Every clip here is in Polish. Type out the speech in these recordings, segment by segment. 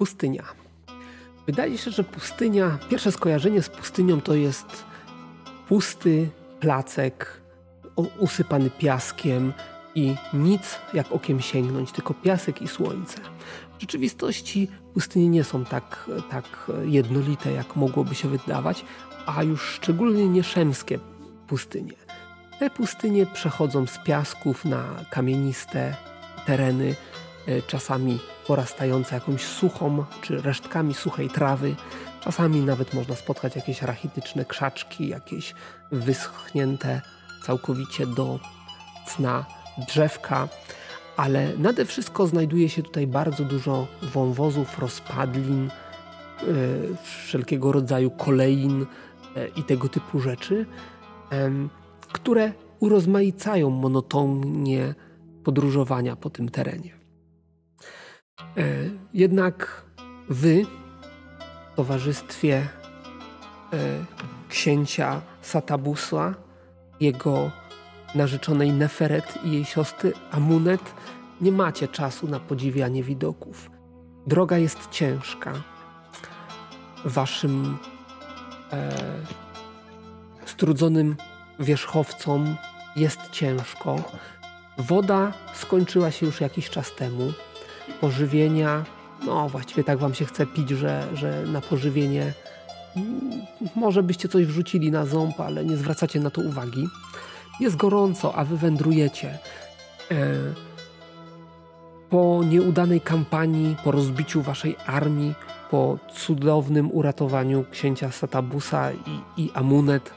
Pustynia. Wydaje się, że pustynia, pierwsze skojarzenie z pustynią to jest pusty placek usypany piaskiem i nic jak okiem sięgnąć, tylko piasek i słońce. W rzeczywistości pustynie nie są tak, tak jednolite, jak mogłoby się wydawać, a już szczególnie nie szemskie pustynie. Te pustynie przechodzą z piasków na kamieniste tereny, czasami porastające jakąś suchą czy resztkami suchej trawy. Czasami nawet można spotkać jakieś rachityczne krzaczki, jakieś wyschnięte całkowicie do cna drzewka, ale nade wszystko znajduje się tutaj bardzo dużo wąwozów, rozpadlin, yy, wszelkiego rodzaju kolejn yy, i tego typu rzeczy, które urozmaicają monotonnie podróżowania po tym terenie. E, jednak wy w towarzystwie e, księcia Satabusa, jego narzeczonej Neferet i jej siostry Amunet nie macie czasu na podziwianie widoków. Droga jest ciężka. Waszym e, strudzonym wierzchowcom jest ciężko. Woda skończyła się już jakiś czas temu pożywienia, no właściwie tak wam się chce pić, że, że na pożywienie mm, może byście coś wrzucili na ząb, ale nie zwracacie na to uwagi. Jest gorąco, a wy wędrujecie. E, po nieudanej kampanii, po rozbiciu waszej armii, po cudownym uratowaniu księcia Satabusa i, i Amunet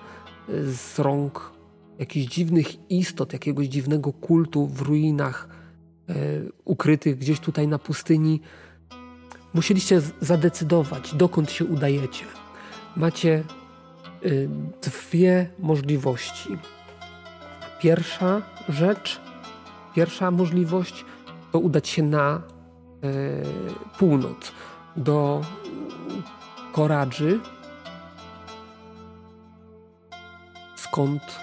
e, z rąk jakichś dziwnych istot, jakiegoś dziwnego kultu w ruinach ukrytych gdzieś tutaj na pustyni, musieliście zadecydować, dokąd się udajecie. Macie e, dwie możliwości. Pierwsza rzecz, pierwsza możliwość to udać się na e, północ, do Koradży, skąd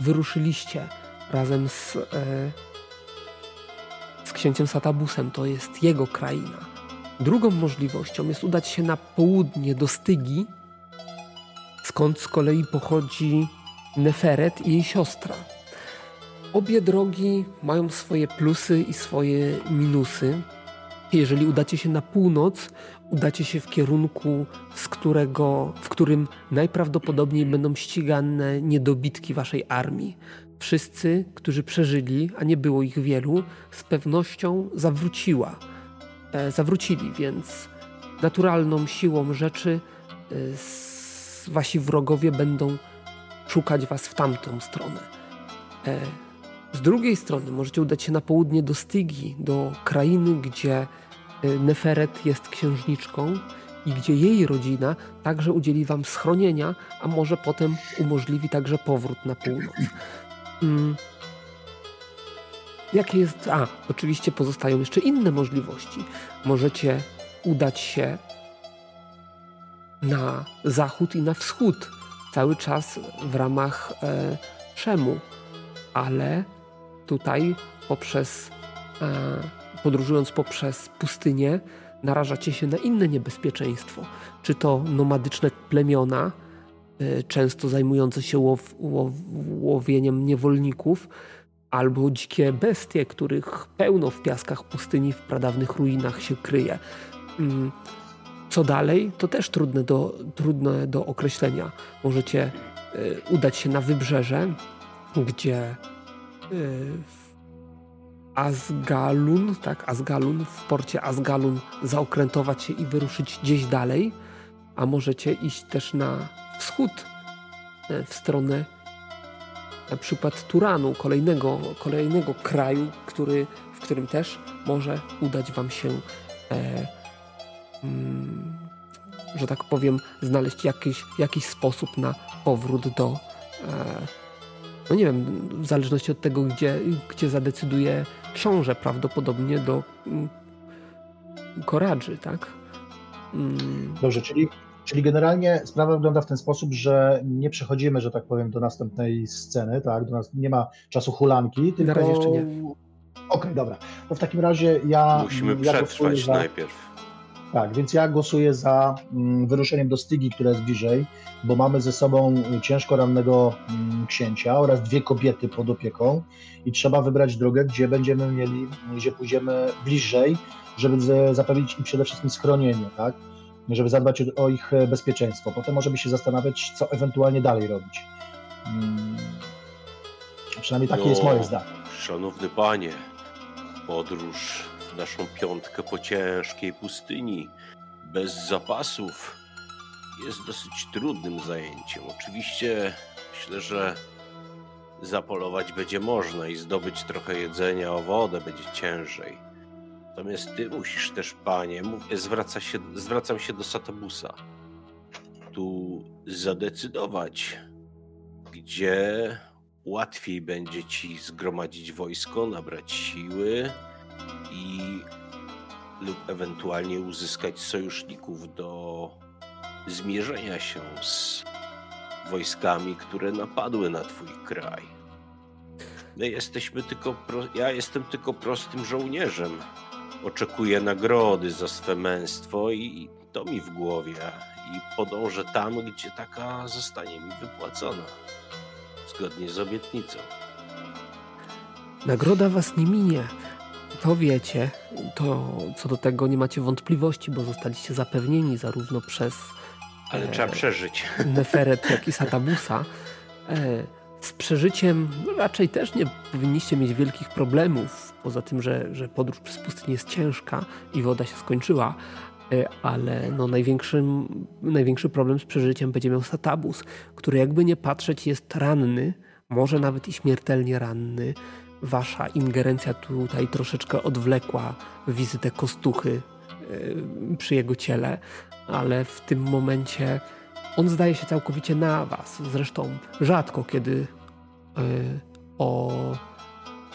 wyruszyliście razem z księciem Satabusem, to jest jego kraina. Drugą możliwością jest udać się na południe do Stygi, skąd z kolei pochodzi Neferet i jej siostra. Obie drogi mają swoje plusy i swoje minusy. Jeżeli udacie się na północ, udacie się w kierunku, z którego, w którym najprawdopodobniej będą ścigane niedobitki waszej armii. Wszyscy, którzy przeżyli, a nie było ich wielu, z pewnością zawróciła. E, zawrócili, więc naturalną siłą rzeczy e, wasi wrogowie będą szukać was w tamtą stronę. E, z drugiej strony możecie udać się na południe do Stygi, do krainy, gdzie e, Neferet jest księżniczką i gdzie jej rodzina także udzieli wam schronienia, a może potem umożliwi także powrót na północ. Hmm. Jakie jest. A, oczywiście pozostają jeszcze inne możliwości. Możecie udać się na zachód i na wschód, cały czas w ramach e, ale tutaj poprzez e, podróżując poprzez pustynię, narażacie się na inne niebezpieczeństwo. Czy to nomadyczne plemiona, często zajmujące się łow, łow, łowieniem niewolników, albo dzikie bestie, których pełno w piaskach pustyni, w pradawnych ruinach się kryje. Mm, co dalej, to też trudne do, trudne do określenia. Możecie e, udać się na wybrzeże, gdzie e, w Asgalun, tak, Asgalun, w porcie Asgalun zaokrętować się i wyruszyć gdzieś dalej, a możecie iść też na wschód, e, w stronę na przykład Turanu, kolejnego, kolejnego kraju, który, w którym też może udać Wam się, e, mm, że tak powiem, znaleźć jakiś, jakiś sposób na powrót do, e, no nie wiem, w zależności od tego, gdzie, gdzie zadecyduje książę, prawdopodobnie do mm, Koradży, tak? Mm. Dobrze, czyli Czyli generalnie sprawa wygląda w ten sposób, że nie przechodzimy, że tak powiem, do następnej sceny, tak? Do nas nie ma czasu hulanki, tylko. Na razie jeszcze nie. okay, dobra. To w takim razie ja. Musimy ja przetrwać za... najpierw. Tak, więc ja głosuję za mm, wyruszeniem do Stygi, która jest bliżej, bo mamy ze sobą ciężko rannego mm, księcia oraz dwie kobiety pod opieką i trzeba wybrać drogę, gdzie będziemy mieli, gdzie pójdziemy bliżej, żeby zapewnić im przede wszystkim schronienie, tak? Żeby zadbać o ich bezpieczeństwo. Potem możemy się zastanawiać, co ewentualnie dalej robić. Hmm. Przynajmniej takie no, jest moje zdanie. Szanowny panie, podróż naszą piątkę po ciężkiej pustyni, bez zapasów, jest dosyć trudnym zajęciem. Oczywiście myślę, że zapolować będzie można i zdobyć trochę jedzenia, o wodę będzie ciężej. Natomiast ty musisz też, panie, zwraca się, zwracam się do Satabusa, tu zadecydować, gdzie łatwiej będzie ci zgromadzić wojsko, nabrać siły, i lub ewentualnie uzyskać sojuszników do zmierzenia się z wojskami, które napadły na twój kraj. My jesteśmy tylko, ja jestem tylko prostym żołnierzem. Oczekuję nagrody za swe męstwo i to mi w głowie. I podążę tam, gdzie taka zostanie mi wypłacona. Zgodnie z obietnicą. Nagroda was nie minie to wiecie, to co do tego nie macie wątpliwości, bo zostaliście zapewnieni zarówno przez. Ale e, trzeba przeżyć. Neferet, jak i Satabusa. E, z przeżyciem raczej też nie powinniście mieć wielkich problemów, poza tym, że, że podróż przez pustynię jest ciężka i woda się skończyła, e, ale no największym, największy problem z przeżyciem będzie miał Satabus, który jakby nie patrzeć jest ranny, może nawet i śmiertelnie ranny wasza ingerencja tutaj troszeczkę odwlekła wizytę kostuchy e, przy jego ciele, ale w tym momencie on zdaje się całkowicie na was. Zresztą rzadko kiedy o,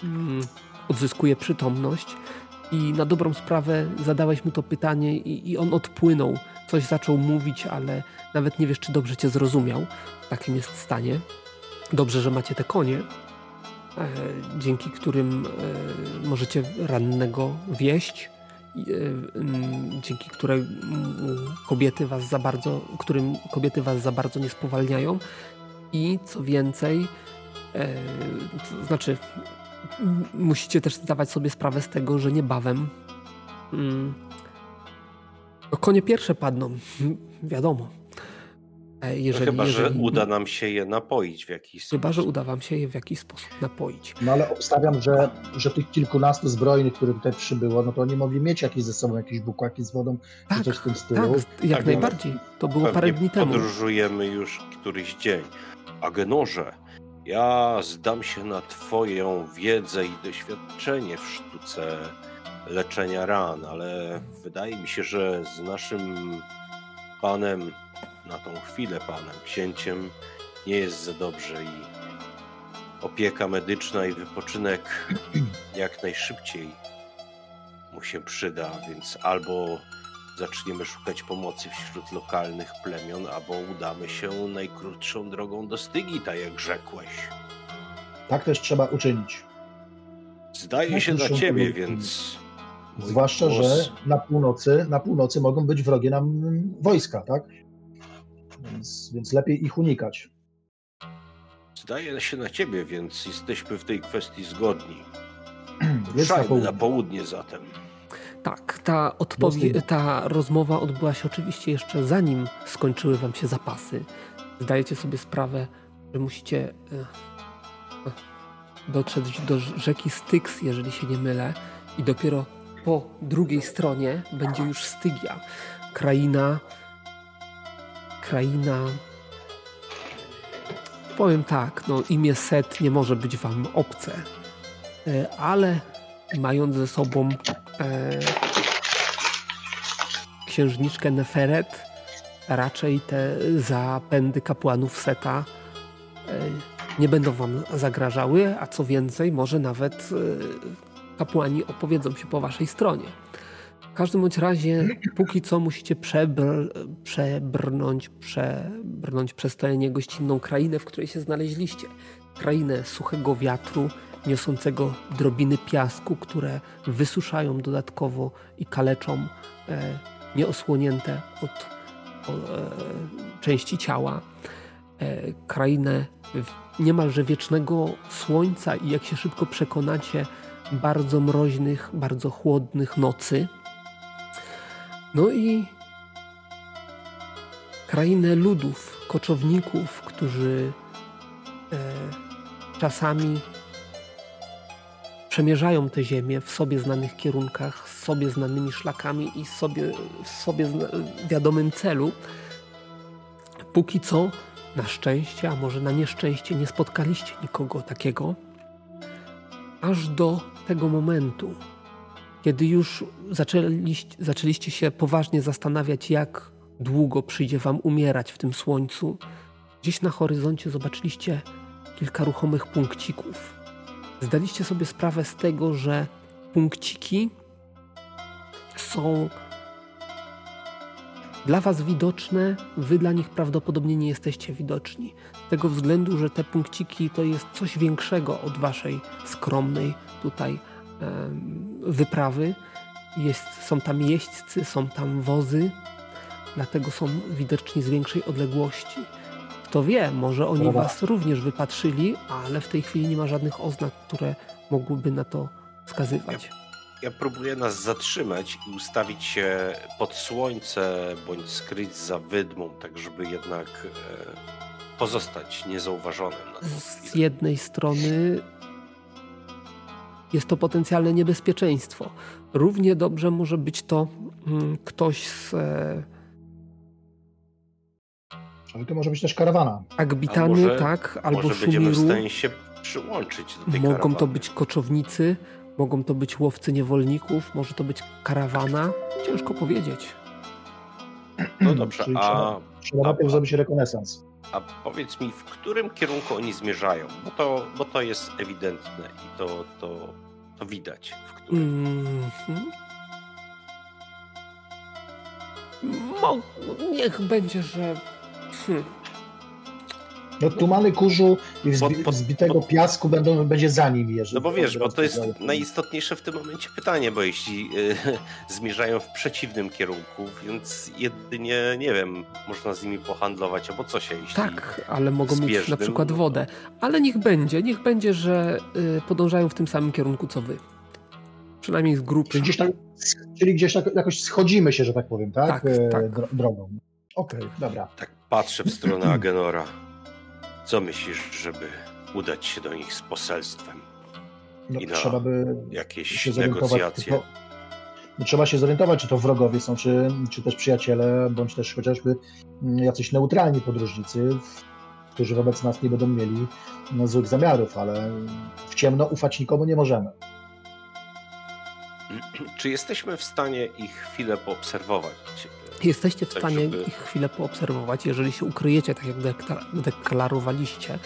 mm, odzyskuje przytomność i na dobrą sprawę zadałeś mu to pytanie i, i on odpłynął. Coś zaczął mówić, ale nawet nie wiesz, czy dobrze cię zrozumiał. W takim jest stanie. Dobrze, że macie te konie, E, dzięki którym e, możecie rannego wieść, e, dzięki której kobiety was za bardzo, którym kobiety was za bardzo nie spowalniają i co więcej, to znaczy musicie też zdawać sobie sprawę z tego, że niebawem mm, konie pierwsze padną, wiadomo. E, jeżeli, no chyba, jeżeli... że uda nam się je napoić w jakiś sposób. Chyba, że uda wam się je w jakiś sposób napoić. No ale obstawiam, że, że tych kilkunastu zbrojnych, które tutaj przybyło, no to oni mogli mieć jakieś ze sobą jakieś bukłaki z wodą, tak, czy coś w tym stylu. Tak, jak tak, najbardziej. To było parę dni temu. podróżujemy już któryś dzień. Agenorze, ja zdam się na twoją wiedzę i doświadczenie w sztuce leczenia ran, ale wydaje mi się, że z naszym panem na tą chwilę panem księciem nie jest za dobrze i opieka medyczna i wypoczynek jak najszybciej mu się przyda, więc albo zaczniemy szukać pomocy wśród lokalnych plemion, albo udamy się najkrótszą drogą do Stygi, tak jak rzekłeś. Tak też trzeba uczynić. Zdaje się na ciebie, więc. Zwłaszcza, głos... że na północy, na północy mogą być wrogie nam wojska, tak? więc, więc lepiej ich unikać. Zdaje się na ciebie, więc jesteśmy w tej kwestii zgodni. Ruszajmy na południe zatem. Tak, ta, odpowie- ta rozmowa odbyła się oczywiście jeszcze zanim skończyły wam się zapasy. Zdajecie sobie sprawę, że musicie e, e, dotrzeć do rzeki Styx, jeżeli się nie mylę, i dopiero po drugiej stronie będzie już Stygia, kraina kraina. Powiem tak, no imię Set nie może być wam obce, e, ale mając ze sobą e, księżniczkę Neferet, raczej te zapędy kapłanów Seta e, nie będą wam zagrażały, a co więcej, może nawet e, kapłani opowiedzą się po waszej stronie. W każdym bądź razie, póki co musicie przebr przebrnąć, przebrnąć przez tę niegościnną krainę, w której się znaleźliście. Krainę suchego wiatru, niosącego drobiny piasku, które wysuszają dodatkowo i kaleczą e, nieosłonięte od o, e, części ciała. E, krainę niemalże wiecznego słońca i jak się szybko przekonacie, bardzo mroźnych, bardzo chłodnych nocy. No i krainę ludów, koczowników, którzy e, czasami przemierzają tę ziemię w sobie znanych kierunkach, z sobie znanymi szlakami i sobie, w sobie wiadomym celu. Póki co, na szczęście, a może na nieszczęście, nie spotkaliście nikogo takiego, aż do tego momentu, kiedy już zaczęliście, zaczęliście się poważnie zastanawiać, jak długo przyjdzie wam umierać w tym słońcu, gdzieś na horyzoncie zobaczyliście kilka ruchomych punkcików. Zdaliście sobie sprawę z tego, że punkciki są dla Was widoczne, Wy dla nich prawdopodobnie nie jesteście widoczni. Z tego względu, że te punkciki to jest coś większego od Waszej skromnej tutaj wyprawy. Jest, są tam jeźdźcy, są tam wozy, dlatego są widoczni z większej odległości. Kto wie, może oni Dobra. was również wypatrzyli, ale w tej chwili nie ma żadnych oznak, które mogłyby na to wskazywać. Ja, ja próbuję nas zatrzymać i ustawić się pod słońce, bądź skryć za wydmą, tak żeby jednak e, pozostać niezauważonym. Z jednej strony jest to potencjalne niebezpieczeństwo. Równie dobrze może być to mm, ktoś z. E... Ale to może być też karawana. Agbitany, może, tak, albo może Szumiru. będziemy w stanie się przyłączyć do tej Mogą karawany. to być koczownicy, mogą to być łowcy niewolników, może to być karawana. Ciężko powiedzieć. No dobrze, Czyli a... Trzeba najpierw zrobić rekonesans. A powiedz mi, w którym kierunku oni zmierzają? Bo to, bo to jest ewidentne i to, to to widać. W którym... Mm -hmm. Mo, niech będzie, że. Hmm. No tumany kurzu i wzbi zbitego piasku będą, będzie za nim jeżeli. No bo wiesz, bo to jest najistotniejsze w tym momencie pytanie, bo jeśli y, zmierzają w przeciwnym kierunku, więc jedynie, nie wiem, można z nimi pohandlować albo co się, jeśli Tak, ale mogą mieć na przykład no wodę. Ale niech będzie, niech będzie, że y, podążają w tym samym kierunku co wy. Przynajmniej z grubsza. Czyli gdzieś, tak, czyli gdzieś tak, jakoś schodzimy się, że tak powiem, tak? Tak, e, tak. drogą. Okej, okay, dobra. Tak patrzę w stronę Agenora. Co myślisz, żeby udać się do nich z poselstwem? No, I trzeba by jakieś negocjacje. No, trzeba się zorientować, czy to wrogowie są, czy, czy też przyjaciele, bądź też chociażby mm, jacyś neutralni podróżnicy, którzy wobec nas nie będą mieli no, złych zamiarów, ale w ciemno ufać nikomu nie możemy. Czy jesteśmy w stanie ich chwilę poobserwować? Jesteście w tak, stanie żeby... ich chwilę poobserwować, jeżeli się ukryjecie, tak jak deklarowaliście.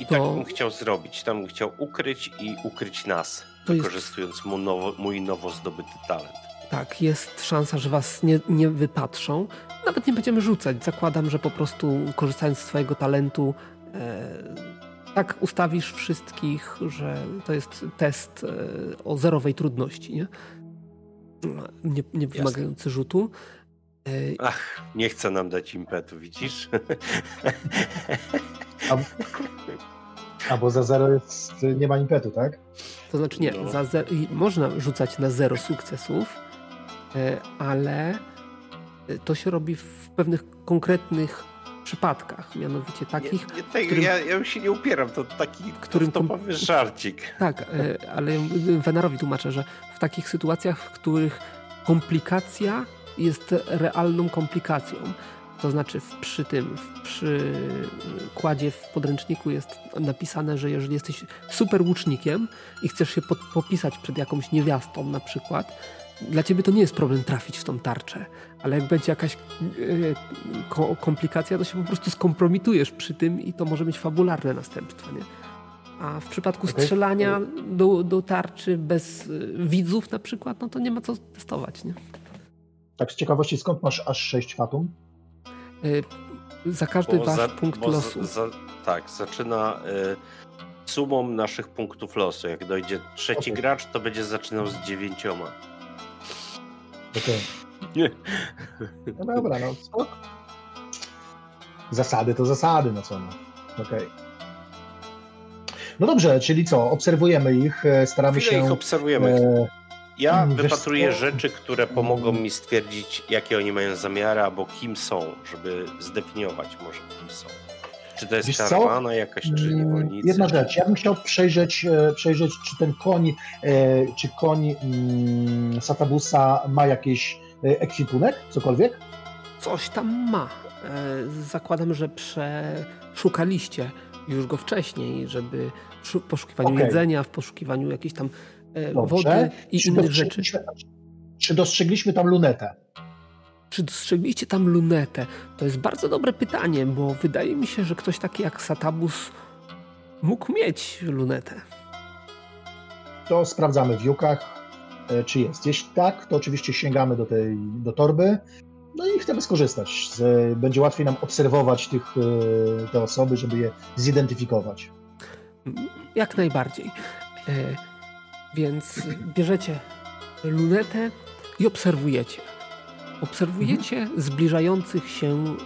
I to... tak bym chciał zrobić. Tam bym chciał ukryć i ukryć nas, to wykorzystując jest... mój, nowo, mój nowo zdobyty talent. Tak, jest szansa, że was nie, nie wypatrzą. Nawet nie będziemy rzucać. Zakładam, że po prostu korzystając z twojego talentu e, tak ustawisz wszystkich, że to jest test e, o zerowej trudności, nie? Nie, nie wymagający rzutu. E, Ach, nie chce nam dać impetu, widzisz? A, a bo za zero jest, nie ma impetu, tak? To znaczy nie, no. za zero, można rzucać na zero sukcesów, e, ale to się robi w pewnych konkretnych przypadkach, mianowicie takich... Nie, nie, tego, którym, ja, ja się nie upieram, to taki którym topowy żarcik. Tak, ale Wenarowi tłumaczę, że w takich sytuacjach, w których komplikacja jest realną komplikacją, to znaczy przy tym, w przykładzie w podręczniku jest napisane, że jeżeli jesteś super łucznikiem i chcesz się pod, popisać przed jakąś niewiastą na przykład, dla ciebie to nie jest problem trafić w tą tarczę, ale jak będzie jakaś yy, komplikacja, to się po prostu skompromitujesz przy tym i to może mieć fabularne następstwa, nie? A w przypadku okay. strzelania do, do tarczy bez y, widzów na przykład, no to nie ma co testować, nie? Tak z ciekawości, skąd masz aż 6 fatum? Y, za każdy bo wasz za, punkt losu. Za, tak, zaczyna y, sumą naszych punktów losu. Jak dojdzie trzeci okay. gracz, to będzie zaczynał z dziewięcioma. Okej. Okay. No dobra, no spoko. Zasady to zasady, no co no. Okej. Okay. No dobrze, czyli co? Obserwujemy ich, e, staramy Chwilę się. ich obserwujemy. E... Ja wypatruję rzeczy, które pomogą mi stwierdzić, jakie oni mają zamiary, albo kim są, żeby zdefiniować może kim są. Czy to jest karawana jakaś, czy mm, niewolnicy? Jedna rzecz, ja bym chciał przejrzeć, e, przejrzeć czy ten koń, czy koń mm, Satabusa ma jakiś ekwipunek, cokolwiek? Coś tam ma. Zakładam, że przeszukaliście już go wcześniej, żeby w poszukiwaniu okay. jedzenia, w poszukiwaniu jakiejś tam e, wody i czy innych rzeczy. Czy dostrzegliśmy tam lunetę? Czy dostrzegliście tam lunetę? To jest bardzo dobre pytanie, bo wydaje mi się, że ktoś taki jak Satabus mógł mieć lunetę. To sprawdzamy w jukach, e, czy jest. Jeśli tak, to oczywiście sięgamy do tej do torby no i chcemy skorzystać. Będzie łatwiej nam obserwować tych, e, te osoby, żeby je zidentyfikować. Jak najbardziej. Więc bierzecie lunetę i obserwujecie. Obserwujecie mhm. zbliżających się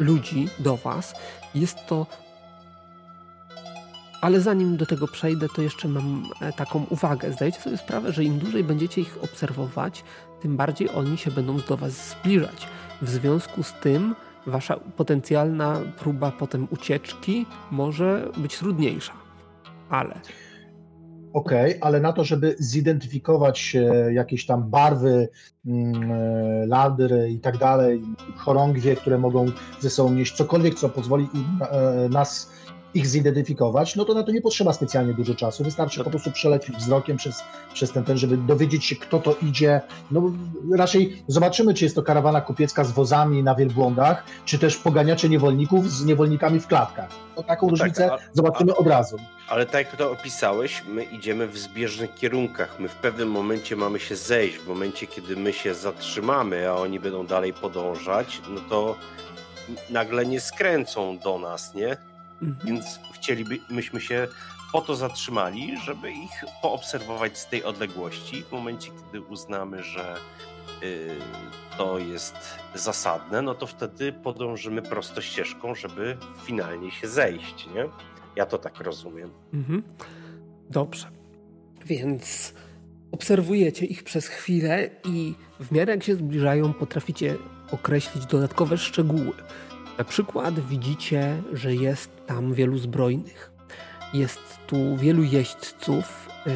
ludzi do Was. Jest to. Ale zanim do tego przejdę, to jeszcze mam e, taką uwagę. Zdajecie sobie sprawę, że im dłużej będziecie ich obserwować, tym bardziej oni się będą do Was zbliżać. W związku z tym Wasza potencjalna próba potem ucieczki może być trudniejsza ale. Okej, okay, ale na to, żeby zidentyfikować jakieś tam barwy, mm, e, ladry i tak dalej, chorągwie, które mogą ze sobą nieść cokolwiek, co pozwoli e, nas ich zidentyfikować, no to na to nie potrzeba specjalnie dużo czasu. Wystarczy po prostu przelecieć wzrokiem przez, przez ten, ten, żeby dowiedzieć się, kto to idzie. No raczej zobaczymy, czy jest to karawana kupiecka z wozami na wielbłądach, czy też poganiacze niewolników z niewolnikami w klatkach. No, taką no różnicę tak, a, zobaczymy a, od razu. Ale tak jak to opisałeś, my idziemy w zbieżnych kierunkach. My w pewnym momencie mamy się zejść. W momencie, kiedy my się zatrzymamy, a oni będą dalej podążać, no to nagle nie skręcą do nas, nie? Mhm. Więc chcielibyśmy się po to zatrzymali, żeby ich poobserwować z tej odległości. W momencie, kiedy uznamy, że y, to jest zasadne, no to wtedy podążymy prosto ścieżką, żeby finalnie się zejść, nie? Ja to tak rozumiem. Mhm. Dobrze. Więc obserwujecie ich przez chwilę i w miarę jak się zbliżają, potraficie określić dodatkowe szczegóły. Na przykład widzicie, że jest tam wielu zbrojnych. Jest tu wielu jeźdźców, yy,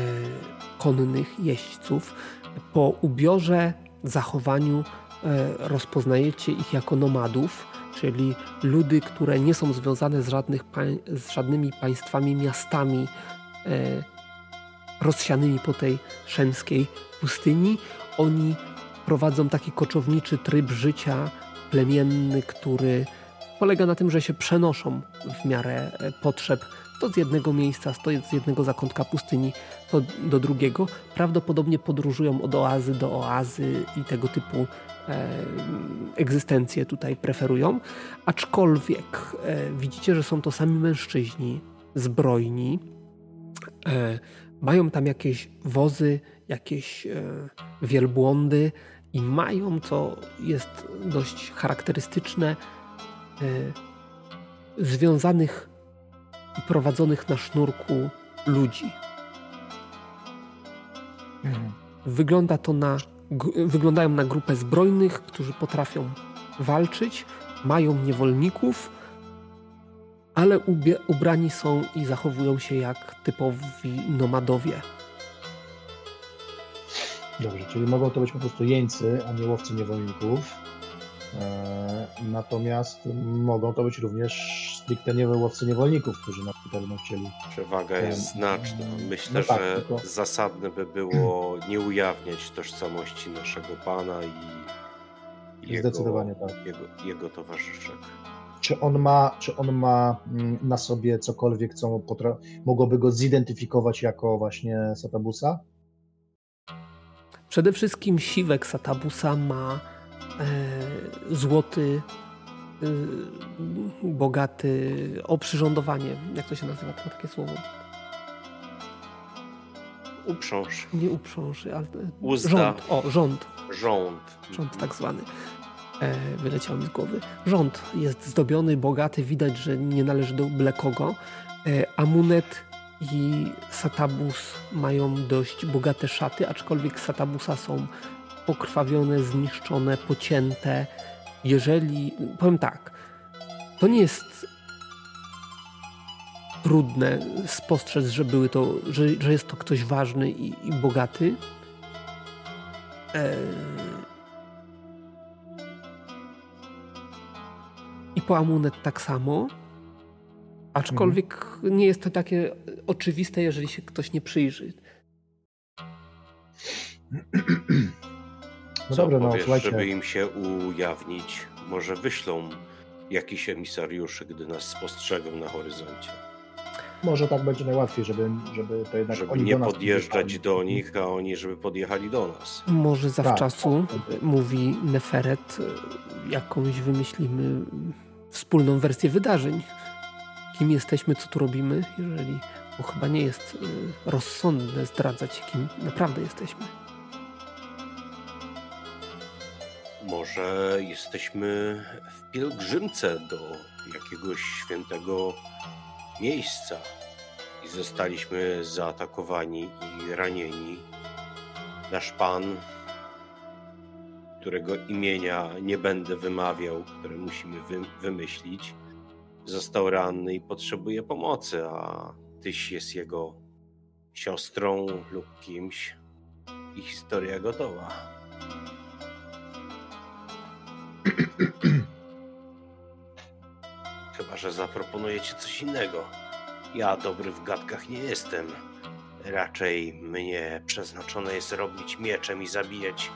konnych jeźdźców. Po ubiorze, zachowaniu yy, rozpoznajecie ich jako nomadów, czyli ludy, które nie są związane z, żadnych z żadnymi państwami, miastami yy, rozsianymi po tej szemskiej pustyni. Oni prowadzą taki koczowniczy tryb życia plemienny, który polega na tym, że się przenoszą w miarę e, potrzeb to z jednego miejsca, to z jednego zakątka pustyni to do drugiego. Prawdopodobnie podróżują od oazy do oazy i tego typu e, egzystencje tutaj preferują. Aczkolwiek e, widzicie, że są to sami mężczyźni, zbrojni. E, mają tam jakieś wozy, jakieś e, wielbłądy i mają, co jest dość charakterystyczne, związanych i prowadzonych na sznurku ludzi. Mhm. Wygląda to na, wyglądają na grupę zbrojnych, którzy potrafią walczyć, mają niewolników, ale ubie, ubrani są i zachowują się jak typowi nomadowie. Dobrze, czyli mogą to być po prostu jeńcy, a nie łowcy niewolników. E, natomiast mogą to być również stricte niewyłowcy niewolników, którzy na pewno chcieli. Przewaga jest znaczna. Myślę, no tak, że tylko... zasadne by było nie ujawniać tożsamości naszego pana i, jego, Zdecydowanie tak. jego, jego towarzyszek. Czy on ma, czy on ma mm, na sobie cokolwiek, co potra- mogłoby go zidentyfikować jako właśnie Satabusa? Przede wszystkim siwek Satabusa ma e, złoty, e, bogaty oprzyrządowanie. Jak to się nazywa? To takie słowo. Uprząż. Nie uprząż, ale Uzda. rząd. O, rząd. Rząd. Rząd tak zwany. E, wyleciał mi z głowy. Rząd jest zdobiony, bogaty, widać, że nie należy do byle kogo. E, Amunet i Satabus mają dość bogate szaty, aczkolwiek Satabusa są pokrwawione, zniszczone, pocięte. Jeżeli, powiem tak, to nie jest trudne spostrzec, że były to, że, że jest to ktoś ważny i, i bogaty. E, I po amunet tak samo. Aczkolwiek mhm. nie jest to takie oczywiste, jeżeli się ktoś nie przyjrzy. No Co dobra, no, słuchajcie. żeby im się ujawnić, może wyślą jakiś emisariuszy, gdy nas spostrzegą na horyzoncie. Może tak będzie najłatwiej, żeby, żeby to jednak Żeby nie podjeżdżać do nich, a oni żeby podjechali do nas. Może zawczasu, tak. mówi Neferet, jakąś wymyślimy wspólną wersję wydarzeń. Kim jesteśmy, co tu robimy, jeżeli, bo chyba nie jest y, rozsądne zdradzać, kim naprawdę jesteśmy. Może jesteśmy w pielgrzymce do jakiegoś świętego miejsca i zostaliśmy zaatakowani i ranieni. Nasz Pan, którego imienia nie będę wymawiał, które musimy wy wymyślić, został ranny i potrzebuje pomocy, a tyś jest jego siostrą lub kimś i historia gotowa. Chyba, że zaproponujecie coś innego. Ja dobry w gadkach nie jestem. Raczej mnie przeznaczone jest robić mieczem i zabijać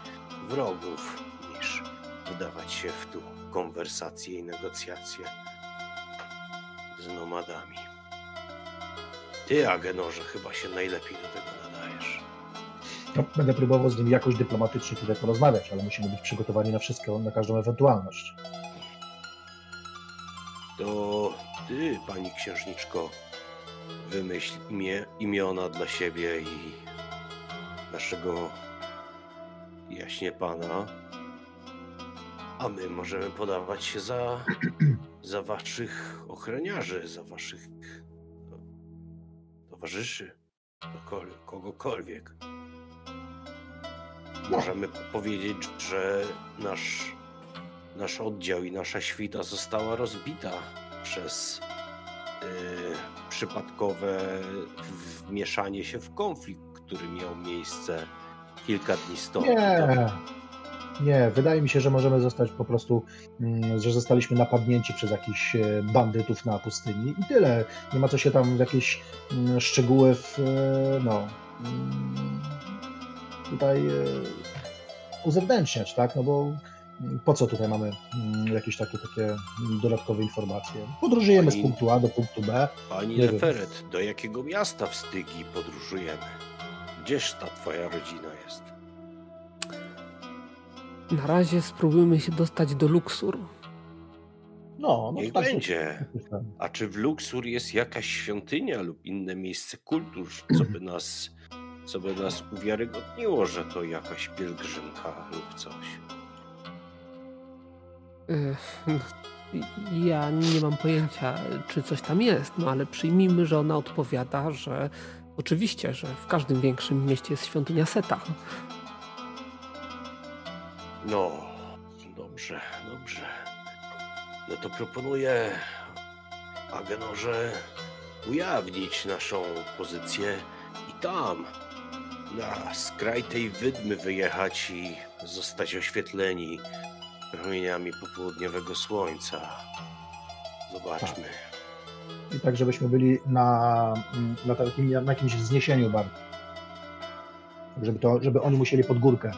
wrogów, niż wdawać się w tu konwersacje i negocjacje z nomadami. Ty, Agenorze, chyba się najlepiej do tego nadajesz. No, będę próbował z nim jakoś dyplomatycznie tutaj porozmawiać, ale musimy być przygotowani na wszystko, na każdą ewentualność. To ty, pani księżniczko, wymyśl imię, imiona dla siebie i naszego jaśnie pana, a my możemy podawać się za, za waszych ochroniarzy, za waszych towarzyszy, kogokolwiek. Możemy powiedzieć, że nasz, nasz oddział i nasza świta została rozbita przez yy, przypadkowe wmieszanie się w konflikt, który miał miejsce kilka dni stąd. Nie, nie, wydaje mi się, że możemy zostać po prostu, mm, że zostaliśmy napadnięci przez jakichś e, bandytów na pustyni i tyle. Nie ma co się tam w jakieś mm, szczegóły w, e, no, mm, tutaj e, uzewnętrzniać, tak? No bo po co tutaj mamy jakieś takie, takie dodatkowe informacje? Podróżujemy Pani, z punktu A do punktu B. Pani Neferet, do jakiego miasta w Stygi podróżujemy? Gdzież ta twoja rodzina jest? Na razie spróbujmy się dostać do Luxur. No, no Niech tak będzie. A czy w Luxur jest jakaś świątynia lub inne miejsce kultur, co by nas, co by nas uwiarygodniło, że to jakaś pielgrzymka lub coś? No, ja nie mam pojęcia, czy coś tam jest, no ale przyjmijmy, że ona odpowiada, że Oczywiście, że w każdym większym mieście jest świątynia Seta. No, dobrze, dobrze. No to proponuję Agenorze ujawnić naszą pozycję i tam, na skraj tej wydmy wyjechać i zostać oświetleni promieniami popołudniowego słońca. Zobaczmy. Tak i tak, żebyśmy byli na, na, takim, na jakimś wzniesieniu bardzo. Tak, żeby, to, żeby oni musieli pod górkę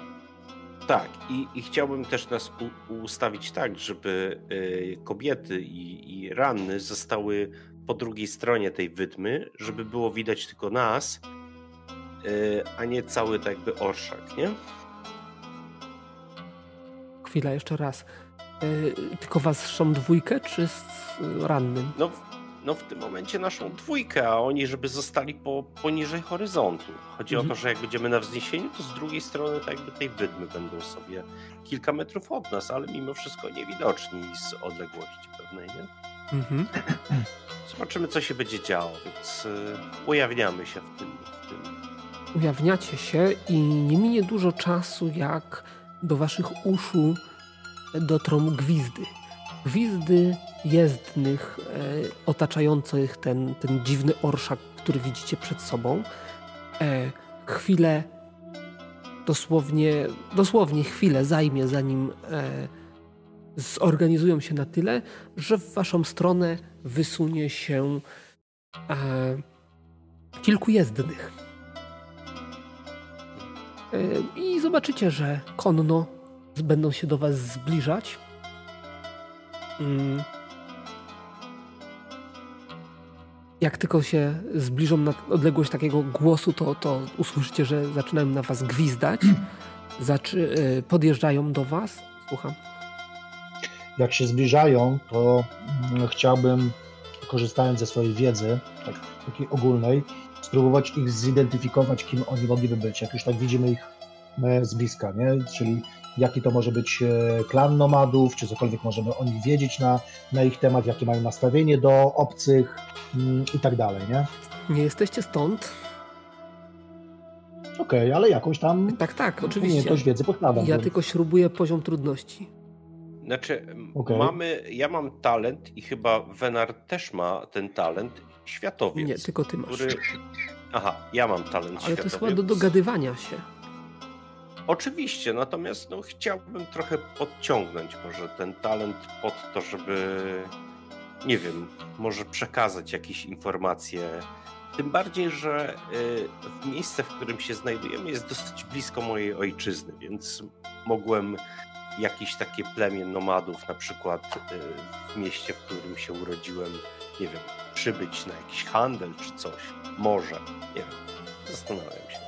Tak, i, i chciałbym też nas u, ustawić tak, żeby y, kobiety i, i ranny zostały po drugiej stronie tej wydmy, żeby było widać tylko nas, a nie cały tak jakby orszak, nie? Chwila, jeszcze raz. Y, tylko was są dwójkę, czy z rannym? No, no w tym momencie naszą dwójkę, a oni żeby zostali po, poniżej horyzontu. Chodzi mhm. o to, mhm. że jak będziemy na wzniesieniu, to z drugiej strony tak jakby tej wydmy będą sobie kilka metrów od nas, ale mimo wszystko niewidoczni z odległości pewnej, nie? Mhm. Zobaczymy, co się będzie działo, więc y, ujawniamy się w tym, w tym. Ujawniacie się i nie minie dużo czasu, jak do waszych uszu dotrą gwizdy. Gwizdy jezdnych e, otaczających ten, ten dziwny orszak, który widzicie przed sobą. E, chwilę, dosłownie, dosłownie chwilę zajmie, zanim e, zorganizują się na tyle, że w waszą stronę wysunie się e, kilku jezdnych. E, I zobaczycie, że konno będą się do was zbliżać. Mm. Jak tylko się zbliżą na odległość takiego głosu, to, to usłyszycie, że zaczynają na was gwizdać. Zaczy, e, podjeżdżają do was. Słucham jak się zbliżają, to mm, chciałbym, korzystając ze swojej wiedzy, tak, takiej ogólnej, spróbować ich zidentyfikować, kim oni mogliby być. Jak już tak widzimy ich e, z bliska, nie? czyli jaki to może być e, klan nomadów, czy cokolwiek możemy o nich wiedzieć na, na ich temat, jakie mają nastawienie do obcych mm, i tak dalej, nie? Nie jesteście stąd. Okej, okay, ale jakąś tam tak, tak, oczywiście. Nie, wiedzy podkładam. Ja tylko śrubuję poziom trudności. Znaczy, okay. mamy, ja mam talent i chyba Wenar też ma ten talent, światowiec. Nie, tylko ty masz. Który... Aha, ja mam talent Ale światowiec. to jest chyba do dogadywania się. Oczywiście, natomiast no, chciałbym trochę podciągnąć może ten talent pod to, żeby nie wiem, może przekazać jakieś informacje. Tym bardziej, że y, miejsce, w którym się znajdujemy, jest dosyć blisko mojej ojczyzny, więc mogłem jakieś takie plemię nomadów, na przykład y, w mieście, w którym się urodziłem, nie wiem, przybyć na jakiś handel czy coś. Może, nie wiem. Zastanawiam się.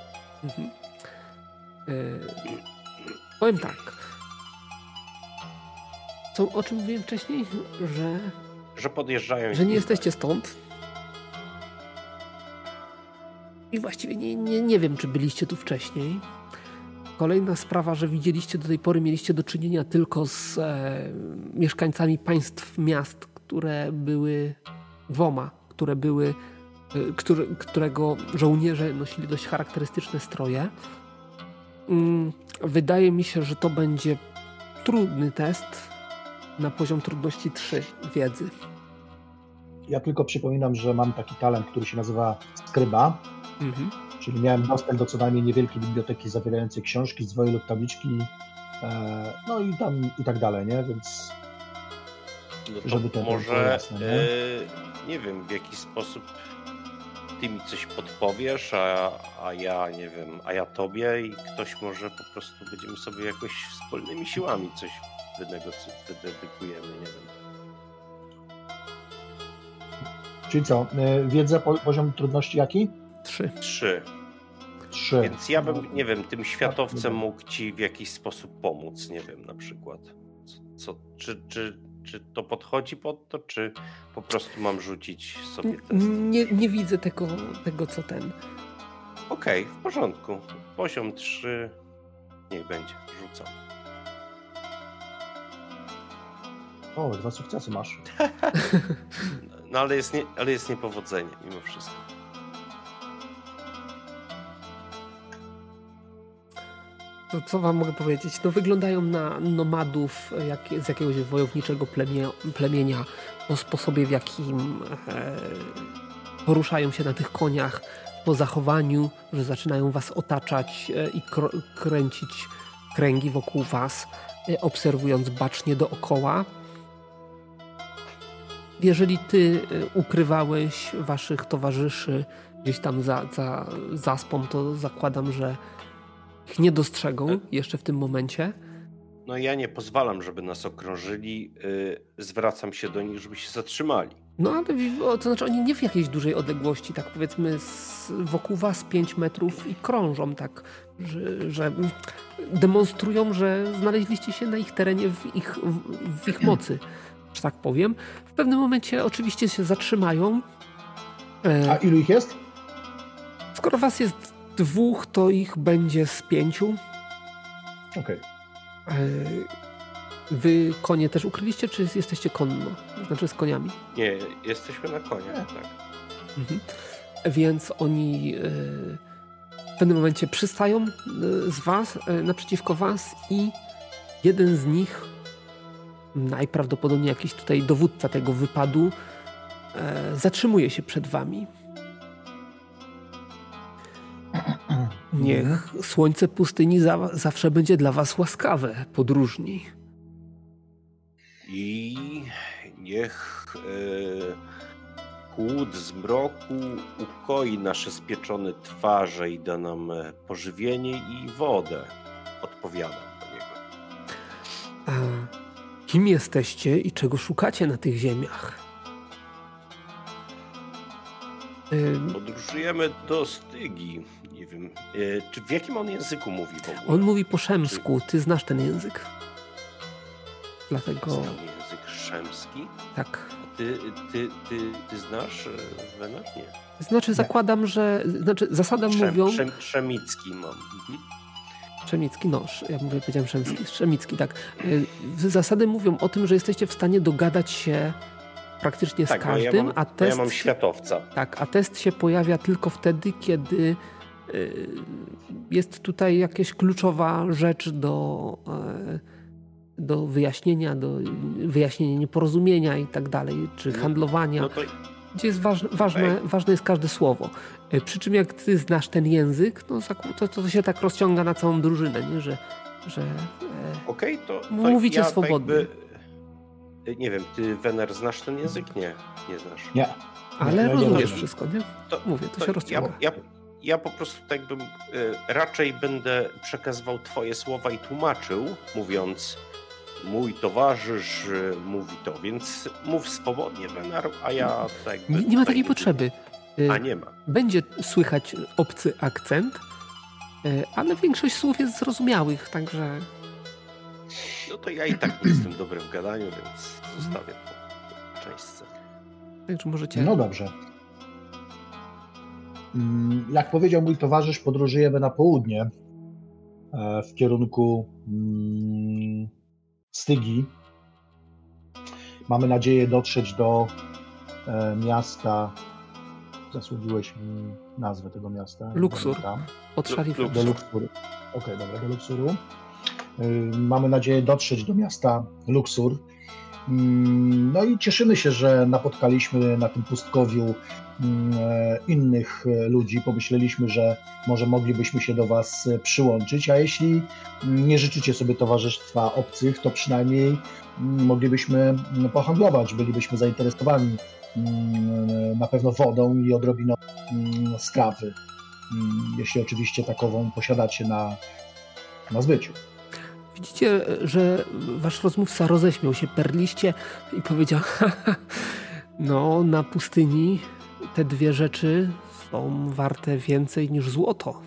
Mhm. Yy, powiem tak. Co, o czym mówiłem wcześniej? Że. Że podjeżdżają. Że nie jesteście stąd. I właściwie nie, nie, nie wiem, czy byliście tu wcześniej. Kolejna sprawa, że widzieliście do tej pory, mieliście do czynienia tylko z e, mieszkańcami państw miast, które były dwoma, które były, który, którego żołnierze nosili dość charakterystyczne stroje. Mm, wydaje mi się, że to będzie trudny test na poziom trudności 3 wiedzy. Ja tylko przypominam, że mam taki talent, który się nazywa skryba. Mhm czyli miałem dostęp do co najmniej niewielkiej biblioteki zawierającej książki, zdwoje lub tabliczki, e, no i tam i tak dalej, nie? Więc no żeby to może, było jasne, nie? E, nie wiem, w jaki sposób ty mi coś podpowiesz, a, a ja nie wiem, a ja tobie i ktoś może po prostu będziemy sobie jakoś wspólnymi siłami coś wydedykujemy, nie wiem. Czyli co, e, wiedza, poziom trudności jaki? Trzy. Trzy. Trzy. Więc ja bym, nie wiem, tym światowcem mógł ci w jakiś sposób pomóc, nie wiem, na przykład. Co, co, czy, czy, czy to podchodzi pod to, czy po prostu mam rzucić sobie test? Nie, nie widzę tego, tego, co ten. Okej, okay, w porządku. Poziom 3. Niech będzie, rzucam. O, dwa sukcesy masz. no ale jest, nie, ale jest niepowodzenie mimo wszystko. Co wam mogę powiedzieć? No wyglądają na nomadów jak, z jakiegoś wojowniczego plemienia, plemienia o sposobie w jakim e, poruszają się na tych koniach, po zachowaniu, że zaczynają was otaczać e, i kr kręcić kręgi wokół was, e, obserwując bacznie dookoła. Jeżeli ty e, ukrywałeś waszych towarzyszy gdzieś tam za, za zaspą, to zakładam, że ich nie dostrzegą jeszcze w tym momencie. No ja nie pozwalam, żeby nas okrążyli. Yy, zwracam się do nich, żeby się zatrzymali. No ale to znaczy oni nie w jakiejś dużej odległości, tak powiedzmy z, wokół was 5 metrów i krążą tak, że, że, demonstrują, że znaleźliście się na ich terenie w ich, w, w ich mocy, że tak powiem. W pewnym momencie oczywiście się zatrzymają. A ilu ich jest? Skoro was jest dwóch, to ich będzie z pięciu. Okej. Okay. Wy konie też ukryliście, czy jesteście konno? Znaczy z koniami? Nie, jesteśmy na koniach, tak. Mhm. Więc oni e, w pewnym momencie przystają e, z was, e, naprzeciwko was i jeden z nich, najprawdopodobniej jakiś tutaj dowódca tego wypadu, zatrzymuje się przed wami. Niech słońce pustyni za, zawsze będzie dla was łaskawe, podróżni. I niech e, chłód zmroku ukoi nasze spieczone twarze i da nam e, pożywienie i wodę. Odpowiadam do niego. A kim jesteście i czego szukacie na tych ziemiach? Podróżujemy do Stygi. Nie wiem, e, czy w jakim on języku mówi w ogóle? On mówi po szemsku. Ty znasz ten język. Dlatego... Znam język szemski? Tak. Ty, ty, ty, ty znasz e, Wenat? Nie. Znaczy zakładam, że... Znaczy zasada Szem, mówią... Szem, szemicki mam. Mhm. Szemicki, no, ja mówię, powiedziałem szemski, szemicki, tak. E, zasady mówią o tym, że jesteście w stanie dogadać się praktycznie tak, z każdym, ja mam, a test. Ja mam światowca. Tak, a test się pojawia tylko wtedy, kiedy jest tutaj jakaś kluczowa rzecz do, e, do wyjaśnienia, do wyjaśnienia nieporozumienia i tak dalej, czy no, handlowania. No to... Gdzie jest ważne, ważne, ważne jest każde słowo. E, przy czym jak ty znasz ten język, no to, to się tak rozciąga na całą drużynę, nie? że, że e, okay, to, to mówicie ja swobodnie. Tak nie wiem, ty Wener znasz ten język? Nie, nie znasz. Nie. Ale nie, rozumiesz nie wszystko, nie? To, Mówię, to, to się rozciąga. Ja, ja, ja, po prostu tak bym y, raczej będę przekazywał twoje słowa i tłumaczył, mówiąc mój towarzysz y, mówi to, więc mów swobodnie, Wener, a ja tak. Nie, nie ma takiej potrzeby. Y, a nie ma. Będzie słychać obcy akcent, ale większość słów jest zrozumiałych, także no to ja i tak nie jestem dobry w gadaniu, więc zostawię to część sceny. Także możecie... No dobrze. Mm, jak powiedział mój towarzysz, podróżujemy na południe e, w kierunku mm, Stygi. Mamy nadzieję dotrzeć do e, miasta. Zasługiłeś mi nazwę tego miasta. Luxur. Od Szarifa. Do Luxuru. Okej, okay, dobra, do Luxuru. Y, mamy nadzieję dotrzeć do miasta Luxur. Mm, no i cieszymy się, że napotkaliśmy na tym pustkowiu mm, e, innych e, ludzi. Pomyśleliśmy, że może moglibyśmy się do Was przyłączyć, a jeśli nie życzycie sobie towarzystwa obcych, to przynajmniej mm, moglibyśmy pohandlować, bylibyśmy zainteresowani na pewno wodą i odrobiną strawy, jeśli oczywiście takową posiadacie na, na zbyciu. Widzicie, że wasz rozmówca roześmiał się perliście i powiedział: No, na pustyni te dwie rzeczy są warte więcej niż złoto.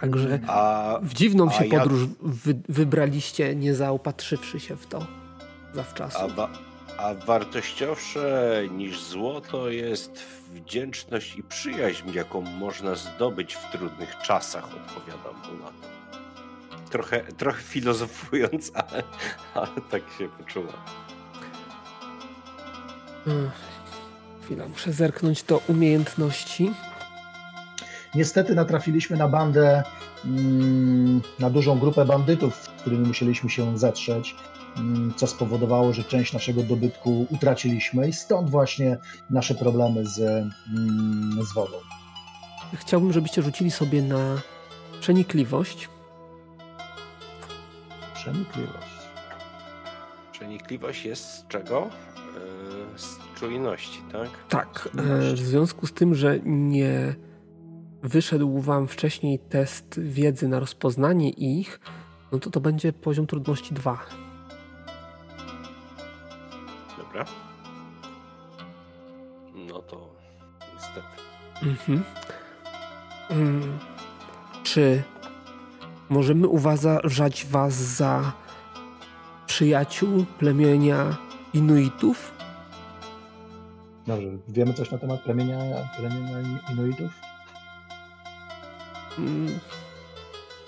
Także a, w dziwną się podróż wy, wybraliście, nie zaopatrzywszy się w to zawczasu. A, wa, a wartościowsze niż złoto jest wdzięczność i przyjaźń, jaką można zdobyć w trudnych czasach, odpowiadam mu na to. Trochę, trochę filozofując, ale, ale tak się poczuła. Chwila, muszę zerknąć do umiejętności. Niestety natrafiliśmy na bandę, mm, na dużą grupę bandytów, z którymi musieliśmy się zetrzeć, mm, co spowodowało, że część naszego dobytku utraciliśmy i stąd właśnie nasze problemy z, mm, z wodą. Chciałbym, żebyście rzucili sobie na przenikliwość. Przenikliwość. Przenikliwość jest z czego? E, z czujności, tak? Tak. E, w związku z tym, że nie wyszedł wam wcześniej test wiedzy na rozpoznanie ich, no to to będzie poziom trudności 2. Dobra. No to niestety. Mhm. Mm. Czy możemy uważać was za przyjaciół plemienia Inuitów? Dobrze, wiemy coś na temat plemienia, plemienia Inuitów? Mm.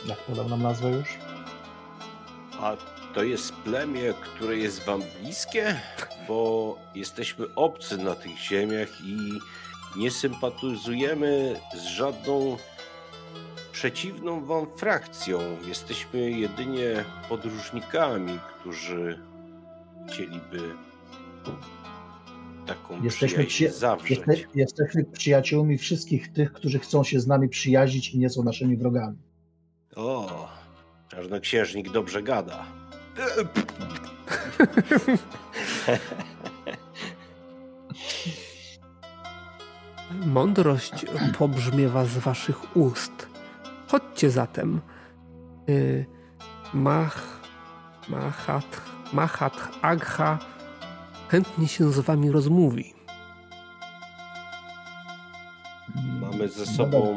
Jak podał nam nazwę już? A to jest plemię, które jest wam bliskie? Bo jesteśmy obcy na tych ziemiach i nie sympatyzujemy z żadną przeciwną wam frakcją. Jesteśmy jedynie podróżnikami, którzy chcieliby taką jesteśmy przyjaźń zawrzeć. Jeste, jesteśmy przyjaciółmi wszystkich tych, którzy chcą się z nami przyjaźnić i nie są naszymi wrogami. O, czarnoksiężnik dobrze gada. Mądrość pobrzmiewa z waszych ust. Chodźcie zatem. Y, Mach, Mahat, Mahat Agha chętnie się z wami rozmówi. Mamy ze sobą.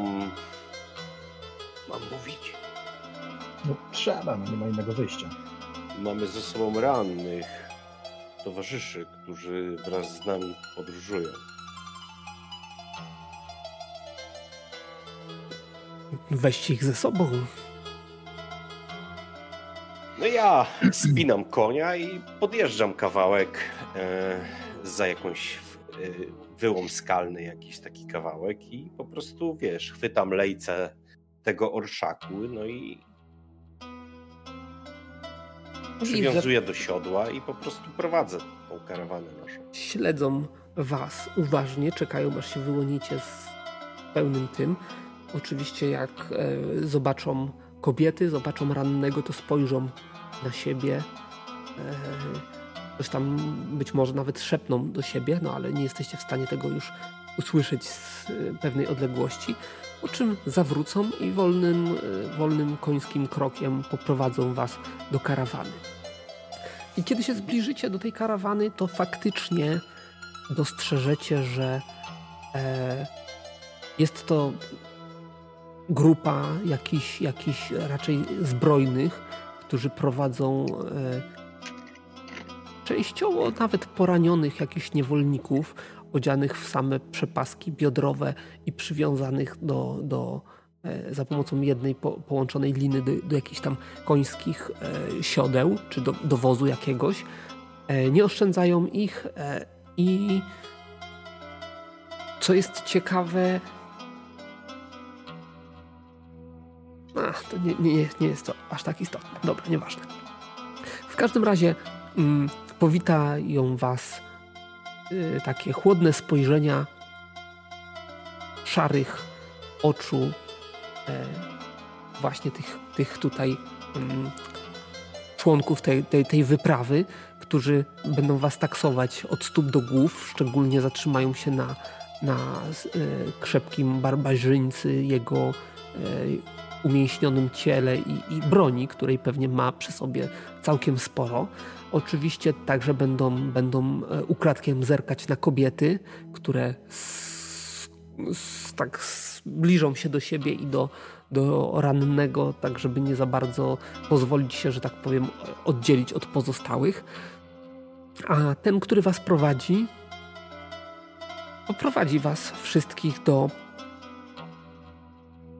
Mam mówić? No trzeba, no nie ma innego wyjścia. Mamy ze sobą rannych towarzyszy, którzy wraz z nami podróżują. Weźcie ich ze sobą. No ja spinam konia i podjeżdżam kawałek e, za jakąś e, wyłom skalny, jakiś taki kawałek i po prostu, wiesz, chwytam lejce tego orszaku, no i przywiązuję do siodła i po prostu prowadzę tą karawanę naszą. Śledzą was uważnie, czekają aż się wyłonicie z pełnym tym. Oczywiście jak e, zobaczą kobiety, zobaczą rannego, to spojrzą na siebie. E, coś tam być może nawet szepną do siebie, no ale nie jesteście w stanie tego już usłyszeć z e, pewnej odległości. Po czym zawrócą i wolnym, wolnym końskim krokiem poprowadzą was do karawany. I kiedy się zbliżycie do tej karawany, to faktycznie dostrzeżecie, że e, jest to grupa jakichś, jakichś raczej zbrojnych, którzy prowadzą e, częściowo nawet poranionych jakichś niewolników, odzianych w same przepaski biodrowe i przywiązanych do, do e, za pomocą jednej po, połączonej liny do, do jakichś tam końskich e, siodeł, czy do, do wozu jakiegoś. E, nie oszczędzają ich e, i co jest ciekawe, Ach, to nie, nie, nie jest to aż tak istotne. Dobra, nieważne. W każdym razie mm, powitają Was y, takie chłodne spojrzenia szarych oczu y, właśnie tych, tych tutaj y, członków tej, tej, tej wyprawy, którzy będą Was taksować od stóp do głów, szczególnie zatrzymają się na, na y, krzepkim barbarzyńcy, jego y, umięśnionym ciele i, i, broni, której pewnie ma przy sobie całkiem sporo. Oczywiście także będą, będą e, ukradkiem zerkać na kobiety, które s, s, tak zbliżą się do siebie i do, do rannego, tak żeby nie za bardzo pozwolić się, że tak powiem, oddzielić od pozostałych. A ten, który was prowadzi, poprowadzi was wszystkich do.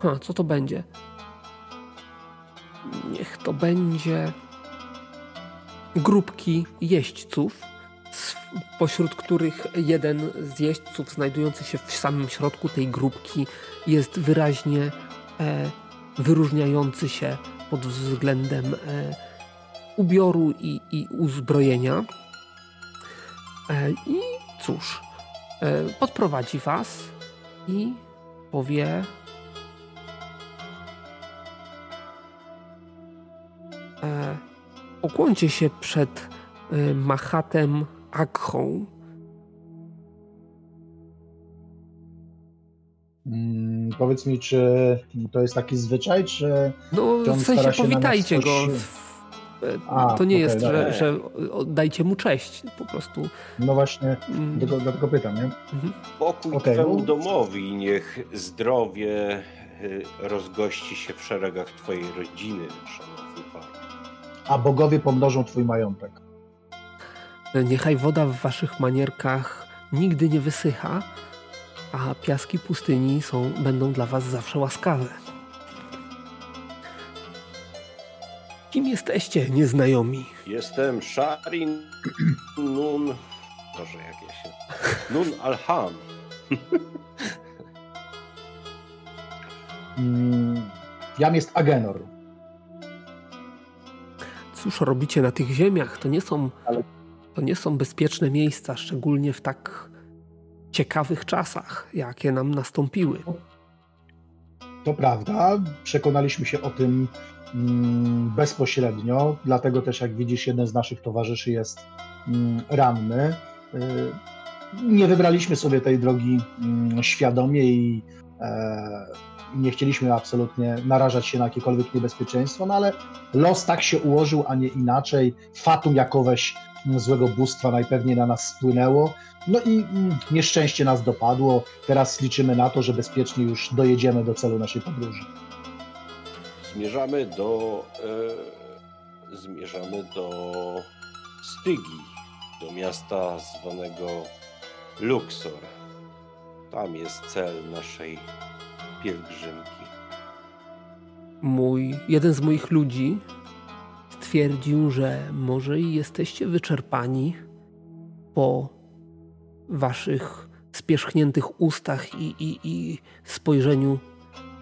Ha, co to będzie? Niech to będzie grupki jeźdźców, pośród których jeden z jeźdźców znajdujący się w samym środku tej grupki jest wyraźnie e, wyróżniający się pod względem e, ubioru i, i uzbrojenia. E, I cóż, e, podprowadzi was i powie e, ukłoncie się przed e, Mahatem Akhą. Mm, powiedz mi, czy to jest taki zwyczaj, czy. No, czy w sensie powitajcie coś... go. A, to nie okay, jest, że, że dajcie mu cześć, po prostu. No właśnie, mm. dlatego, dlatego pytam, nie? Mhm. Pokój okay, twemu domowi, niech zdrowie y, rozgości się w szeregach twojej rodziny, szanowny. A bogowie pomnożą twój majątek. Niechaj woda w waszych manierkach nigdy nie wysycha, a piaski pustyni są, będą dla was zawsze łaskawe. Kim jesteście, nieznajomi? Jestem Sharin Nun... Proszę, jakieś... Nun Alham. mm, jam jest Agenor. Cóż robicie na tych ziemiach? To nie są, to nie są bezpieczne miejsca, szczególnie w tak ciekawych czasach, jakie nam nastąpiły. To prawda, przekonaliśmy się o tym mm, bezpośrednio, dlatego też, jak widzisz, jeden z naszych towarzyszy jest mm, ranny. Y, nie wybraliśmy sobie tej drogi mm, świadomie i e, nie chcieliśmy absolutnie narażać się na jakiekolwiek niebezpieczeństwo, no ale los tak się ułożył, a nie inaczej. Fatum jakoweś złego bóstwa najpewniej na nas spłynęło. No i mm, nieszczęście nas dopadło. Teraz liczymy na to, że bezpiecznie już dojedziemy do celu naszej podróży. Zmierzamy do. E, zmierzamy do Stygi, do miasta zwanego Luxor. Tam jest cel naszej pielgrzymki. Mój, jeden z moich ludzi stwierdził, że może jesteście wyczerpani po waszych spierzchniętych ustach i, i, i spojrzeniu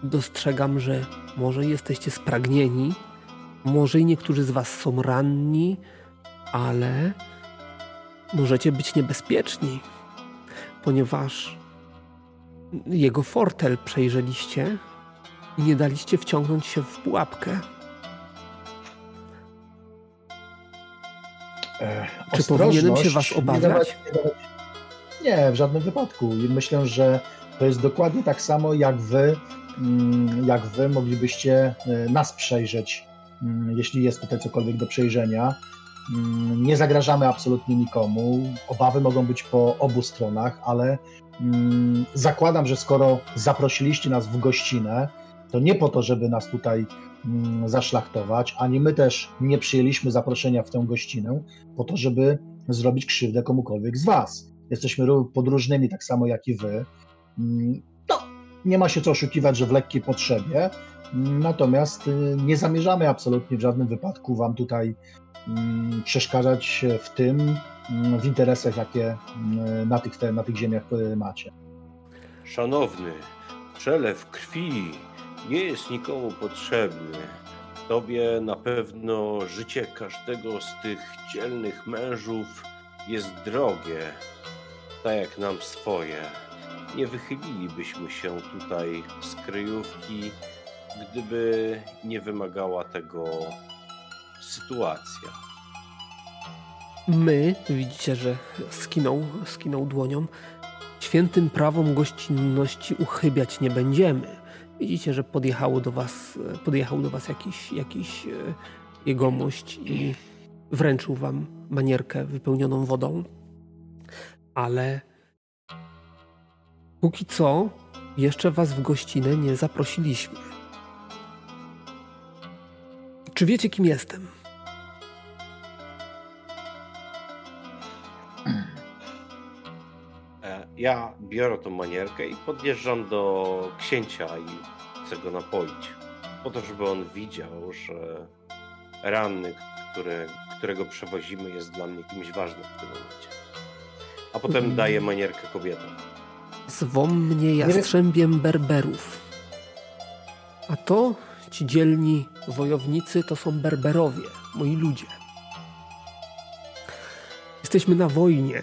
dostrzegam, że może jesteście spragnieni, może i niektórzy z was są ranni, ale możecie być niebezpieczni, ponieważ jego fortel przejrzeliście i nie daliście wciągnąć się w pułapkę. E, Czy powinienem się was obawiać? Nie, dawać, nie, w żadnym wypadku. I myślę, że to jest dokładnie tak samo, jak wy, mm, jak wy moglibyście e, nas przejrzeć, mm, jeśli jest tutaj cokolwiek do przejrzenia. Mm, nie zagrażamy absolutnie nikomu. Obawy mogą być po obu stronach, ale zakładam, że skoro zaprosiliście nas w gościnę, to nie po to, żeby nas tutaj zaszlachtować, ani my też nie przyjęliśmy zaproszenia w tę gościnę po to, żeby zrobić krzywdę komukolwiek z Was jesteśmy podróżnymi, tak samo jak i wy. Mm, no, nie ma się co oszukiwać, że w lekkiej potrzebie, natomiast y, nie zamierzamy absolutnie w żadnym wypadku Wam tutaj mm, przeszkadzać w tym, mm, w interesach, jakie na tych, na tych ziemiach macie. Szanowny, przelew krwi nie jest nikomu potrzebny. Tobie na pewno życie każdego z tych dzielnych mężów jest drogie tak jak nam swoje. Nie wychylilibyśmy się tutaj z kryjówki, gdyby nie wymagała tego sytuacja. My, widzicie, że skinął, skinął dłonią, świętym prawom gościnności uchybiać nie będziemy. Widzicie, że podjechało do was, podjechał do was jakiś, jakiś e, jegomość i wręczył wam manierkę wypełnioną wodą ale póki co jeszcze was w gościnę nie zaprosiliśmy. Czy wiecie, kim jestem? Ja biorę tą manierkę i podjeżdżam do księcia i chcę go napoić. Po to, żeby on widział, że ranny, który, którego przewozimy, jest dla mnie kimś ważnym w tym momencie a potem mhm. daje manierkę kobietom. Zwą mnie jastrzębiem berberów. A to ci dzielni wojownicy to są berberowie, moi ludzie. Jesteśmy na wojnie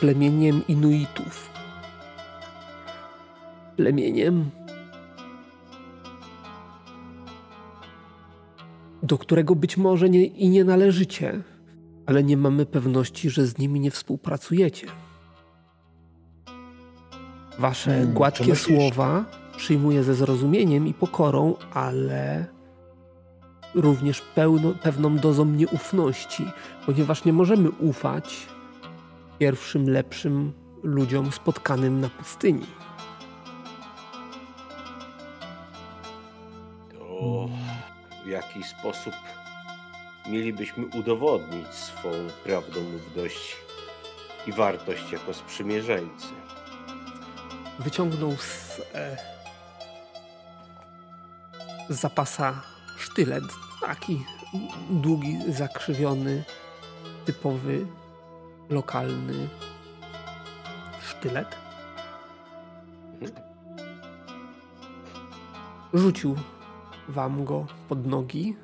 plemieniem Inuitów. Plemieniem, do którego być może nie, i nie należycie, ale nie mamy pewności, że z nimi nie współpracujecie. Wasze hmm, gładkie słowa przyjmuję ze zrozumieniem i pokorą, ale również pełno, pewną dozą nieufności, ponieważ nie możemy ufać pierwszym lepszym ludziom spotkanym na pustyni. To w jaki sposób mielibyśmy udowodnić swą prawdomówność i wartość jako sprzymierzeńcy? Wyciągnął z, e, z zapasa sztylet, taki długi, zakrzywiony, typowy, lokalny sztylet. Rzucił wam go pod nogi.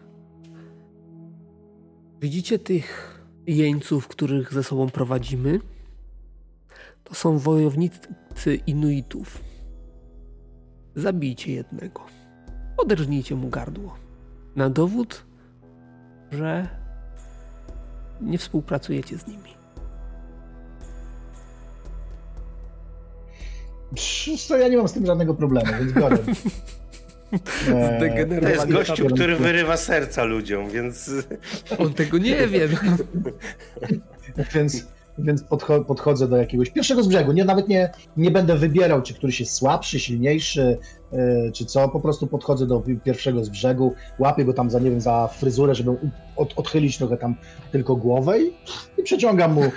Widzicie tych jeńców, których ze sobą prowadzimy? To są wojownicy Inuitów. Zabijcie jednego. Oderżnijcie mu gardło. Na dowód, że nie współpracujecie z nimi. Co ja nie mam z tym żadnego problemu, więc biorę. Eee, to jest gościu, który wyrywa serca ludziom, więc. On tego nie wie. więc więc podcho podchodzę do jakiegoś pierwszego z brzegu. Nie, nawet nie, nie będę wybierał, czy któryś jest słabszy, silniejszy, czy co. Po prostu podchodzę do pierwszego z brzegu, łapię go tam za, nie wiem, za fryzurę, żeby od, odchylić trochę tam tylko głowę i, i przeciągam mu yy,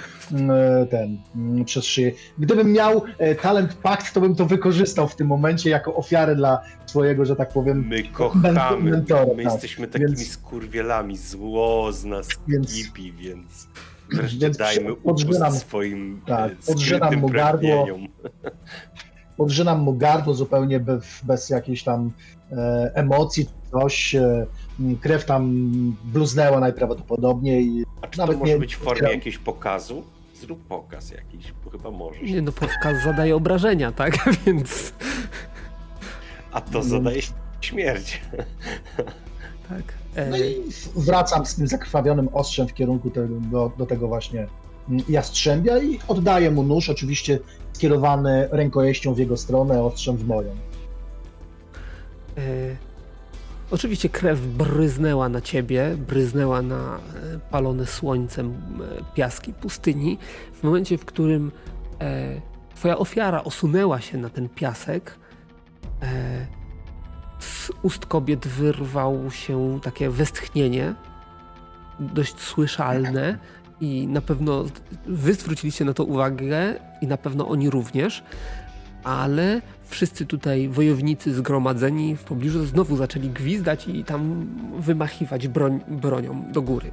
ten yy, przez szyję. Gdybym miał e, talent pakt, to bym to wykorzystał w tym momencie jako ofiarę dla twojego, że tak powiem, My kochamy, mentora, my tak. jesteśmy takimi więc, skurwielami, zło z nas więc, kipi, więc... Wreszcie Więc dajmy podrzynam, swoim tak, podrzynam mu gardło. Podrzynam mu gardło zupełnie bez, bez jakiejś tam e, emocji, coś. E, krew tam bluznęła najprawdopodobniej. A czy Nawet to może nie, być w formie jakiegoś pokazu? Zrób pokaz jakiś, bo chyba możesz. Nie no, pokaz zadaje obrażenia, tak? Więc... A to zadaje śmierć. Tak. No i wracam z tym zakrwawionym ostrzem w kierunku tego, do, do tego właśnie jastrzębia i oddaję mu nóż, oczywiście skierowany rękojeścią w jego stronę, ostrzem w moją. E, oczywiście krew bryznęła na ciebie, bryznęła na e, palone słońcem e, piaski pustyni. W momencie, w którym e, twoja ofiara osunęła się na ten piasek, e, z ust kobiet wyrwał się takie westchnienie, dość słyszalne i na pewno wy zwróciliście na to uwagę i na pewno oni również, ale wszyscy tutaj wojownicy zgromadzeni w pobliżu znowu zaczęli gwizdać i tam wymachiwać broń, bronią do góry.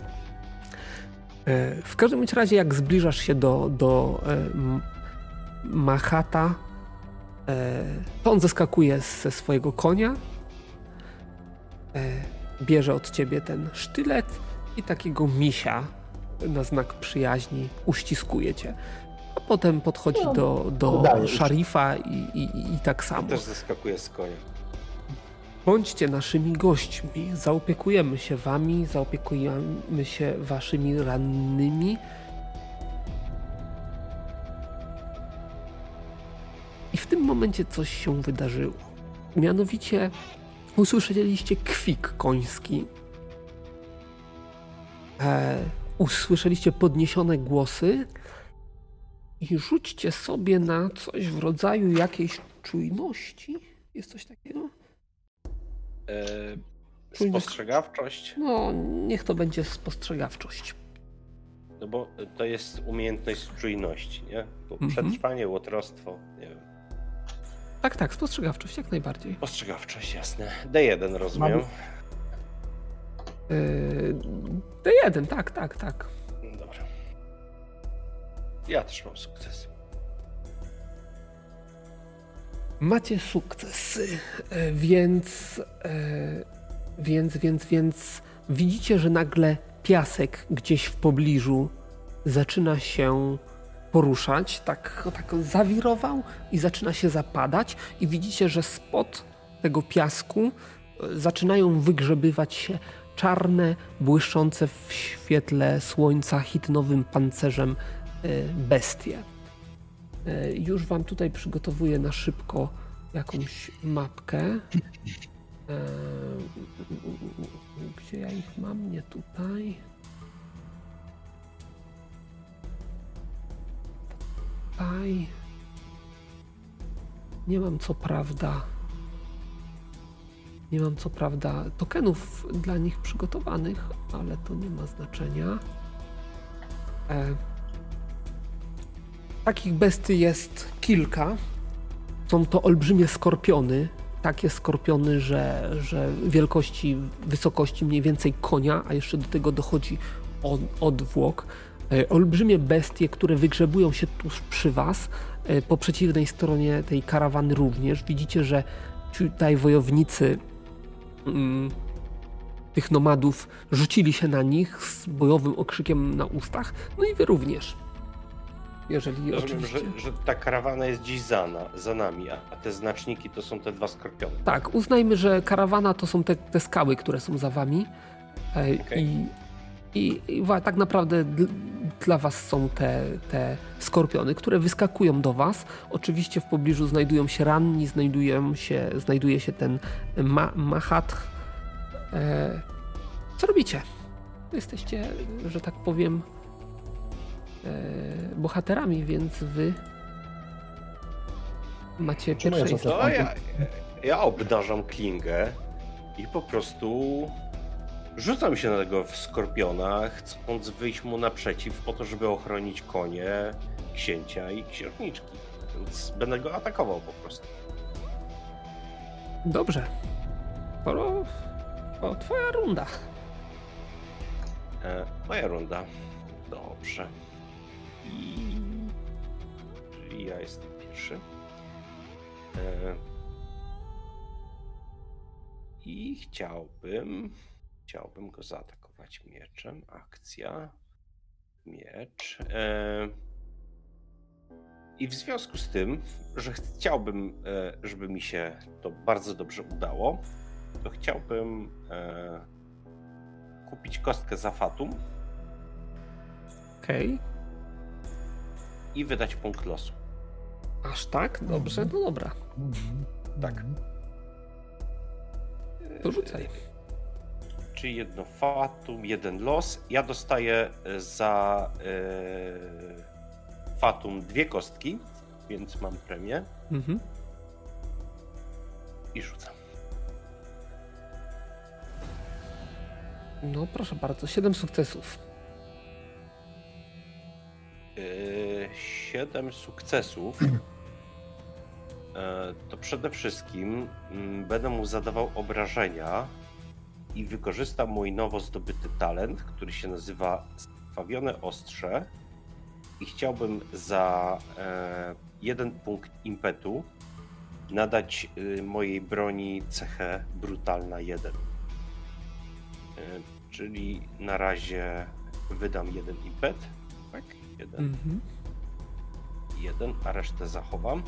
E, w każdym razie, jak zbliżasz się do, do e, Mahata, e, to on zeskakuje ze swojego konia bierze od ciebie ten sztylet i takiego misia na znak przyjaźni uściskuje cię. A potem podchodzi no, do, do szarifa i, i, i tak samo. Też zeskakuje z konia. Bądźcie naszymi gośćmi, zaopiekujemy się wami, zaopiekujemy się waszymi rannymi. I w tym momencie coś się wydarzyło. Mianowicie Usłyszeliście kwik koński. E, usłyszeliście podniesione głosy. I rzućcie sobie na coś w rodzaju jakiejś czujności. Jest coś takiego? E, spostrzegawczość? No, niech to będzie spostrzegawczość. No bo to jest umiejętność czujności, nie? Bo mhm. przetrwanie, łotrostwo, nie wiem. Tak, tak, spostrzegawczość jak najbardziej. Spostrzegawczość, jasne. D1 rozumiem. Yy, D1, tak, tak, tak. Dobra. Ja też mam sukces. Macie sukces, e, więc, e, więc, więc, więc widzicie, że nagle piasek gdzieś w pobliżu zaczyna się poruszać, tak, tak zawirował i zaczyna się zapadać i widzicie, że spod tego piasku e, zaczynają wygrzebywać się czarne, błyszczące w świetle słońca hitnowym pancerzem e, bestie. E, już wam tutaj przygotowuję na szybko jakąś mapkę. E, gdzie ja ich mam? Nie tutaj. Tutaj. Nie mam co prawda. Nie mam co prawda tokenów dla nich przygotowanych, ale to nie ma znaczenia. E, takich bestii jest kilka. Są to olbrzymie skorpiony. Takie skorpiony, że, że wielkości, wysokości mniej więcej konia, a jeszcze do tego dochodzi od, odwłok. E, olbrzymie bestie, które wygrzebują się tuż przy Was. E, po przeciwnej stronie tej karawany również. Widzicie, że tutaj wojownicy mm, tych nomadów rzucili się na nich z bojowym okrzykiem na ustach. No i Wy również. Jeżeli Rozumiem, oczywiście... że, że ta karawana jest dziś za, na, za nami, a, te znaczniki to są te dwa skorpiony. Tak, uznajmy, że karawana to są te, te skały, które są za Wami. E, Okej. I, i, i tak naprawdę dl- dla Was są te, te skorpiony, które wyskakują do Was. Oczywiście w pobliżu znajdują się ranni, znajdują się, znajduje się ten ma, mahat. E, co robicie? Jesteście, że tak powiem, e, bohaterami, więc Wy macie pierwszeństwo. No ja, ja obdarzam klingę i po prostu rzucam się na tego skorpiona, chcąc wyjść mu naprzeciw po to, żeby ochronić konie, księcia i księżniczki. Więc będę go atakował po prostu. Dobrze. Poro... O, twoja runda. E, moja runda. Dobrze. I... Czyli ja jestem pierwszy. E, I chciałbym... Chciałbym go zaatakować mieczem. Akcja. Miecz. E, I w związku z tym, że chciałbym, e, żeby mi się to bardzo dobrze udało, to chciałbym e, kupić kostkę za Fatum Okej. i wydać punkt losu. Aż tak? Dobrze, no dobra. Mhm. Tak. To rzucaj. Czyli jedno Fatum, jeden los. Ja dostaję e, za e, Fatum dwie kostki, więc mam premię Mhm. i rzucam. No proszę bardzo, siedem sukcesów. E, Siedem sukcesów. E, To przede wszystkim mm, będę mu zadawał obrażenia i wykorzystam mój nowo zdobyty talent, który się nazywa Skrwawione Ostrze. I chciałbym za e, jeden punkt impetu nadać y, mojej broni cechę Brutalna 1. E, Czyli na razie wydam jeden impet. Tak? Jeden Mhm. jeden, a resztę zachowam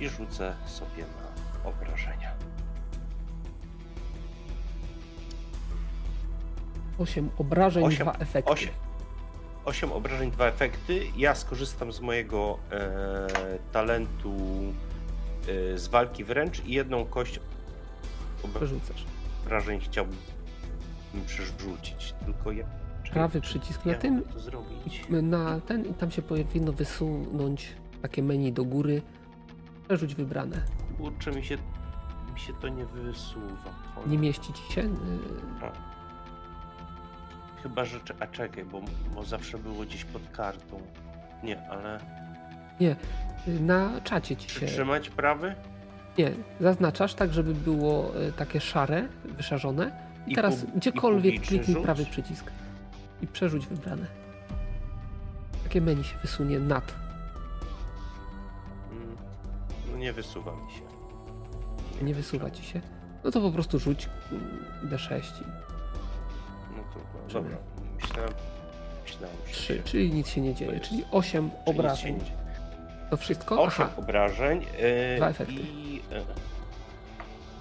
i rzucę sobie na obrażenia. Osiem obrażeń, Osiem- dwa efekty. Osiem, osiem obrażeń, dwa efekty. Ja skorzystam z mojego e, talentu e, z walki wręcz i jedną kość Przerzucasz. obrażeń chciałbym przerzucić. Tylko ja. Prawy przycisk na tym, to zrobić? na ten i tam się powinno wysunąć takie menu do góry. Przerzuć wybrane. Kurczę, mi się, mi się to nie wysuwa. Nie mieści ci się? y, Chyba, że. A czekaj, bo, bo zawsze było gdzieś pod kartą. Nie, ale. Nie, na czacie ci się... Przytrzymać prawy? Nie, zaznaczasz tak, żeby było y, takie szare, wyszarzone. I I teraz i gdziekolwiek kliknij prawy przycisk i przerzuć wybrane. Takie menu się wysunie nad. Mm, No nie wysuwa mi się. Nie wysuwa ci się. No to po prostu rzuć mm, D6 i No to dobra. Myślałem, myślałem że 3, się- czyli nic się nie dzieje. jest- Czyli 8 że nic się obrażeń. To wszystko? Osiem Aha, obrażeń yy, Dwa efekty. I, yy,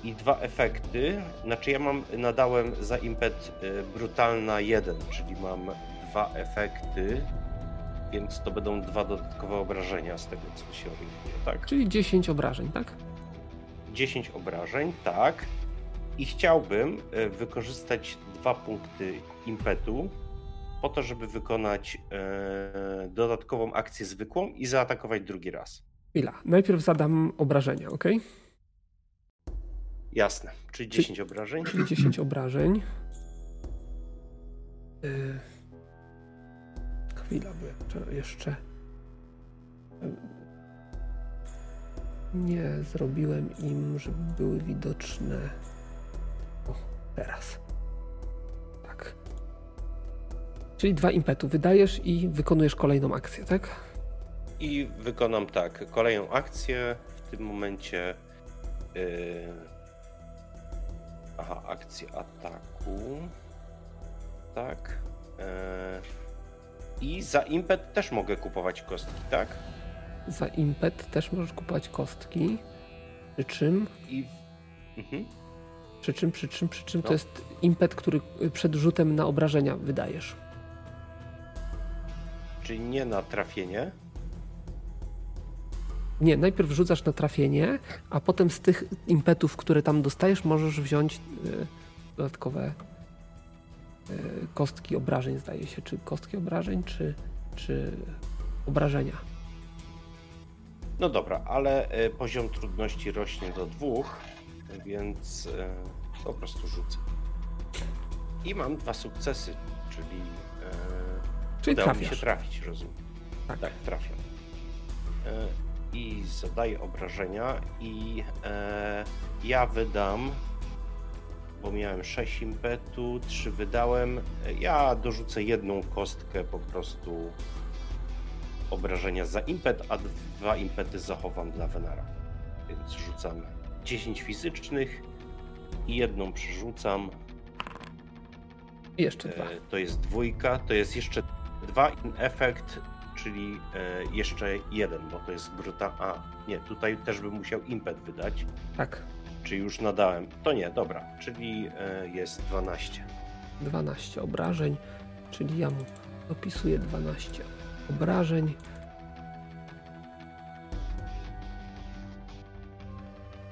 i dwa efekty. Znaczy ja mam, nadałem za impet yy, brutalna 1, czyli mam dwa efekty, więc to będą dwa dodatkowe obrażenia z tego, co się orientuję, tak? Czyli 10 obrażeń, tak? 10 obrażeń, tak. I chciałbym e, wykorzystać dwa punkty impetu po to, żeby wykonać e, dodatkową akcję zwykłą i zaatakować drugi raz. Chwila. Najpierw zadam obrażenia, ok? Jasne. Czyli 10 obrażeń. Czyli 10 obrażeń. Yy... Chwila, bo jeszcze, jeszcze. Nie zrobiłem im, żeby były widoczne. O, teraz. Czyli dwa impetu wydajesz i wykonujesz kolejną akcję, tak? I wykonam tak. Kolejną akcję w tym momencie. Yy... Aha, akcję ataku. Tak. Yy... I za impet też mogę kupować kostki, tak? Za impet też możesz kupować kostki. Przy czym. I. Mhm. Przy czym, przy czym, przy czym no. to jest impet, który przed rzutem na obrażenia wydajesz. Czyli nie na trafienie? Nie, najpierw rzucasz na trafienie, a potem z tych impetów, które tam dostajesz, możesz wziąć y, dodatkowe y, kostki obrażeń, zdaje się. Czy kostki obrażeń, czy, czy obrażenia. No dobra, ale y, poziom trudności rośnie do dwóch, więc po prostu rzucę. I mam dwa sukcesy, czyli, czyli udało trafiasz. mi się trafić, rozumiem. Tak, tak trafiam i zadaję obrażenia i e, ja wydam, bo miałem 6 impetu, 3 wydałem, ja dorzucę jedną kostkę po prostu obrażenia za impet, a dwa impety zachowam dla Venara. Więc rzucam 10 fizycznych i jedną przerzucam. Jeszcze dwa. E, to jest dwójka, to jest jeszcze dwa efekt czyli e, jeszcze jeden, bo to jest bruta. A, nie, tutaj też bym musiał impet wydać. Tak. Czy już nadałem? To nie, dobra, czyli e, jest 12. 12 obrażeń, czyli ja mu dopisuję 12 obrażeń.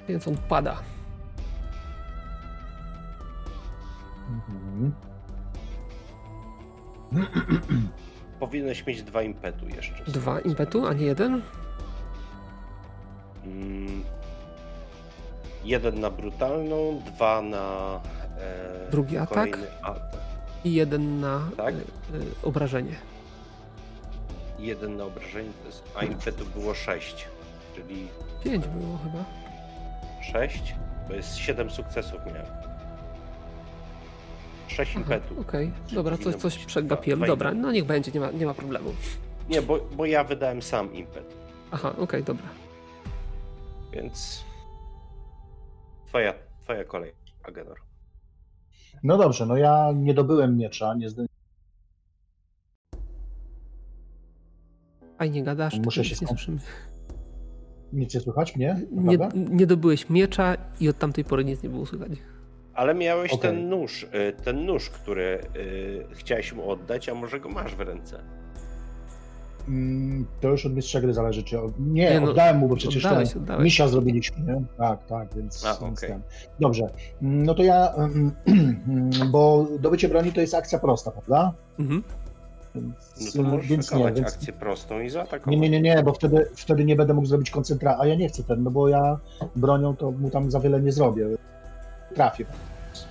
Więc on pada. Mhm. Powinieneś mieć dwa impetu jeszcze. Dwa impetu, a nie jeden? Mm, jeden na brutalną, dwa na. E, Drugi atak. atak. I jeden na tak? e, e, obrażenie. Jeden na obrażenie, jest, a impetu było sześć, czyli. Pięć było chyba. Sześć? Bo jest siedem sukcesów miałem. 6 impetu. Okej, okay. dobra, coś, coś przegapiłem. Dobra, no niech będzie, nie ma, nie ma problemu. Nie, bo, bo ja wydałem sam impet. Aha, okej, okay, dobra. Więc twoja, twoja kolej, Agenor. No dobrze, no ja nie dobyłem miecza, nie zdążyłem. nie gadasz, Muszę się nie słyszymy. Nic nie słychać mnie? Nie, nie dobyłeś miecza i od tamtej pory nic nie było słychać. Ale miałeś okay. ten nóż, y, ten nóż, który y, chciałeś mu oddać, a może go masz w ręce? Mm, to już od mistrza gry zależy, czy... Nie, nie no, oddałem mu, bo przecież oddałeś, ten oddałeś. misia zrobiliśmy, nie? Tak, tak, więc... A, okay. Dobrze, mm, no to ja... Bo dobycie broni to jest akcja prosta, prawda? Mhm. Więc, no to możesz więc nie, więc... akcję prostą i zaatakować. Nie, nie, nie, nie, bo wtedy, wtedy nie będę mógł zrobić koncentra, a ja nie chcę ten, no bo ja bronią to mu tam za wiele nie zrobię trafię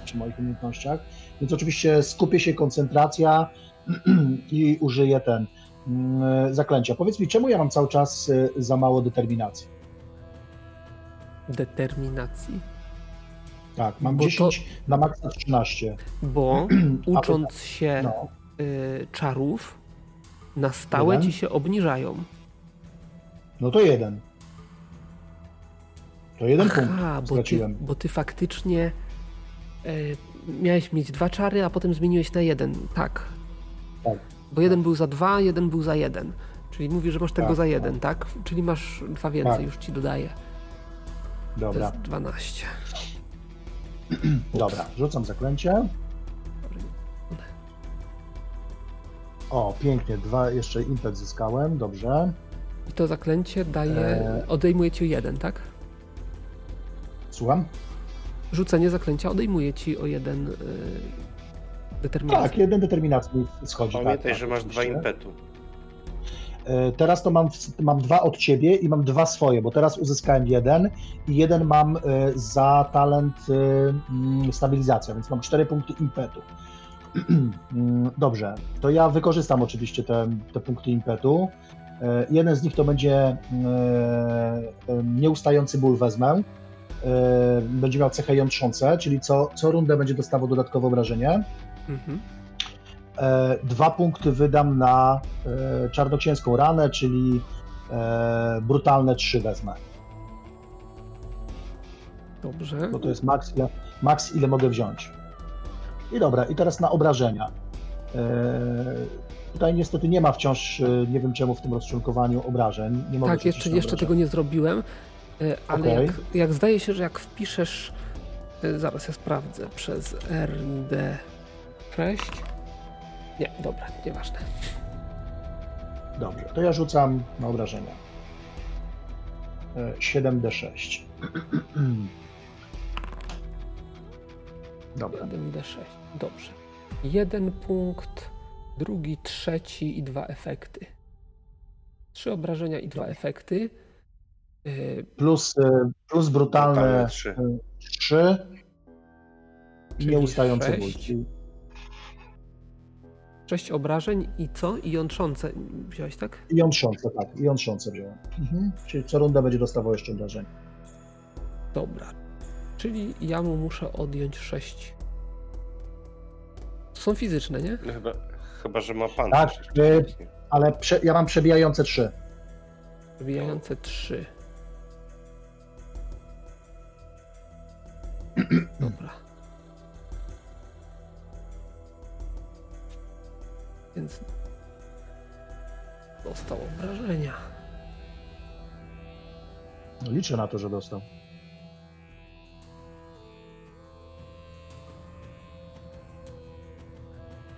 przy moich umiejętnościach. Więc oczywiście skupię się, koncentracja i użyję ten mm, zaklęcia. Powiedz mi, czemu ja mam cały czas y, za mało determinacji? Determinacji? Tak, mam bo 10 to... na maksa 13. Bo ucząc się no. y, czarów, na stałe jeden? ci się obniżają. No to jeden. To jeden Aha, punkt bo ty, bo ty faktycznie e, miałeś mieć dwa czary, a potem zmieniłeś na jeden. Tak. Tak. Bo jeden był za dwa, jeden był za jeden. Czyli mówisz, że masz tego tak, za jeden, tak. tak? Czyli masz dwa więcej, tak. już ci dodaję. Dobra. To jest 12. Dobra, rzucam zaklęcie. O, pięknie, dwa jeszcze impet zyskałem, dobrze. I to zaklęcie daje, e... odejmuje ci jeden, tak? Słucham? Rzucenie zaklęcia odejmuje ci o jeden yy, determinacji. Tak, jeden determinacji schodzi. Pamiętaj, tak, że masz dwa impetu. E, teraz to mam, mam dwa od ciebie i mam dwa swoje, bo teraz uzyskałem jeden i jeden mam e, za talent e, mm, stabilizacja, więc mam cztery punkty impetu. Mm, dobrze, to ja wykorzystam oczywiście te, te punkty impetu. Jeden z nich to będzie nieustający ból wezmę. Będzie miał cechę jątrzące, czyli co, co rundę będzie dostawał dodatkowe obrażenie. Mhm. E, dwa punkty wydam na e, czarnoksięską ranę, czyli e, brutalne trzy wezmę. Dobrze. Bo to jest maks ile, maks, ile mogę wziąć. I dobra, i teraz na obrażenia. Tutaj niestety nie ma wciąż, nie wiem czemu w tym rozczłonkowaniu obrażeń. Nie mogę tak, jeszcze, jeszcze tego nie zrobiłem, ale okay. jak, jak zdaje się, że jak wpiszesz, zaraz ja sprawdzę, przez RD6, nie, dobra, nieważne. Dobrze, to ja rzucam na obrażenia. 7d6. Dobra. 1d6. Dobrze. Jeden punkt, drugi, trzeci i dwa efekty. Trzy obrażenia i dwa efekty. Y, plus, y, plus brutalne 3. 3 i nieustający ból. 6 obrażeń i co? I jątrzące wziąłeś, tak? I jątrzące, tak. I jątrzące wziąłem. Mhm. Czyli co runda będzie dostawał jeszcze obrażeń. Dobra. Czyli ja mu muszę odjąć 6. To są fizyczne, nie? No chyba, chyba, że ma pan. Tak, y, ale prze, ja mam przebijające 3. Przebijające 3. Dobra. Więc dostał obrażenia. No liczę na to, że dostał.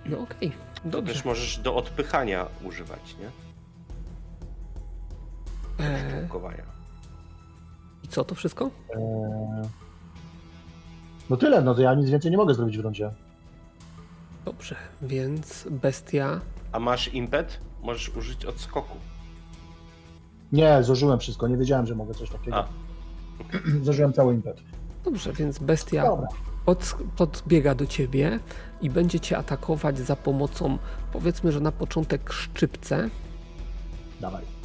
No okej, okay. dobrze. Też możesz do odpychania używać, nie? Eee... I co to wszystko? Eee... No tyle, no to ja nic więcej nie mogę zrobić w rundzie. Dobrze, więc bestia. A masz impet? Możesz użyć odskoku. Nie, zużyłem wszystko. Nie wiedziałem, że mogę coś takiego. A. Zużyłem cały impet. Dobrze, więc bestia pod, podbiega do ciebie i będzie cię atakować za pomocą, powiedzmy, że na początek szczypce. Dawaj.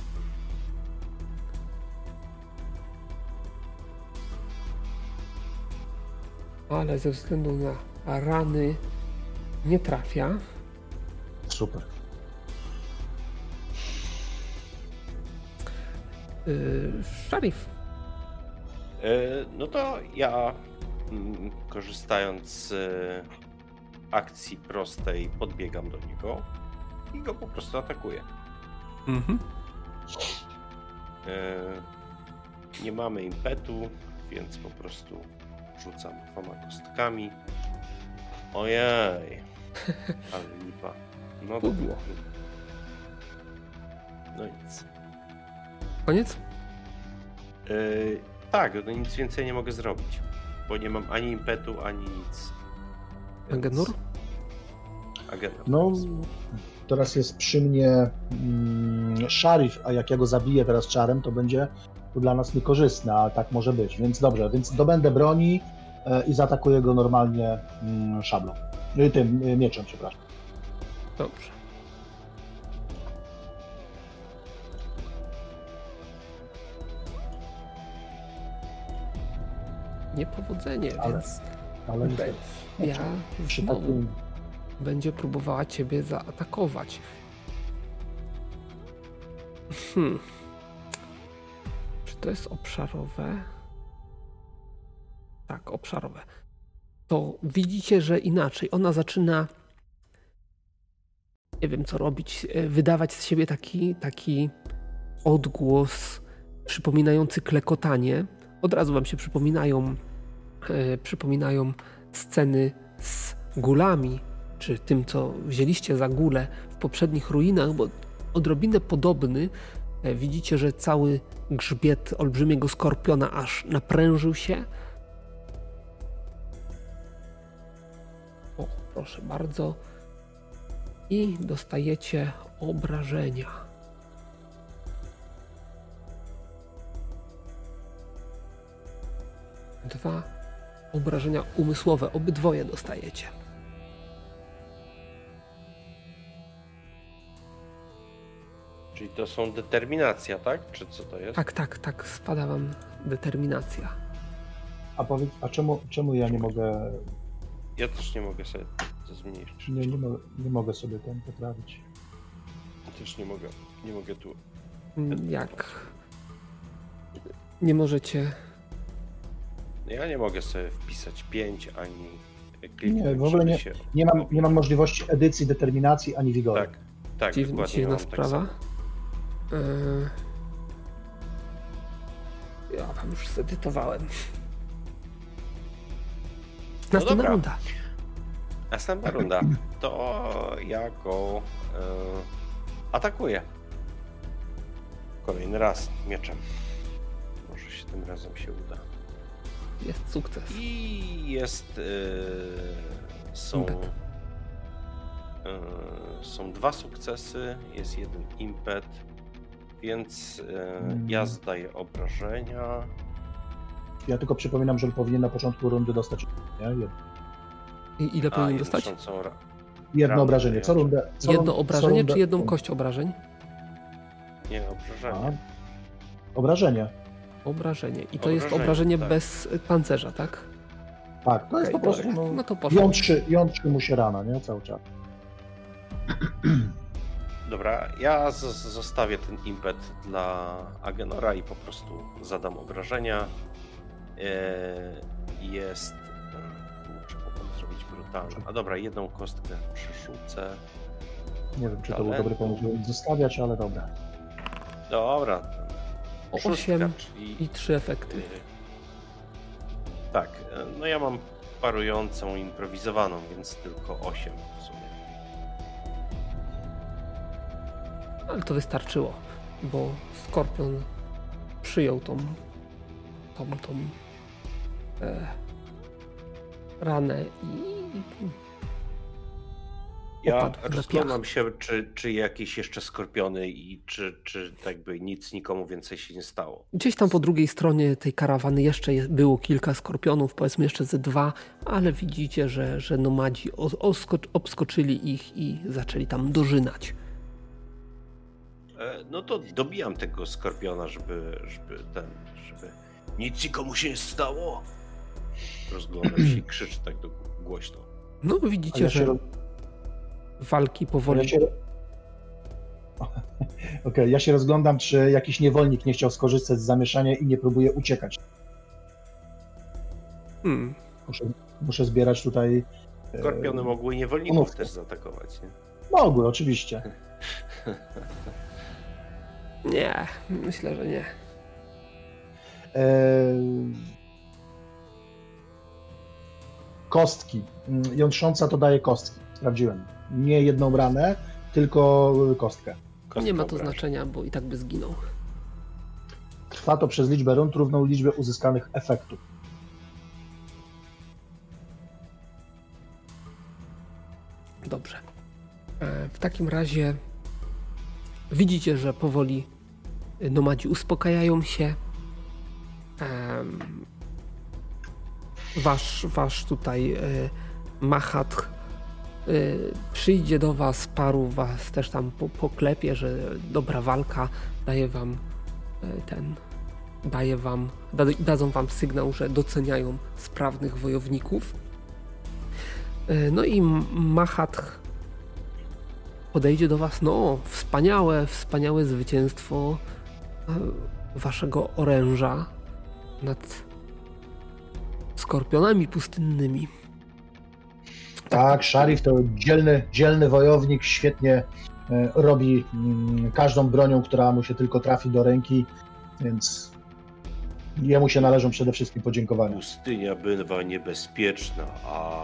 Ale ze względu na rany nie trafia. Super. Yy, Szarif. Yy, no to ja, mm, korzystając z y, akcji prostej, podbiegam do niego i go po prostu atakuję. Mhm. Yy, nie mamy impetu, więc po prostu rzucam dwoma kostkami. Ojej. Ale lipa. No Pudło. No nic. Koniec? Yy, tak, no nic więcej nie mogę zrobić. Bo nie mam ani impetu, ani nic. Więc... Agenur? Agenur. No, teraz jest przy mnie mm, szarif, a jak ja go zabiję teraz czarem, to będzie to dla nas niekorzystne, a tak może być. Więc dobrze, więc dobędę broni e, i zaatakuję go normalnie mm, szablą. Y, tym y, mieczem, przepraszam. Dobrze. Niepowodzenie, ale, więc ale ja znowu będzie próbowała ciebie zaatakować. Hmm. To jest obszarowe? Tak, obszarowe to widzicie, że inaczej. Ona zaczyna, nie wiem co robić, e, wydawać z siebie taki, taki odgłos przypominający klekotanie. Od razu wam się przypominają, e, przypominają sceny z gulami, czy tym, co wzięliście za gulę w poprzednich ruinach, bo odrobinę podobny. E, widzicie, że cały grzbiet olbrzymiego skorpiona aż naprężył się. O, proszę bardzo. I dostajecie obrażenia. Dwa obrażenia umysłowe, obydwoje dostajecie. Czyli to są determinacja, tak? Czy co to jest? Tak, tak, tak, spada wam determinacja. A powiedz, a czemu, czemu ja nie mogę, Ja też nie mogę sobie to zmniejszyć. nie, nie, mo- nie mogę sobie ten poprawić? Ja też nie mogę. Nie mogę tu. Mm, Jak nie możecie. Ja nie mogę sobie wpisać 5 ani kliknąć, Nie, w ogóle nie- Się... Nie mam, nie mam możliwości edycji, determinacji ani wigoru. Tak, tak, dziwna tak sprawa. Yy... Ja wam już zedytowałem. Następna dobra. runda. Następna runda. To ja go e, atakuję. Kolejny raz mieczem. Może się tym razem się uda. Jest sukces. I jest. e, są. E, są dwa sukcesy, jest jeden impet, więc e, ja zdaję obrażenia. Ja tylko przypominam, że powinien na początku rundy dostać nie? Jedno, I ile A, powinien dostać? ra- jedno obrażenie. Co rundę? Co Jedno obrażenie, co rundę- czy jedną kość obrażeń? Nie, A, obrażenia. obrażenie. Obrażenie. I to jest Obrażenie, obrażenie tak. bez pancerza, tak? Tak, to jest Okej, po prostu. No, No to jątrzy, jątrzy mu się rana, nie? Cały czas. Dobra, ja zostawię ten impet dla Agenora i po prostu zadam obrażenia. Eee, Jest. Kurczę, mogłem zrobić brutalne. A dobra, jedną kostkę przerzucę. Nie wiem, czy to był Talentu. dobry pomysł, żeby zostawiać, ale dobra. Dobra. Szóstka, osiem czyli. I trzy efekty. e, Tak, e, no ja mam parującą, improwizowaną, więc tylko 8 w sumie. Ale to wystarczyło, bo Skorpion przyjął tą, tą, tą e, ranę i Ja rozglądam się, czy, czy jakieś jeszcze skorpiony i czy, czy tak by nic nikomu więcej się nie stało. gdzieś tam po drugiej stronie tej karawany jeszcze było kilka skorpionów, powiedzmy jeszcze ze dwa, ale widzicie, że, że nomadzi obskoczyli ich i zaczęli tam dożynać. E, No to dobijam tego skorpiona, żeby, żeby ten, żeby nic nikomu się nie stało. Rozglądam się i krzyczę tak do, głośno. No widzicie, ja że ro- walki ja powoli... się... Okej, ja się rozglądam, czy jakiś niewolnik nie chciał skorzystać z zamieszania i nie próbuje uciekać. Hmm. Muszę, muszę zbierać tutaj. e, Skorpiony mogły niewolników umówmy. też zaatakować, nie? Mogły, oczywiście. Nie, myślę, że nie. Kostki. Mm, Jątrząca to daje kostki. Sprawdziłem. Nie jedną ranę, tylko kostkę. Kostka nie ma to obrażeń. znaczenia, bo i tak by zginął. Trwa to przez liczbę rund równą liczbie uzyskanych efektów. Dobrze. E, W takim razie widzicie, że powoli nomadzi uspokajają się. Wasz, wasz tutaj e, Mahat e, przyjdzie do was, paru was też tam po- poklepie, że dobra walka, daje wam e, ten, daje wam, da, dadzą wam sygnał, że doceniają sprawnych wojowników. No i Mahat podejdzie do was, no wspaniałe, wspaniałe zwycięstwo e, waszego oręża nad skorpionami pustynnymi. Tak, Sharif to dzielny, dzielny wojownik, świetnie e, robi mm, każdą bronią, która mu się tylko trafi do ręki, więc jemu się należą przede wszystkim podziękowania. Pustynia bywa niebezpieczna, a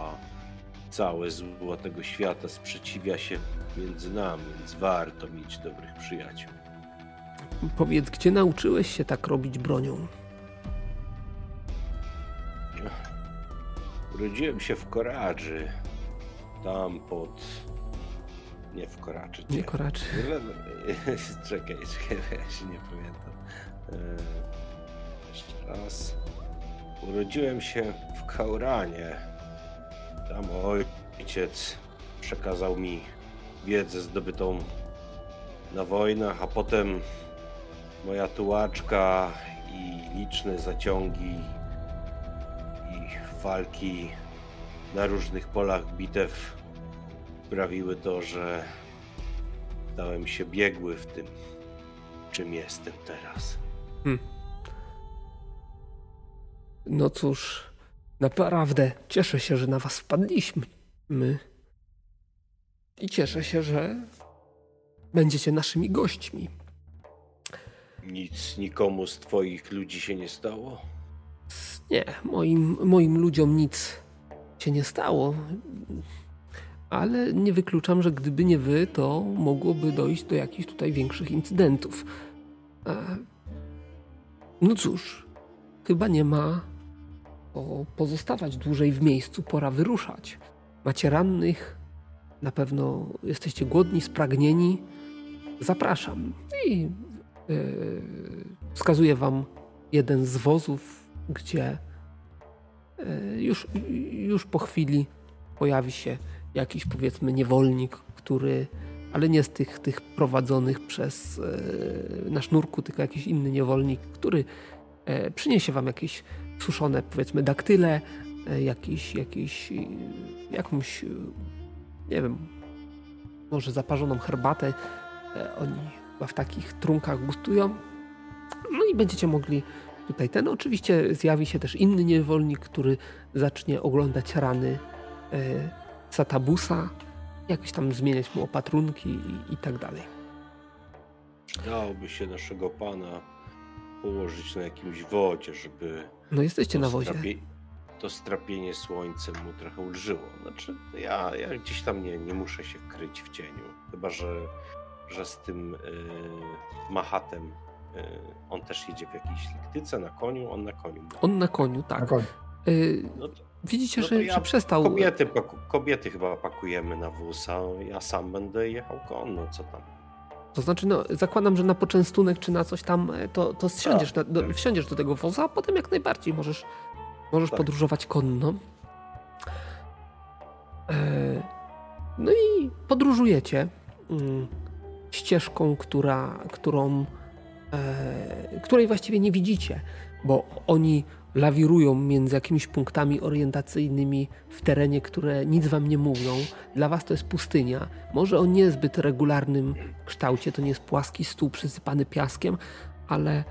całe zło tego świata sprzeciwia się między nami, więc warto mieć dobrych przyjaciół. Powiedz, gdzie nauczyłeś się tak robić bronią? Urodziłem się w Koradży. Tam pod. Nie w Koradży. Nie Koradży. czekaj, czekaj, ja się nie pamiętam. Eee, jeszcze raz. Urodziłem się w Kauranie. Tam ojciec przekazał mi wiedzę zdobytą na wojnach, a potem moja tułaczka i liczne zaciągi i walki na różnych polach bitew sprawiły to, że stałem się biegły w tym, czym jestem teraz. Hmm. No cóż, naprawdę cieszę się, że na was wpadliśmy. My. I cieszę się, że będziecie naszymi gośćmi. Nic nikomu z twoich ludzi się nie stało? Nie, moim, moim ludziom nic się nie stało. Ale nie wykluczam, że gdyby nie wy, to mogłoby dojść do jakichś tutaj większych incydentów. No cóż, chyba nie ma pozostawać dłużej w miejscu, pora wyruszać. Macie rannych, na pewno jesteście głodni, spragnieni. Zapraszam. I yy, wskazuję wam jeden z wozów, gdzie yy, już, już po chwili pojawi się jakiś powiedzmy niewolnik, który, ale nie z tych, tych prowadzonych przez yy, na sznurku, tylko jakiś inny niewolnik, który przyniesie wam jakieś suszone powiedzmy daktyle, jakiś, jakiś, jakąś nie wiem, może zaparzoną herbatę. E, oni chyba w takich trunkach gustują. No i będziecie mogli tutaj ten. Oczywiście zjawi się też inny niewolnik, który zacznie oglądać rany e, Satabusa, jakieś tam zmieniać mu opatrunki i, i tak dalej. Dałoby się naszego pana położyć na jakimś wodzie, żeby. No jesteście na wodzie to strapienie słońcem mu trochę ulżyło. Znaczy, ja, ja gdzieś tam nie, nie muszę się kryć w cieniu. Chyba, że, że z tym yy, machatem yy, on też jedzie w jakiejś liktyce, na koniu, on na koniu. On na koniu, tak. Na koniu. Yy, no to, Widzicie, no że, ja, że przestał. Kobiety, kobiety chyba pakujemy na wóz, a ja sam będę jechał konno, co tam. To znaczy, no, zakładam, że na poczęstunek czy na coś tam e, to, to zsiądziesz, tak, do, tak. wsiądziesz do tego wozu, a potem jak najbardziej możesz Możesz tak. podróżować konno. E, no i podróżujecie mm, ścieżką, która, którą, e, której właściwie nie widzicie, bo oni lawirują między jakimiś punktami orientacyjnymi w terenie, które nic wam nie mówią. Dla was to jest pustynia. Może o niezbyt regularnym kształcie, to nie jest płaski stół przysypany piaskiem, ale,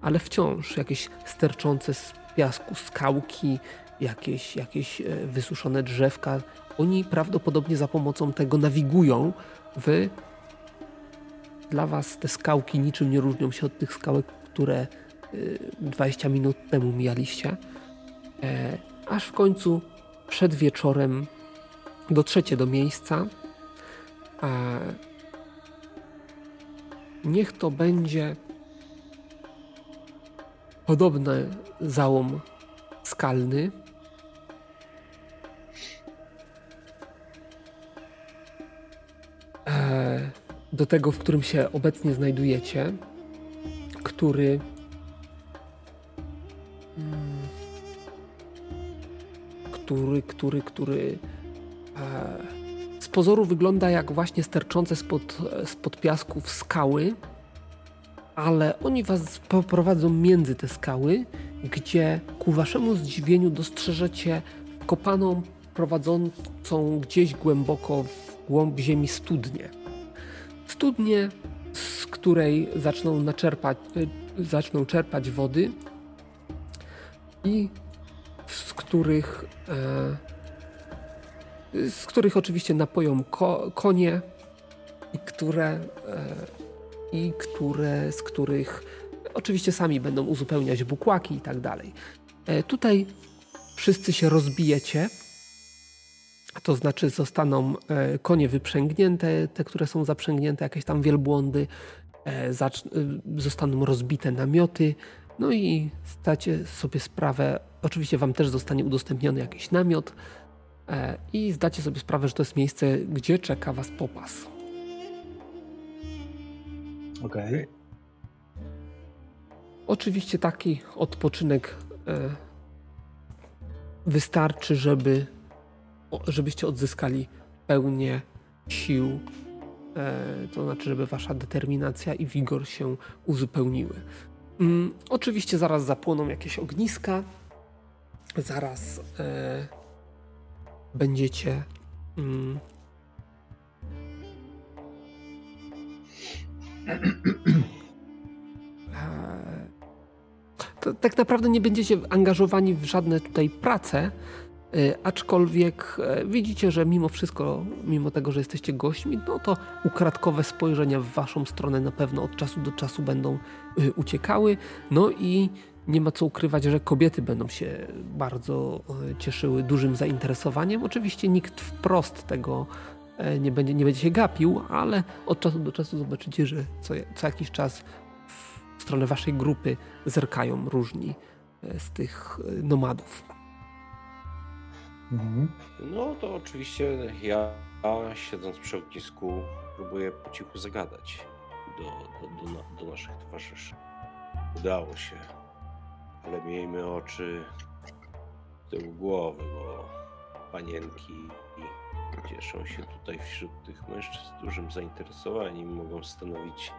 ale wciąż jakieś sterczące piasku skałki, jakieś, jakieś e, wysuszone drzewka. Oni prawdopodobnie za pomocą tego nawigują. Wy, dla was te skałki niczym nie różnią się od tych skałek, które 20 e, minut temu mijaliście. E, aż w końcu przed wieczorem dotrzecie do miejsca. Niech to będzie podobny załom skalny. E, do tego, w którym się obecnie znajdujecie, który mm, który, który, który e, z pozoru wygląda jak właśnie sterczące spod, spod piasków skały, ale oni was poprowadzą między te skały, gdzie ku waszemu zdziwieniu dostrzeżecie kopaną, prowadzącą gdzieś głęboko w głąb ziemi studnię. Studnię, z której zaczną naczerpać, y, zaczną czerpać wody i z których, e, z których oczywiście napoją ko, konie które e, i które, z których oczywiście sami będą uzupełniać bukłaki i tak dalej. E, tutaj wszyscy się rozbijecie To znaczy zostaną e, konie wyprzęgnięte, te, które są zaprzęgnięte, jakieś tam wielbłądy, e, zostaną rozbite namioty, no i zdacie sobie sprawę, oczywiście wam też zostanie udostępniony jakiś namiot i zdacie sobie sprawę, że to jest miejsce, gdzie czeka was popas. Okej. Okay. Oczywiście taki odpoczynek wystarczy, żeby, żebyście odzyskali pełnię sił, e, to znaczy, żeby wasza determinacja i wigor się uzupełniły. Mm, oczywiście zaraz zapłoną jakieś ogniska, zaraz e, będziecie mm, tak naprawdę nie będziecie angażowani w żadne tutaj prace, y, aczkolwiek e, widzicie, że mimo wszystko, mimo tego, że jesteście gośćmi, no to ukradkowe spojrzenia w waszą stronę na pewno od czasu do czasu będą y, uciekały. No i nie ma co ukrywać, że kobiety będą się bardzo cieszyły dużym zainteresowaniem. Oczywiście nikt wprost tego nie będzie, nie będzie się gapił, ale od czasu do czasu zobaczycie, że co, co jakiś czas w stronę waszej grupy zerkają różni e, z tych e, nomadów. Mhm. No to oczywiście ja siedząc przy ognisku próbuję po cichu zagadać do, do, do, do naszych towarzyszy. Udało się, ale miejmy oczy tyłu głowy, bo panienki cieszą się tutaj wśród tych mężczyzn dużym zainteresowaniem mogą stanowić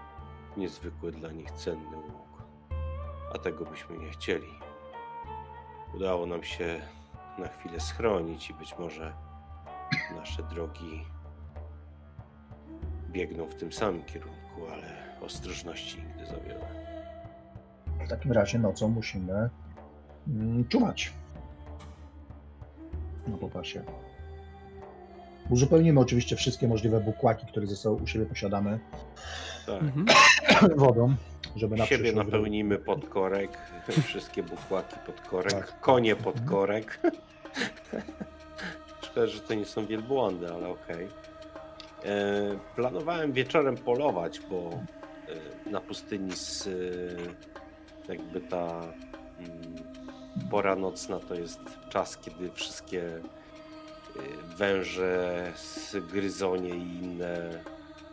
niezwykły dla nich cenny łuk. A tego byśmy nie chcieli. Udało nam się na chwilę schronić i być może nasze drogi biegną w tym samym kierunku, ale ostrożności nigdy za wiele. W takim razie nocą musimy mm, czuwać. No popatrzcie. Uzupełnimy oczywiście wszystkie możliwe bukłaki, które ze sobą u siebie posiadamy. Tak. Mhm. Wodą, żeby na Siebie napełnimy pod korek, wszystkie bukłaki pod korek, tak. konie pod mhm. korek. Szkoda, że to nie są wielbłądy, ale okej. Okay. E, planowałem wieczorem polować, bo e, na pustyni z, e, jakby ta mm, pora nocna to jest czas, kiedy wszystkie węże, gryzonie i inne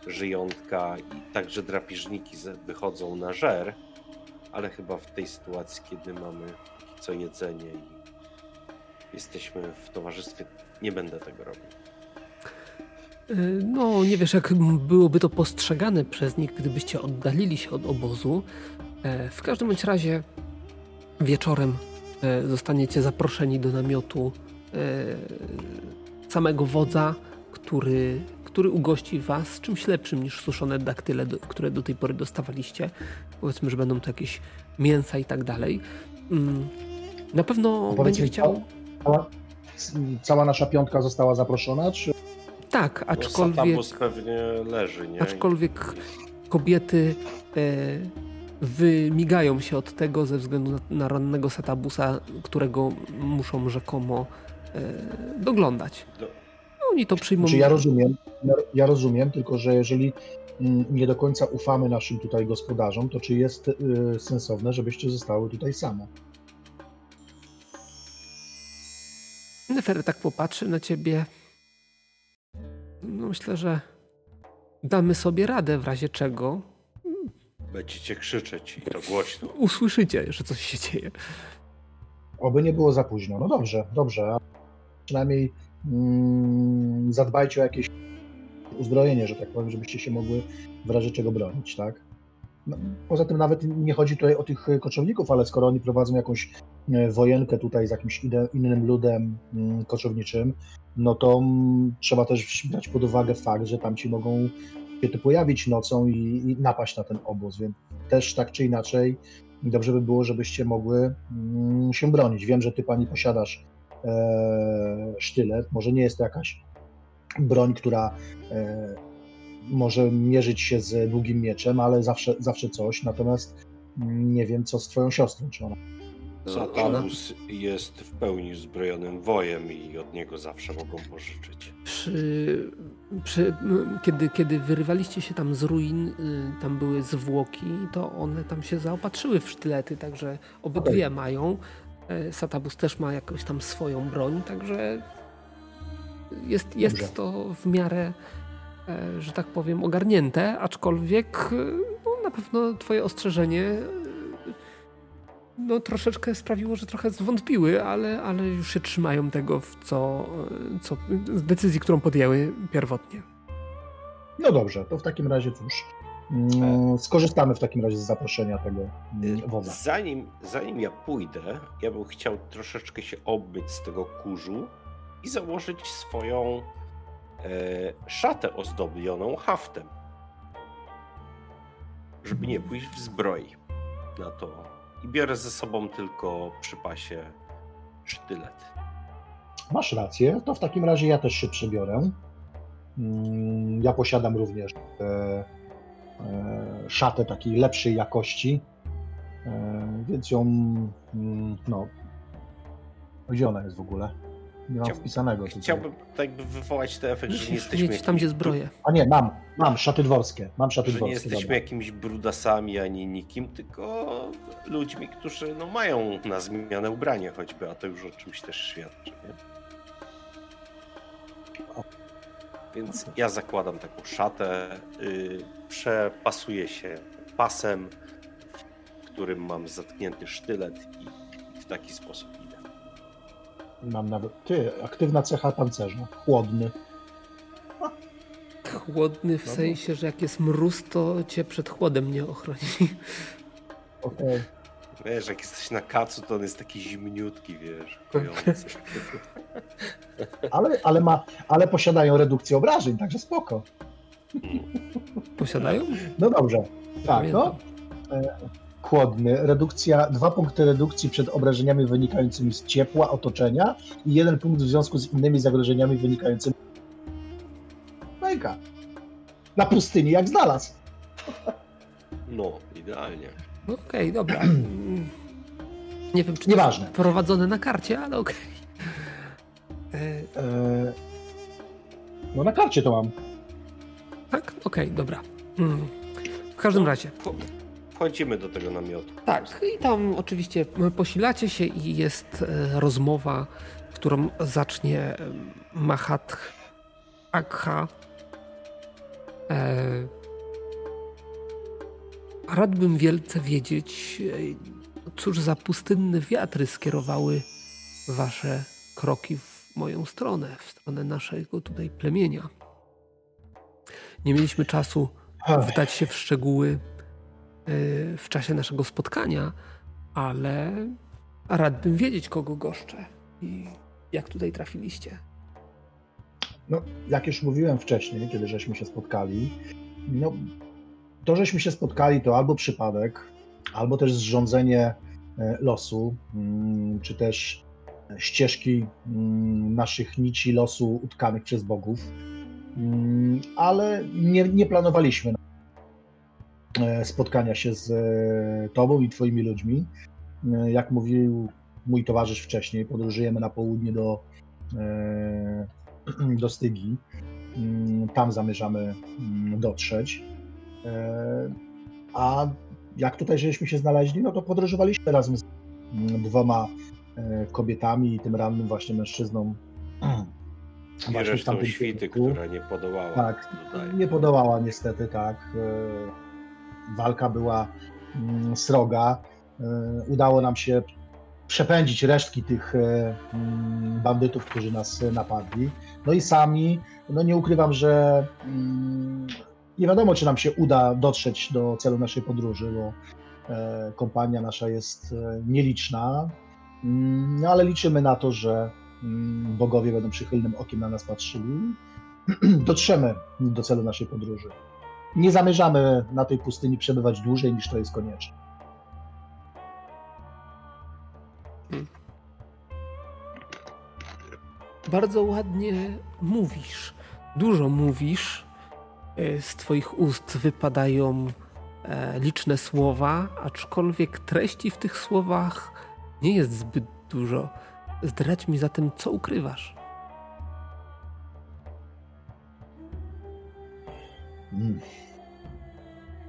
żyjątka i także drapieżniki wychodzą na żer, ale chyba w tej sytuacji, kiedy mamy co jedzenie i jesteśmy w towarzystwie, nie będę tego robił. E, no, nie wiesz, jak byłoby to postrzegane przez nich, gdybyście oddalili się od obozu. E, w każdym bądź razie wieczorem e, zostaniecie zaproszeni do namiotu samego wodza, który, który ugości was czymś lepszym niż suszone daktyle, do, które do tej pory dostawaliście. Powiedzmy, że będą to jakieś mięsa i tak dalej. Mm, na pewno będzie chciał... Cała, cała nasza piątka została zaproszona, czy... Tak, aczkolwiek... No, pewnie leży, nie? Aczkolwiek kobiety e, wymigają się od tego ze względu na, na rannego setabusa, którego muszą rzekomo doglądać. Do oni to przyjmą. Znaczy ja rozumiem, ja, ja rozumiem, tylko że jeżeli mm, nie do końca ufamy naszym tutaj gospodarzom, to czy jest y, sensowne, żebyście zostały tutaj same? Nefer tak popatrzy na ciebie. No myślę, że damy sobie radę w razie czego. Będziecie krzyczeć i to głośno. Usłyszycie, że coś się dzieje. Oby nie było za późno. No dobrze, dobrze. Przynajmniej Mm, zadbajcie o jakieś uzbrojenie, że tak powiem, żebyście się mogły w razie czego bronić, tak? No, poza tym nawet nie chodzi tutaj o tych koczowników, ale skoro oni prowadzą jakąś e, wojenkę tutaj z jakimś innym ludem mm, koczowniczym, no to mm, trzeba też brać pod uwagę fakt, że tam ci mogą się tu pojawić nocą i, i napaść na ten obóz, więc też tak czy inaczej dobrze by było, żebyście mogły się bronić. Wiem, że ty pani posiadasz sztylet. Może nie jest to jakaś broń, która e, może mierzyć się z długim mieczem, ale zawsze, zawsze coś. Natomiast nie wiem, co z twoją siostrą, czy ona Satabus jest w pełni zbrojonym wojem i od niego zawsze mogą pożyczyć. Przy, przy, kiedy, kiedy wyrywaliście się tam z ruin, y, tam były zwłoki, to one tam się zaopatrzyły w sztylety, także obydwie okay. mają. E, Satabus też ma jakąś tam swoją broń, także jest, jest to w miarę, e, że tak powiem, ogarnięte, aczkolwiek no, na pewno twoje ostrzeżenie no, troszeczkę sprawiło, że trochę zwątpiły, ale, ale już się trzymają tego, w co, co, z decyzji, którą podjęły pierwotnie. No dobrze, to w takim razie cóż, skorzystamy w takim razie z zaproszenia tego mm, wodza. Zanim, zanim ja pójdę, ja bym chciał troszeczkę się obyć z tego kurzu i założyć swoją e, szatę ozdobioną haftem. Żeby nie pójść w zbroi na to i biorę ze sobą tylko przy pasie sztylet. Masz rację, to w takim razie ja też się przebiorę. Mm, ja posiadam również e, e, szatę takiej lepszej jakości, e, więc ją, mm, no, gdzie ona jest w ogóle? Nie mam wpisanego. Chciałbym tak wywołać ten efekt, że nie jesteśmy... Mieć tam, gdzie zbroję. A nie, mam, mam szaty dworskie. Mam szaty że dworskie. nie jesteśmy dobra. jakimiś brudasami ani nikim, tylko ludźmi, którzy no, mają na zmianę ubranie choćby, a to już o czymś też świadczy, nie? Więc ja zakładam taką szatę, yy, przepasuję się pasem, w którym mam zatknięty sztylet i w taki sposób Mam nawet. Ty, aktywna cecha pancerza. Chłodny. Chłodny w sensie, że jak jest mróz, to cię przed chłodem nie ochroni. Okej. Okay. Wiesz, jak jesteś na kacu, to on jest taki zimniutki, wiesz, kojący. ale, ale, ma, ale posiadają redukcję obrażeń, także spoko. Posiadają? No dobrze. Tak, no chłodny, redukcja, dwa punkty redukcji przed obrażeniami wynikającymi z ciepła otoczenia i jeden punkt w związku z innymi zagrożeniami wynikającymi. Mega. Na pustyni jak znalazł. No, idealnie. No, okej, okay, dobra. Nie wiem, czy Nieważne. prowadzone na karcie, ale okej. Okay. E... No na karcie to mam. Tak? Okej, okay, dobra. Hmm. W każdym no, razie wchodzimy do tego namiotu. Tak, i tam oczywiście posilacie się i jest e, rozmowa, którą zacznie e, Mahat Akha. E, radbym wielce wiedzieć, cóż za pustynne wiatry skierowały wasze kroki w moją stronę, w stronę naszego tutaj plemienia. Nie mieliśmy czasu wdać się w szczegóły Y, w czasie naszego spotkania, ale radbym wiedzieć, kogo goszczę i jak tutaj trafiliście. No, jak już mówiłem wcześniej, kiedy żeśmy się spotkali, no, to, żeśmy się spotkali, to albo przypadek, albo też zrządzenie e, losu, mm, czy też ścieżki mm, naszych nici losu utkanych przez bogów, ale nie, nie planowaliśmy E, spotkania się z e, Tobą i Twoimi ludźmi. E, jak mówił mój towarzysz wcześniej, podróżujemy na południe do, do Stygi. Mm, tam zamierzamy mm, dotrzeć. A jak tutaj żeśmy się znaleźli, no to podróżowaliśmy razem z mm, dwoma kobietami i tym rannym właśnie mężczyzną. I resztą świty, która nie podołała. Tak, nie podołała niestety, tak walka była mm, sroga. E, udało nam się przepędzić resztki tych e, mm, bandytów, którzy nas napadli. No i sami, no nie ukrywam, że mm, nie wiadomo, czy nam się uda dotrzeć do celu naszej podróży, bo e, kompania nasza jest nieliczna, no ale liczymy na to, że bogowie będą przychylnym okiem na nas patrzyli. Dotrzemy do celu naszej podróży nie zamierzamy na tej pustyni przebywać dłużej niż to jest konieczne. Hmm. Bardzo ładnie mówisz. Dużo mówisz. E, z Twoich ust wypadają e, liczne słowa, aczkolwiek treści w tych słowach nie jest zbyt dużo. Zdradź mi zatem, co ukrywasz. Hmm.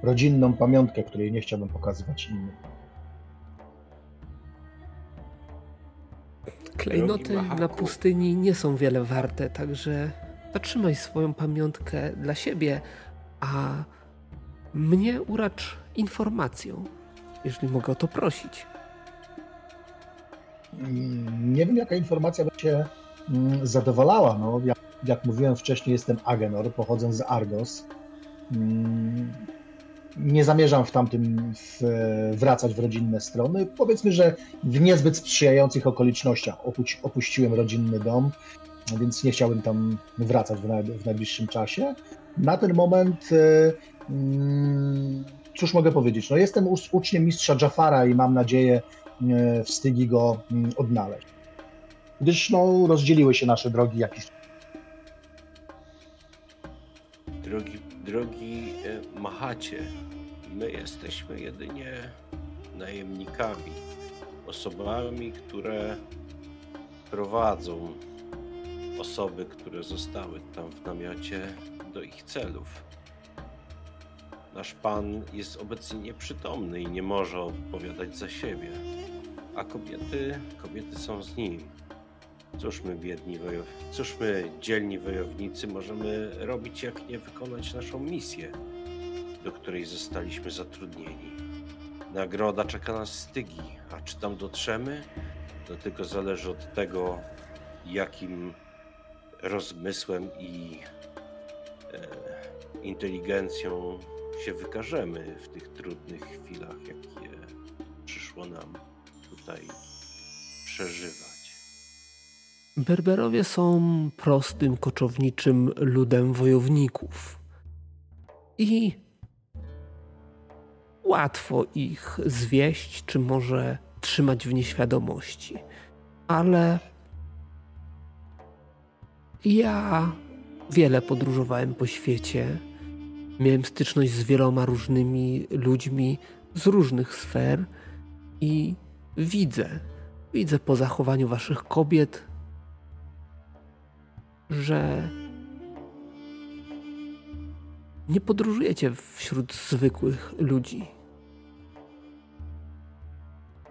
Rodzinną pamiątkę, której nie chciałbym pokazywać innym. Klejnoty na pustyni nie są wiele warte, także zatrzymaj swoją pamiątkę dla siebie, a mnie uracz informacją, jeżeli mogę o to prosić. Mm, nie wiem, jaka informacja by Cię mm, zadowalała. No, jak, jak mówiłem wcześniej, jestem Agenor, pochodzę z Argos. Mm, nie zamierzam w tamtym w, wracać w rodzinne strony. Powiedzmy, że w niezbyt sprzyjających okolicznościach opuś, opuściłem rodzinny dom, więc nie chciałbym tam wracać w, w najbliższym czasie. Na ten moment, e, cóż mogę powiedzieć? No, jestem uczniem mistrza Jafara i mam nadzieję e, w Stygi go odnaleźć. Gdyż no, rozdzieliły się nasze drogi jakiś Drogi, drogi e, Machacie, my jesteśmy jedynie najemnikami, osobami, które prowadzą osoby, które zostały tam w namiocie do ich celów. Nasz pan jest obecnie nieprzytomny i nie może odpowiadać za siebie, a kobiety, kobiety są z nim. Cóż my, biedni wojow... Cóż my, dzielni wojownicy, możemy robić, jak nie wykonać naszą misję, do której zostaliśmy zatrudnieni. Nagroda czeka nas stygi, a czy tam dotrzemy? To tylko zależy od tego, jakim rozmysłem i e, inteligencją się wykażemy w tych trudnych chwilach, jakie przyszło nam tutaj przeżywać. Berberowie są prostym, koczowniczym ludem wojowników. I łatwo ich zwieść, czy może trzymać w nieświadomości. Ale ja wiele podróżowałem po świecie. Miałem styczność z wieloma różnymi ludźmi z różnych sfer i widzę, widzę po zachowaniu waszych kobiet, że nie podróżujecie wśród zwykłych ludzi.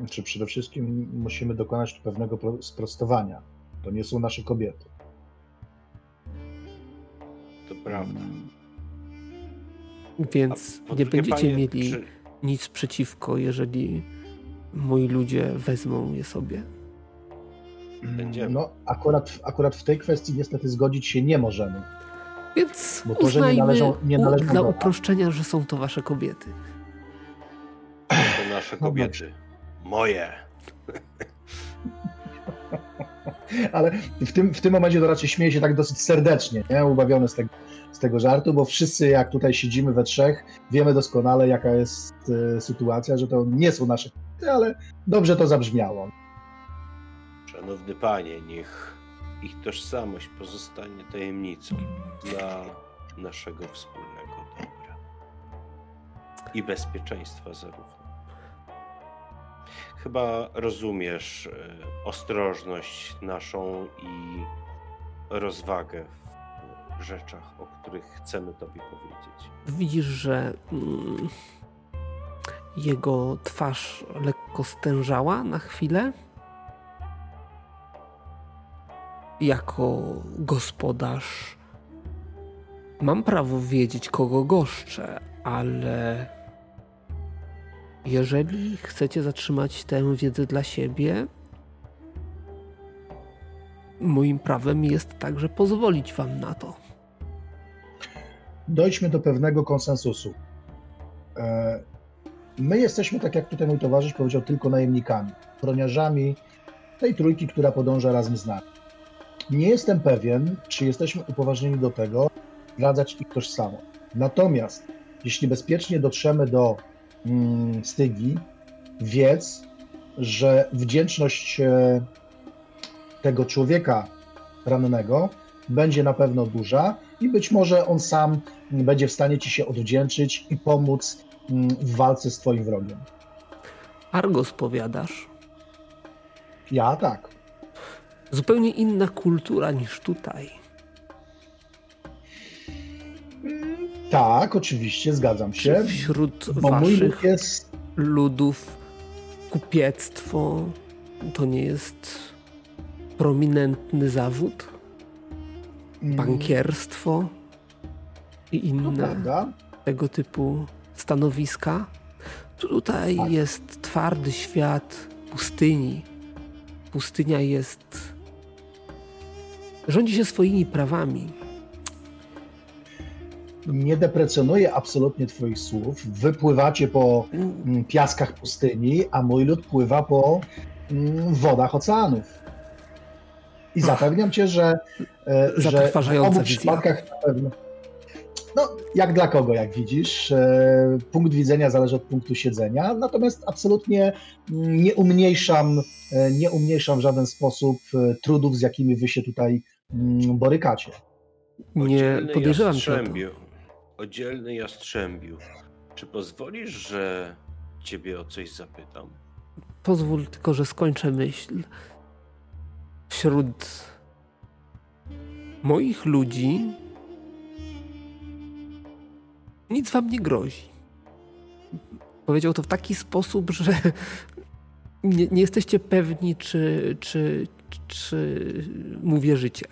Czy przede wszystkim musimy dokonać pewnego sprostowania. To nie są nasze kobiety. To prawda. Więc nie będziecie panie, mieli czy... nic przeciwko, jeżeli moi ludzie wezmą je sobie. Będziemy. No, akurat, akurat w tej kwestii niestety zgodzić się nie możemy. Więc Bo to, że nie należą, nie należą dla uproszczenia, że są to wasze kobiety. To nasze kobiety. Moje. Ale w tym, w tym momencie to raczej śmieję się tak dosyć serdecznie, nie? ubawiony z tego, z tego żartu, bo wszyscy jak tutaj siedzimy we trzech, wiemy doskonale jaka jest e, sytuacja, że to nie są nasze ale dobrze to zabrzmiało. Szanowny panie, niech ich tożsamość pozostanie tajemnicą dla naszego wspólnego dobra i bezpieczeństwa zarówno. Chyba rozumiesz e, ostrożność naszą i rozwagę w rzeczach, o których chcemy Tobie powiedzieć. Widzisz, że mm, jego twarz lekko stężała na chwilę jako gospodarz mam prawo wiedzieć, kogo goszczę, ale jeżeli chcecie zatrzymać tę wiedzę dla siebie, moim prawem jest także pozwolić wam na to. Dojdźmy do pewnego konsensusu. E, my jesteśmy, tak jak tutaj mój towarzysz powiedział, tylko najemnikami, chroniarzami tej trójki, która podąża razem z nami. Nie jestem pewien, czy jesteśmy upoważnieni do tego, zdradzać ich tożsamość. Natomiast jeśli bezpiecznie dotrzemy do mm, Stygi, wiedz, że wdzięczność e, tego człowieka rannego będzie na pewno duża i być może on sam będzie w stanie ci się odwdzięczyć i pomóc mm, w walce z twoim wrogiem. Argos powiadasz? Ja tak. Zupełnie inna kultura niż tutaj. Tak, oczywiście, zgadzam się. Wśród bo waszych jest ludów kupiectwo to nie jest prominentny zawód? Mm, Bankierstwo i inne tego typu stanowiska? Tutaj Tak. jest twardy świat pustyni. Pustynia jest. rządzi się swoimi prawami. Nie deprecjonuję absolutnie Twoich słów. Wypływacie po mm, piaskach pustyni, a mój lud pływa po mm, wodach oceanów. I zapewniam Cię, że, e, że w obu wizja. przypadkach na pewno. No, jak dla kogo, jak widzisz. E, Punkt widzenia zależy od punktu siedzenia, natomiast absolutnie nie umniejszam, e, nie umniejszam w żaden sposób trudów, z jakimi Wy się tutaj mm, borykacie. Nie podejrzewam cię o. Oddzielny jastrzębiu. Czy pozwolisz, że ciebie o coś zapytam? Pozwól tylko, że skończę myśl. Wśród moich ludzi nic wam nie grozi. Powiedział to w taki sposób, że nie, nie jesteście pewni, czy, czy, czy mu wierzycie.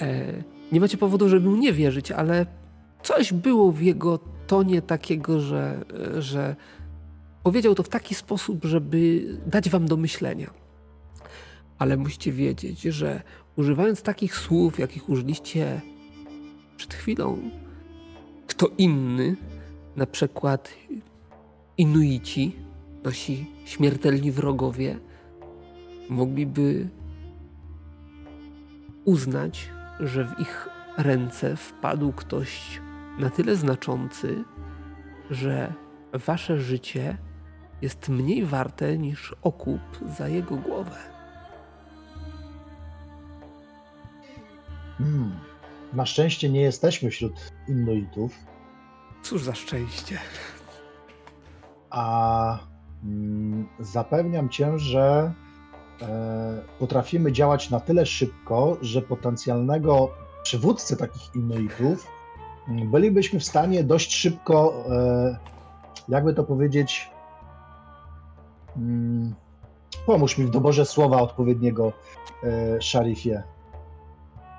E, nie macie powodu, żeby mu nie wierzyć, ale coś było w jego tonie takiego, że, że powiedział to w taki sposób, żeby dać wam do myślenia. Ale musicie wiedzieć, że używając takich słów, jakich użyliście przed chwilą, kto inny, na przykład Inuici, nasi śmiertelni wrogowie, mogliby uznać, że w ich ręce wpadł ktoś na tyle znaczący, że wasze życie jest mniej warte niż okup za jego głowę. Hmm. Na szczęście nie jesteśmy wśród Inuitów, Cóż za szczęście. a mm, zapewniam cię, że e, potrafimy działać na tyle szybko, że potencjalnego przywódcę takich Inuitów mm, bylibyśmy w stanie dość szybko, e, jakby to powiedzieć, mm, pomóż mi w doborze słowa odpowiedniego, e, szarifie.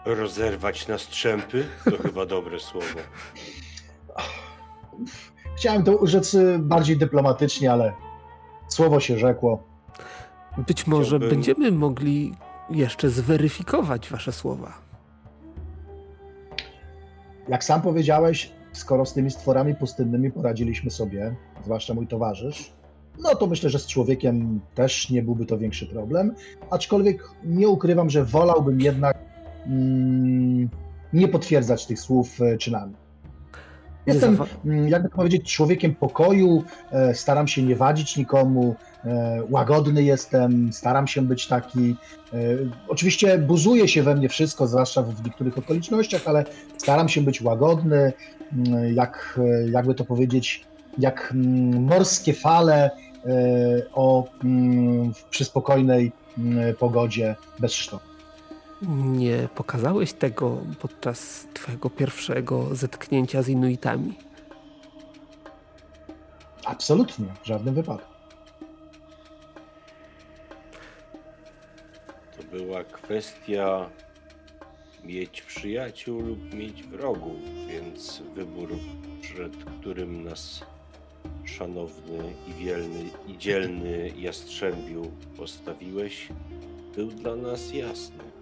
Rozerwać na strzępy? To chyba dobre słowo. Chciałem to użyć bardziej dyplomatycznie, ale słowo się rzekło. Być może Chciałbym- będziemy mogli jeszcze zweryfikować wasze słowa. Jak sam powiedziałeś, skoro z tymi stworami pustynnymi poradziliśmy sobie, zwłaszcza mój towarzysz, no to myślę, że z człowiekiem też nie byłby to większy problem. Aczkolwiek nie ukrywam, że wolałbym jednak nie potwierdzać tych słów e, czynami. Jestem, mm, jakby to powiedzieć, człowiekiem pokoju, e, staram się nie wadzić nikomu, e, łagodny jestem, staram się być taki. Oczywiście buzuje się we mnie wszystko, zwłaszcza w niektórych okolicznościach, ale staram się być łagodny, mm, jak, jakby to powiedzieć, jak mm, morskie fale o, mm, przy spokojnej mm, pogodzie bez sztormu. Nie pokazałeś tego podczas twojego pierwszego zetknięcia z Inuitami. Absolutnie, w żadnym wypadku. To była kwestia mieć przyjaciół lub mieć wrogów, więc wybór, przed którym nas szanowny i wielny i dzielny Jastrzębiu postawiłeś, był dla nas jasny.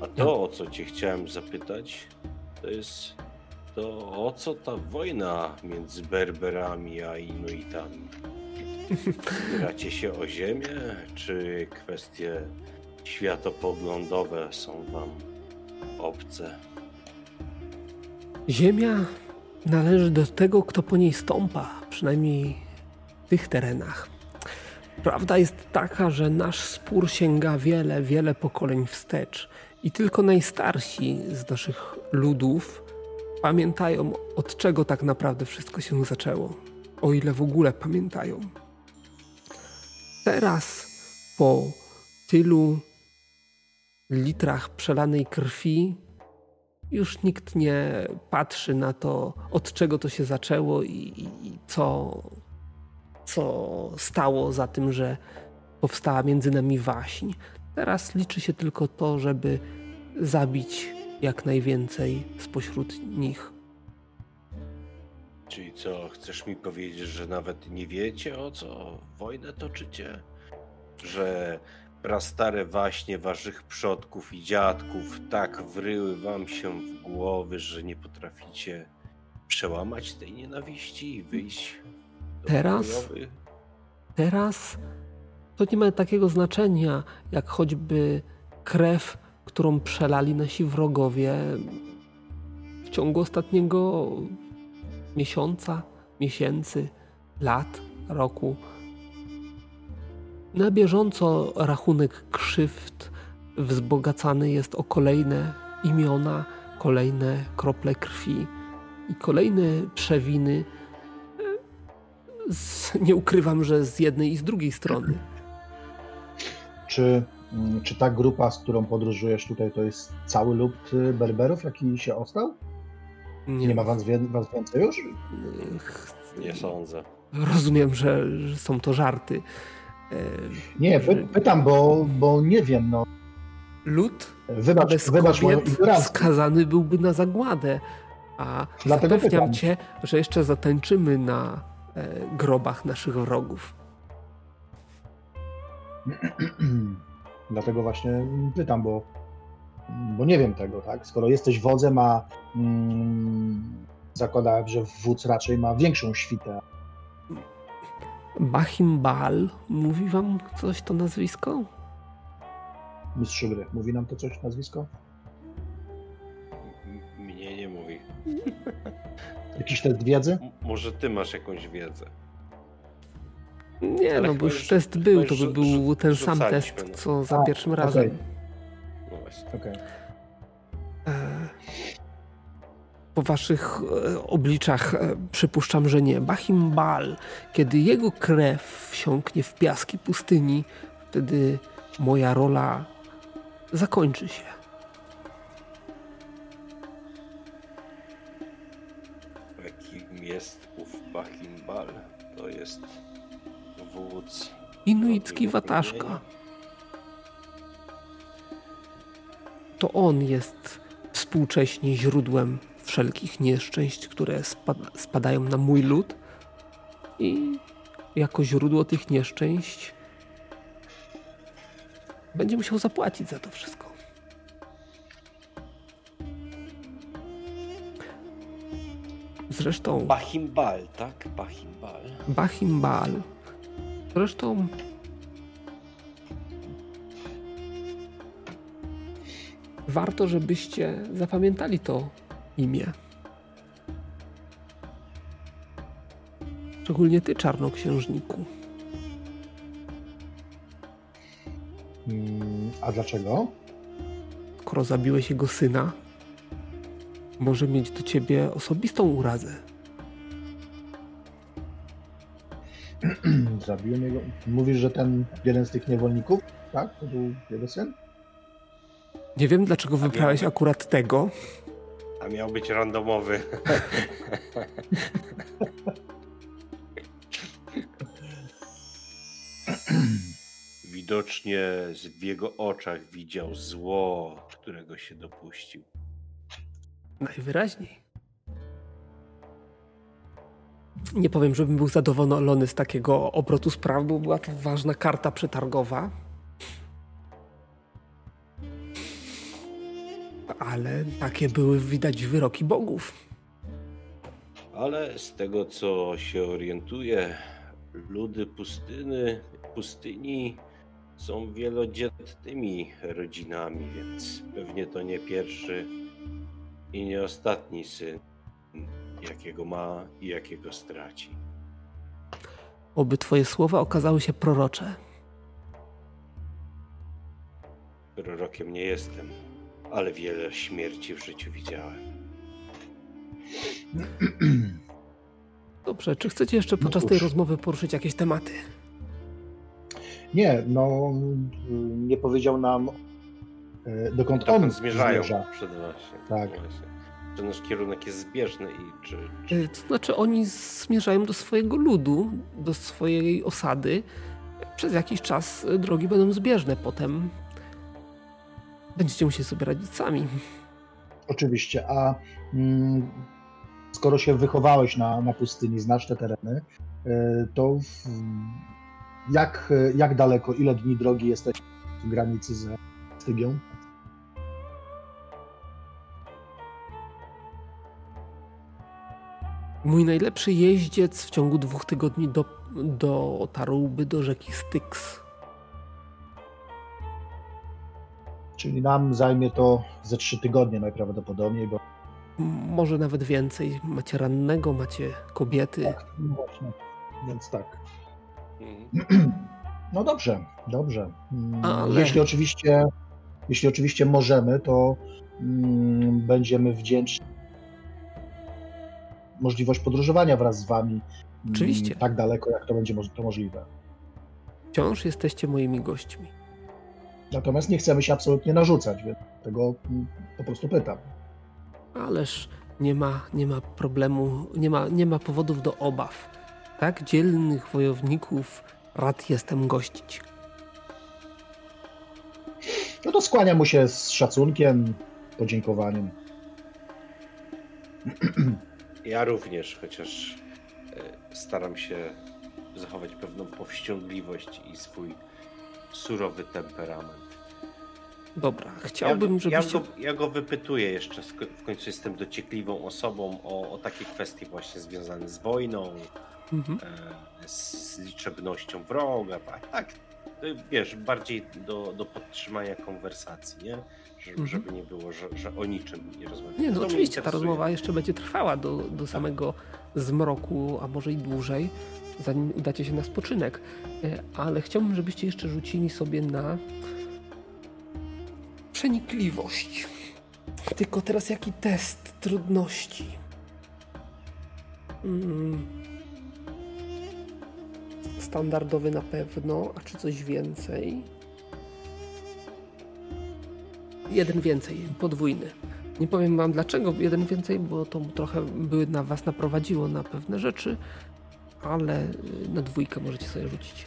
A to, o co cię chciałem zapytać, to jest to, o co ta wojna między Berberami a Inuitami? Spieracie się o ziemię, czy kwestie światopoglądowe są wam obce? Ziemia należy do tego, kto po niej stąpa, przynajmniej w tych terenach. Prawda jest taka, że nasz spór sięga wiele, wiele pokoleń wstecz i tylko najstarsi z naszych ludów pamiętają, od czego tak naprawdę wszystko się zaczęło, o ile w ogóle pamiętają. Teraz, po tylu litrach przelanej krwi już nikt nie patrzy na to, od czego to się zaczęło i, i, i co, co stało za tym, że powstała między nami waśń. Teraz liczy się tylko to, żeby zabić jak najwięcej spośród nich. Czyli co, chcesz mi powiedzieć, że nawet nie wiecie o co wojnę toczycie? Że prastare waśnie waszych przodków i dziadków tak wryły wam się w głowy, że nie potraficie przełamać tej nienawiści i wyjść do Teraz? Teraz to nie ma takiego znaczenia, jak choćby krew, którą przelali nasi wrogowie w ciągu ostatniego miesiąca, miesięcy, lat, roku. Na bieżąco rachunek krzywd wzbogacany jest o kolejne imiona, kolejne krople krwi i kolejne przewiny. Nie ukrywam, że z jednej i z drugiej strony. Czy, mm, czy ta grupa, z którą podróżujesz tutaj, to jest cały lub y, Berberów, jaki się ostał? Nie, ma was, wie- was więcej już? Nie sądzę. Rozumiem, że, są to żarty. E, Nie, py, pytam, bo, bo nie wiem, no. Lud Wybacz, bez wybacz kobiet skazany byłby na zagładę. A Dlatego zapewniam pytam. cię, że jeszcze zatańczymy na e, grobach naszych wrogów. Dlatego właśnie pytam, bo, bo nie wiem tego, tak? Skoro jesteś wodzem, a mm, zakładałem, że wódz raczej ma większą świtę. Bahimbal, mówi wam coś to nazwisko? Mistrz gry. Mówi nam to coś nazwisko? M- Mnie nie mówi. Jakiś test wiedzy? M- Może ty masz jakąś wiedzę. Nie, Ale no bo już już- test był, już to by był rzu- ten sam test, no. co za A, pierwszym okej. razem. No właśnie. Okej. E, Po waszych e, obliczach e, przypuszczam, że nie. Bahimbal, kiedy jego krew wsiąknie w piaski pustyni, wtedy moja rola zakończy się. Kim jest Inuicki wataszka. To on jest współcześnie źródłem wszelkich nieszczęść, które spa- spadają na mój lud. I jako źródło tych nieszczęść będzie musiał zapłacić za to wszystko. Zresztą Bachimbal, tak? Bachimbal. Bahimbal. Zresztą warto, żebyście zapamiętali to imię. Szczególnie ty, czarnoksiężniku. Mm, A dlaczego? Skoro zabiłeś jego syna, może mieć do ciebie osobistą urazę. Zabiłem jego. Mówisz, że ten jeden z tych niewolników, tak? To był jego syn? Nie wiem, dlaczego wybrałeś akurat tego. A miał być randomowy. Widocznie w jego oczach widział zło, którego się dopuścił. Najwyraźniej. Nie powiem, żebym był zadowolony z takiego obrotu spraw, bo była to ważna karta przetargowa. Ale takie były widać wyroki bogów. Ale z tego co się orientuję, ludy pustyny, pustyni są wielodzietnymi rodzinami, więc pewnie to nie pierwszy i nie ostatni syn, jakiego ma i jakiego straci. Oby twoje słowa okazały się prorocze. Prorokiem nie jestem, ale wiele śmierci w życiu widziałem. Dobrze, czy chcecie jeszcze No podczas cóż. tej rozmowy poruszyć jakieś tematy? Nie, no nie powiedział nam e, dokąd, dokąd on zmierzają zmierza. przed właśnie. Tak. Właśnie. Czy nasz kierunek jest zbieżny i czy, czy... E, to znaczy oni zmierzają do swojego ludu, do swojej osady. Przez jakiś czas drogi będą zbieżne, potem będziecie musieli sobie radzić sami. Oczywiście, a mm, skoro się wychowałeś na, na pustyni, znasz te tereny, e, to w, jak, jak daleko, ile dni drogi jesteś w granicy ze Stygią? Mój najlepszy jeździec w ciągu dwóch tygodni do, dotarłby do rzeki Styx. Czyli nam zajmie to ze trzy tygodnie najprawdopodobniej, bo... Może nawet więcej. Macie rannego, macie kobiety. Tak, no właśnie. Więc tak. Mhm. No dobrze, dobrze. Mm, Ale... Jeśli oczywiście, jeśli oczywiście możemy, to mm, będziemy wdzięczni możliwość podróżowania wraz z wami. Mm, oczywiście. Tak daleko, jak to będzie to możliwe. Wciąż jesteście moimi gośćmi. Natomiast nie chcemy się absolutnie narzucać, więc tego po prostu pytam. Ależ nie ma, nie ma problemu, nie ma, nie ma powodów do obaw. Tak dzielnych wojowników rad jestem gościć. No to skłaniam mu się z szacunkiem, podziękowaniem. Ja również, chociaż e, staram się zachować pewną powściągliwość i swój surowy temperament. Dobra, chciałbym, ja, żebyście... Ja go, ja go wypytuję jeszcze, w końcu jestem dociekliwą osobą o, o takie kwestie właśnie związane z wojną, mhm. e, z liczebnością wroga, tak, tak. Wiesz, bardziej do, do podtrzymania konwersacji, nie? Żeby, mhm. żeby nie było, że, że o niczym nie rozmawiamy. Nie, no to oczywiście ta rozmowa jeszcze będzie trwała do, do tak. samego zmroku, a może i dłużej, zanim udacie się na spoczynek. E, ale chciałbym, żebyście jeszcze rzucili sobie na przenikliwość. Tylko teraz jaki test trudności? Mm. Standardowy na pewno, a czy coś więcej? Jeden więcej, podwójny. Nie powiem wam dlaczego jeden więcej, bo to trochę by na was naprowadziło na pewne rzeczy, ale y, na dwójkę możecie sobie rzucić.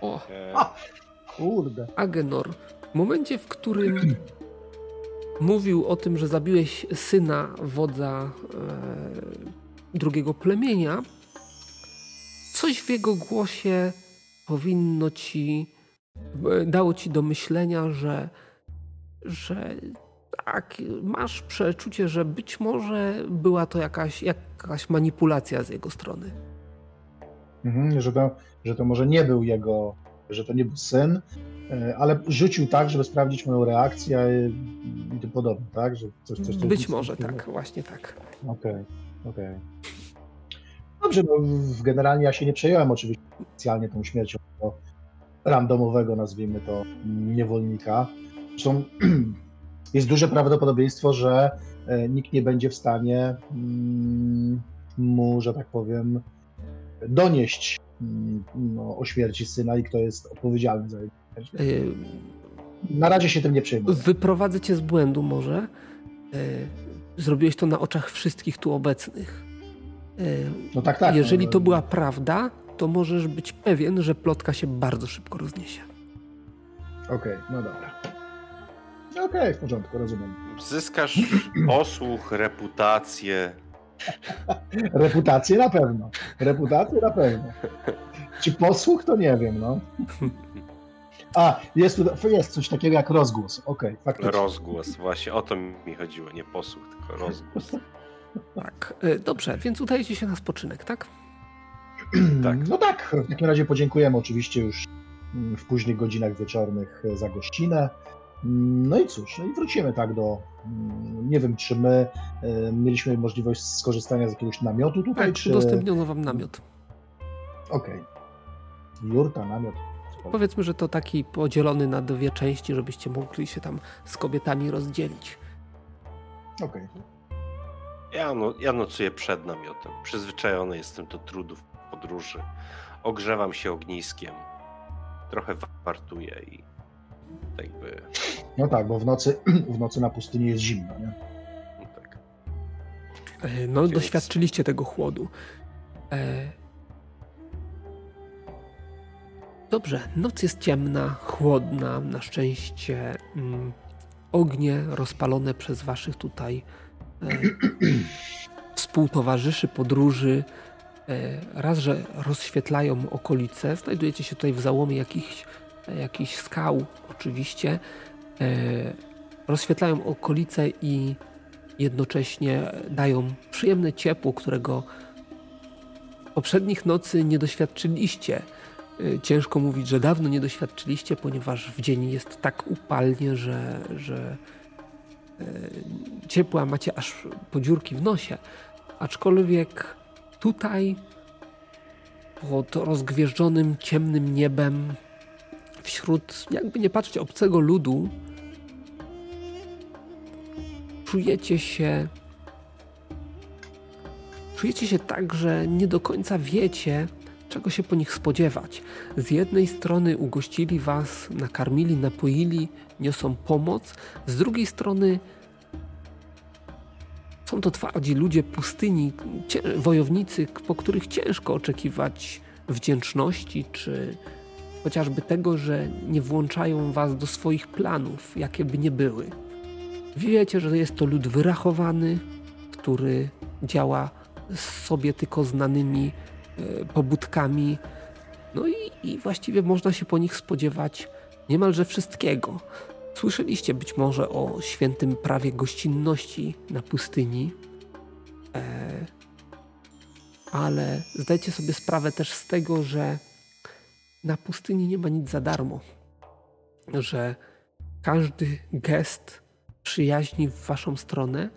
O! Kurde. Agenor, w momencie, w którym mówił o tym, że zabiłeś syna wodza e, drugiego plemienia, coś w jego głosie powinno ci, e, dało ci do myślenia, że, że tak, masz przeczucie, że być może była to jakaś, jakaś manipulacja z jego strony. Mhm, że, to, że to może nie był jego że to nie był syn, e, ale rzucił tak, żeby sprawdzić moją reakcję i tym podobne, tak? Że coś, coś, coś Być może tak, właśnie tak. Okej, okay, okej. Okay. Dobrze, no, generalnie ja się nie przejąłem oczywiście specjalnie tą śmiercią tego randomowego, nazwijmy to, niewolnika. Zresztą jest duże prawdopodobieństwo, że e, nikt nie będzie w stanie mm, mu, że tak powiem, donieść Mm, no, o śmierci syna i kto jest odpowiedzialny za jego śmierć. Y, na razie się tym nie przejmuję. Wyprowadzę cię z błędu może. Y, zrobiłeś to na oczach wszystkich tu obecnych. No tak, tak. Jeżeli no, to była prawda, to możesz być pewien, że plotka się bardzo szybko rozniesie. Okej, okay, no dobra. Okej, okay, w porządku, rozumiem. Zyskasz posłuch, reputację, Reputację na pewno. Reputację na pewno. Czy posłuch, to nie wiem, no. A, jest, tu, jest coś takiego jak rozgłos. Okej, okay, faktycznie. Rozgłos, właśnie o to mi chodziło. Nie posłuch, tylko rozgłos. Tak, e, dobrze, więc udajecie się na spoczynek, tak? tak. No tak, w takim razie podziękujemy oczywiście już w późnych godzinach wieczornych za gościnę. No i cóż, no i wrócimy tak do. Mm, nie wiem, czy my y, mieliśmy możliwość skorzystania z jakiegoś namiotu tutaj? Tak, czy... udostępniono wam namiot. Okej. Okay. Jurta, namiot. Powiedzmy, że to taki podzielony na dwie części, żebyście mogli się tam z kobietami rozdzielić. Okej. Okay. Ja, no, ja nocuję przed namiotem. Przyzwyczajony jestem do trudów podróży ogrzewam się ogniskiem. Trochę wartuję i tak jakby... No tak, bo w nocy, w nocy na pustyni jest zimno, nie? No tak. E, no, Więc... doświadczyliście tego chłodu. E... Dobrze, noc jest ciemna, chłodna. Na szczęście mm, ognie rozpalone przez waszych tutaj współtowarzyszy podróży e, raz, że rozświetlają okolice. Znajdujecie się tutaj w załomie jakichś, jakichś skał, oczywiście. E, rozświetlają okolice i jednocześnie dają przyjemne ciepło, którego poprzednich nocy nie doświadczyliście. E, ciężko mówić, że dawno nie doświadczyliście, ponieważ w dzień jest tak upalnie, że, że ciepła macie aż po dziurki w nosie. Aczkolwiek tutaj pod rozgwieżdżonym ciemnym niebem wśród, jakby nie patrzeć, obcego ludu czujecie się czujecie się tak, że nie do końca wiecie, czego się po nich spodziewać. Z jednej strony ugościli was, nakarmili, napoili, niosą pomoc, z drugiej strony są to twardzi ludzie pustyni, wojownicy, po których ciężko oczekiwać wdzięczności, czy chociażby tego, że nie włączają was do swoich planów, jakie by nie były. Wiecie, że jest to lud wyrachowany, który działa sobie tylko znanymi e, pobudkami. No i, i właściwie można się po nich spodziewać niemalże wszystkiego. Słyszeliście być może o świętym prawie gościnności na pustyni, e, ale zdajcie sobie sprawę też z tego, że na pustyni nie ma nic za darmo, że każdy gest przyjaźni w waszą stronę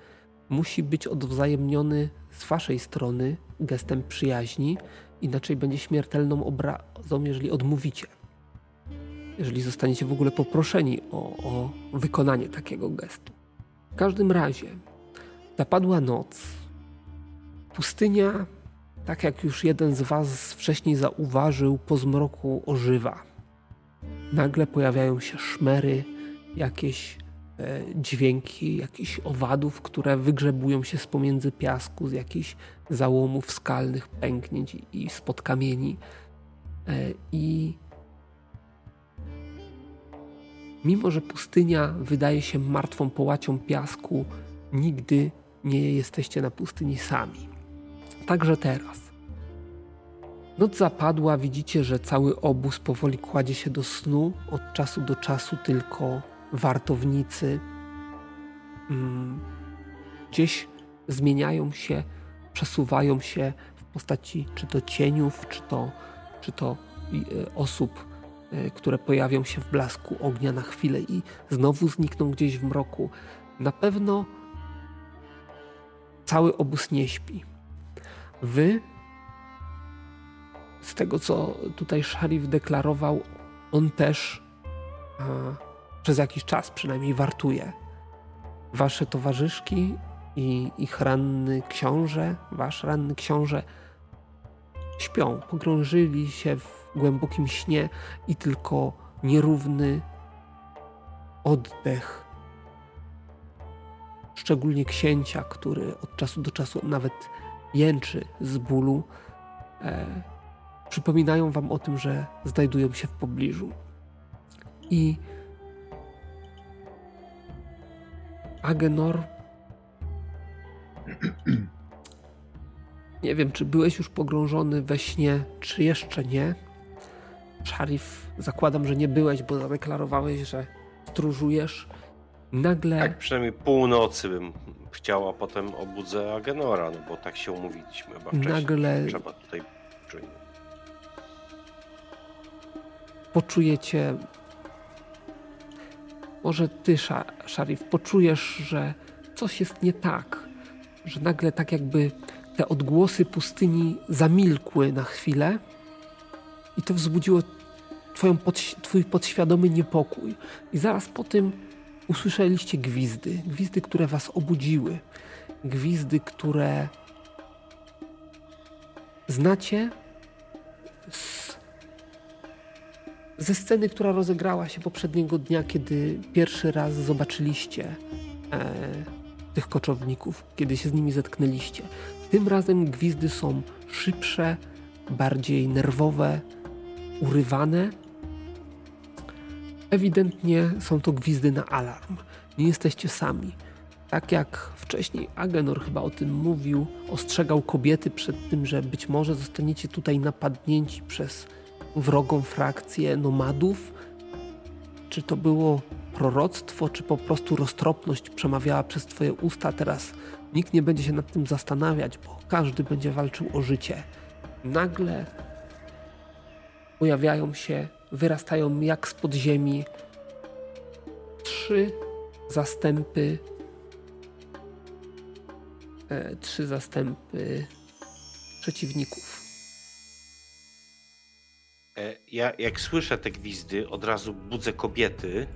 musi być odwzajemniony z waszej strony gestem przyjaźni, inaczej będzie śmiertelną obrazą, jeżeli odmówicie jeżeli zostaniecie w ogóle poproszeni o, o wykonanie takiego gestu. W każdym razie zapadła noc. Pustynia, tak jak już jeden z Was wcześniej zauważył, po zmroku ożywa. Nagle pojawiają się szmery, jakieś e, dźwięki, jakichś owadów, które wygrzebują się z pomiędzy piasku, z jakichś załomów skalnych, pęknięć i, i spod kamieni. E, I Mimo, że pustynia wydaje się martwą połacią piasku, nigdy nie jesteście na pustyni sami. Także teraz. Noc zapadła, widzicie, że cały obóz powoli kładzie się do snu. Od czasu do czasu tylko wartownicy mm, gdzieś zmieniają się, przesuwają się w postaci czy to cieniów, czy to, czy to y, osób E, które pojawią się w blasku ognia na chwilę i znowu znikną gdzieś w mroku. Na pewno cały obóz nie śpi. Wy, z tego co tutaj szarif deklarował, on też a, przez jakiś czas przynajmniej wartuje. Wasze towarzyszki i ich ranny książę, wasz ranny książę śpią, pogrążyli się w głębokim śnie i tylko nierówny oddech. Szczególnie księcia, który od czasu do czasu nawet jęczy z bólu, e, przypominają wam o tym, że znajdują się w pobliżu. I Agenor nie wiem, czy byłeś już pogrążony we śnie, czy jeszcze nie. Szarif, zakładam, że nie byłeś, bo zadeklarowałeś, że stróżujesz. Nagle. Tak, przynajmniej północy bym chciał, a potem obudzę Agenora, no bo tak się umówiliśmy chyba wcześniej. Nagle. Trzeba tutaj czujnie. Poczujecie. Może ty, Szarif, poczujesz, że coś jest nie tak. Że nagle tak jakby te odgłosy pustyni zamilkły na chwilę i to wzbudziło twoją twój podświadomy niepokój. I zaraz po tym usłyszeliście gwizdy. Gwizdy, które was obudziły. Gwizdy, które znacie z ze sceny, która rozegrała się poprzedniego dnia, kiedy pierwszy raz zobaczyliście e, tych koczowników, kiedy się z nimi zetknęliście. Tym razem gwizdy są szybsze, bardziej nerwowe, urywane. Ewidentnie są to gwizdy na alarm. Nie jesteście sami. Tak jak wcześniej Agenor chyba o tym mówił, ostrzegał kobiety przed tym, że być może zostaniecie tutaj napadnięci przez wrogą frakcję nomadów. Czy to było proroctwo, czy po prostu roztropność przemawiała przez Twoje usta? Teraz nikt nie będzie się nad tym zastanawiać, bo każdy będzie walczył o życie. Nagle pojawiają się, wyrastają jak z podziemi trzy zastępy e, trzy zastępy przeciwników. E, ja jak słyszę te gwizdy, od razu budzę kobiety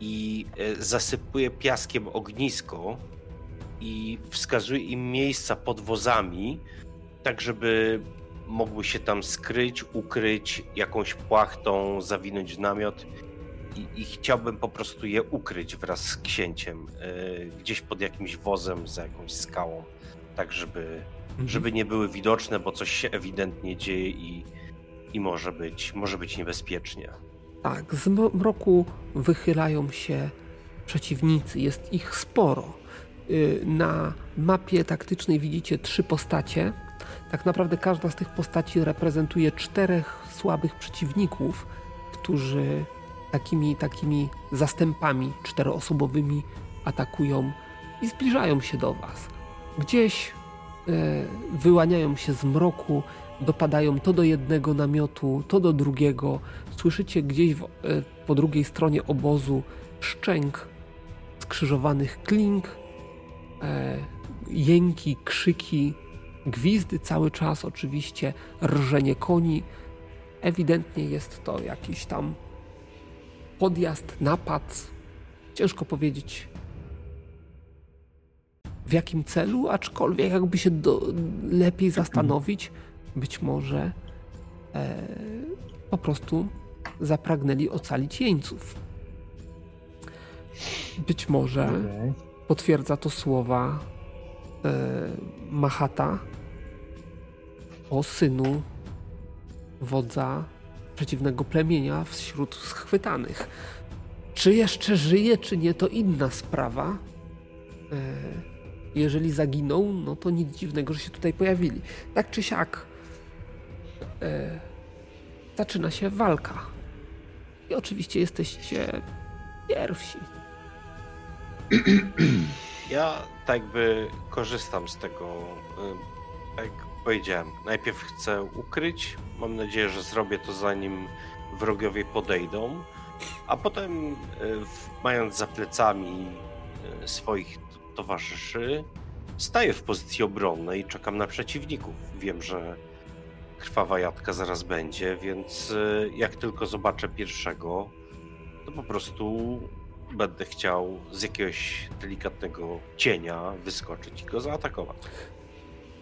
i e, zasypuję piaskiem ognisko i wskazuję im miejsca pod wozami, tak żeby mogły się tam skryć, ukryć jakąś płachtą, zawinąć w namiot i, i chciałbym po prostu je ukryć wraz z księciem yy, gdzieś pod jakimś wozem, za jakąś skałą, tak żeby, mhm. żeby nie były widoczne, bo coś się ewidentnie dzieje i, i może, być, może być niebezpiecznie. Tak, z mroku wychylają się przeciwnicy, jest ich sporo. Y, na mapie taktycznej widzicie trzy postacie. Tak naprawdę każda z tych postaci reprezentuje czterech słabych przeciwników, którzy takimi, takimi zastępami czteroosobowymi atakują i zbliżają się do Was. Gdzieś e, wyłaniają się z mroku, dopadają to do jednego namiotu, to do drugiego. Słyszycie gdzieś w, e, po drugiej stronie obozu szczęk skrzyżowanych klink, e, jęki, krzyki, gwizdy cały czas, oczywiście rżenie koni. Ewidentnie jest to jakiś tam podjazd, napad. Ciężko powiedzieć w jakim celu, aczkolwiek jakby się do, lepiej zastanowić, być może e, po prostu zapragnęli ocalić jeńców. Być może potwierdza to słowa e, Mahata o synu wodza przeciwnego plemienia wśród schwytanych. Czy jeszcze żyje, czy nie, to inna sprawa. E, jeżeli zaginął, no to nic dziwnego, że się tutaj pojawili. Tak czy siak, e, zaczyna się walka. I oczywiście jesteście pierwsi. Ja tak by korzystam z tego, e, tak powiedziałem. Najpierw chcę ukryć. Mam nadzieję, że zrobię to zanim wrogowie podejdą. A potem, e, mając za plecami e, swoich towarzyszy, staję w pozycji obronnej i czekam na przeciwników. Wiem, że krwawa jadka zaraz będzie, więc e, jak tylko zobaczę pierwszego, to po prostu będę chciał z jakiegoś delikatnego cienia wyskoczyć i go zaatakować.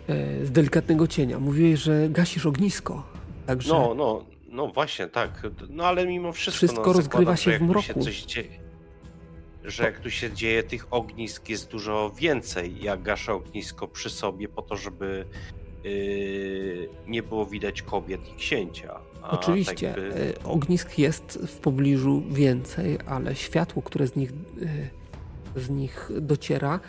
E, z delikatnego cienia. Mówiłeś, że gasisz ognisko. Także... No, no, no właśnie, tak. No ale mimo wszystko. Wszystko no, rozgrywa się w mroku. Się coś dzieje, że jak tu się dzieje, tych ognisk jest dużo więcej. Ja gaszę ognisko przy sobie po to, żeby yy, nie było widać kobiet i księcia. Oczywiście, tak by... E, ognisk jest w pobliżu więcej, ale światło, które z nich, e, z nich dociera,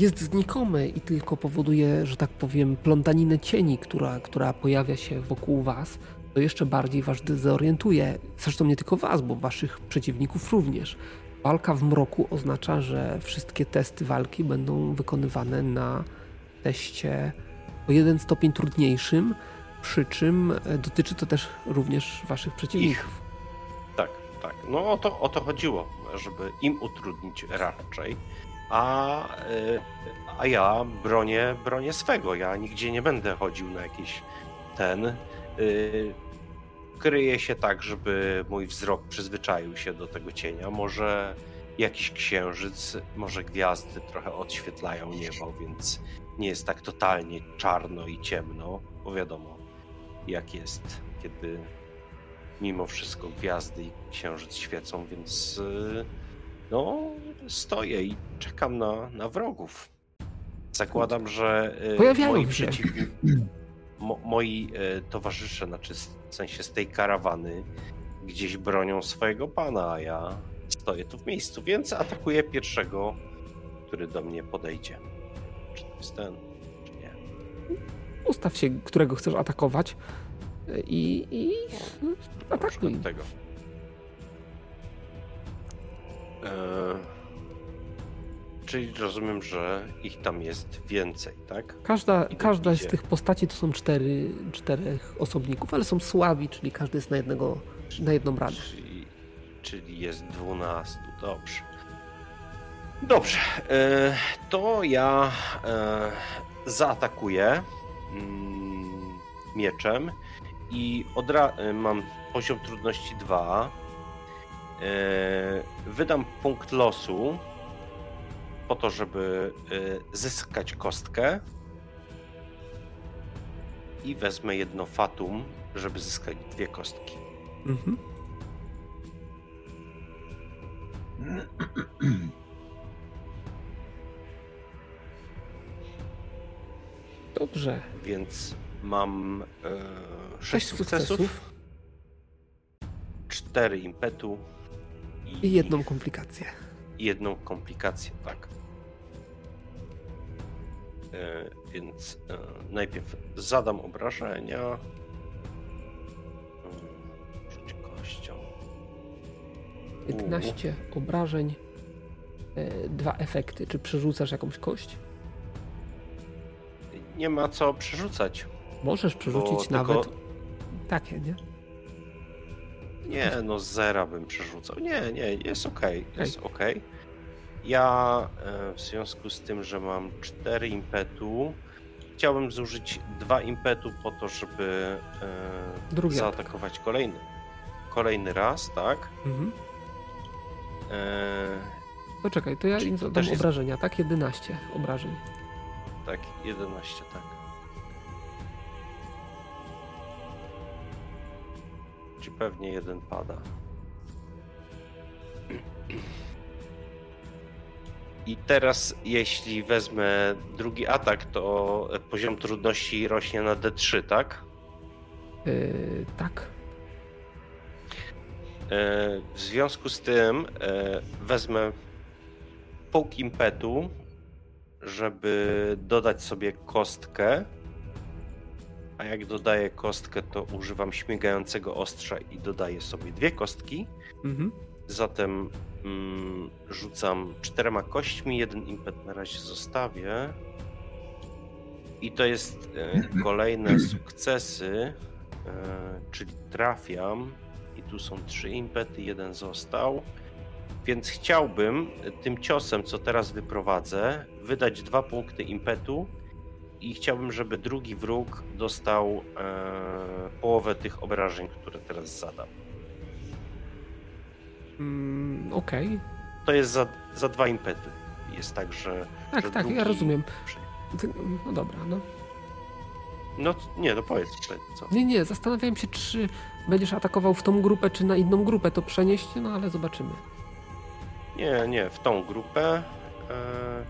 jest znikome i tylko powoduje, że tak powiem, plątaninę cieni, która, która pojawia się wokół was, to jeszcze bardziej was dezorientuje. Zresztą nie tylko was, bo waszych przeciwników również. Walka w mroku oznacza, że wszystkie testy walki będą wykonywane na teście o jeden stopień trudniejszym, przy czym dotyczy to też również waszych przeciwników. Ich. Tak, tak. No o to, o to chodziło, żeby im utrudnić raczej a, y, a ja bronię, bronię swego. Ja nigdzie nie będę chodził na jakiś ten. Yy, kryję się tak, żeby mój wzrok przyzwyczaił się do tego cienia. Może jakiś księżyc, może gwiazdy trochę odświetlają niebo, więc nie jest tak totalnie czarno i ciemno, bo wiadomo, jak jest, kiedy mimo wszystko gwiazdy i księżyc świecą, więc y, no, stoję i czekam na, na wrogów. Zakładam, że y, Pojawiają moi, przeciwni, mo, moi y, towarzysze, znaczy w sensie z tej karawany, gdzieś bronią swojego pana, a ja stoję tu w miejscu, więc atakuję pierwszego, który do mnie podejdzie. Czy to jest ten, czy nie? Ustaw się, którego chcesz atakować e, i, i atakuj. tego. E, czyli rozumiem, że ich tam jest więcej, tak? Każda, I tak każda z tych postaci to są cztery, czterech osobników, ale są słabi, czyli każdy jest na jednego, na jedną radę. Czyli, czyli jest 12. Dobrze. Dobrze. E, to ja e, zaatakuję mm, mieczem i odra- mam poziom trudności 2. E, wydam punkt losu po to, żeby e, zyskać kostkę. I wezmę jedno fatum, żeby zyskać dwie kostki. Mhm. Dobrze. Więc mam e, 6 Sześć sukcesów, sukcesów 4 impetu i, i jedną komplikację. jedną komplikację, tak. E, więc e, najpierw zadam obrażenia. Mm, Rzuć kością. 15 obrażeń, e, dwa efekty. Czy przerzucasz jakąś kość? Nie ma co przerzucać. Możesz przerzucić tylko- nawet takie, nie? Nie, no zera bym przerzucał. Nie, nie, jest okej, jest okej. Ja e, w związku z tym, że mam 4 impetu, chciałbym zużyć dwa impetu po to, żeby e, Drugi zaatakować kolejny, kolejny raz, tak? Mhm. E, Poczekaj, to ja im to zadam też jest- obrażenia, tak? 11 obrażeń. tak, 11, tak. Czy pewnie jeden pada. I teraz, jeśli wezmę drugi atak, to poziom trudności rośnie na D3, tak? Yy, tak. E, W związku z tym e, wezmę pół impetu, żeby dodać sobie kostkę. A jak dodaję kostkę, to używam śmigającego ostrza i dodaję sobie dwie kostki. Mhm. Zatem mm, rzucam czterema kośćmi, jeden impet na razie zostawię. I to jest e, kolejne sukcesy, e, czyli trafiam. I tu są trzy impety, jeden został. Więc chciałbym tym ciosem, co teraz wyprowadzę, wydać dwa punkty impetu. I chciałbym, żeby drugi wróg dostał e, połowę tych obrażeń, które teraz zadam. Mm, Okej. To jest za, za dwa impety. Jest tak, że. Tak, że tak, ja drugi- rozumiem. Ty- No dobra, no. No nie, no powiedz co. Nie, nie, zastanawiałem się, czy będziesz atakował w tą grupę, czy na inną grupę to przenieść, no ale zobaczymy. Nie, nie, w tą grupę. E,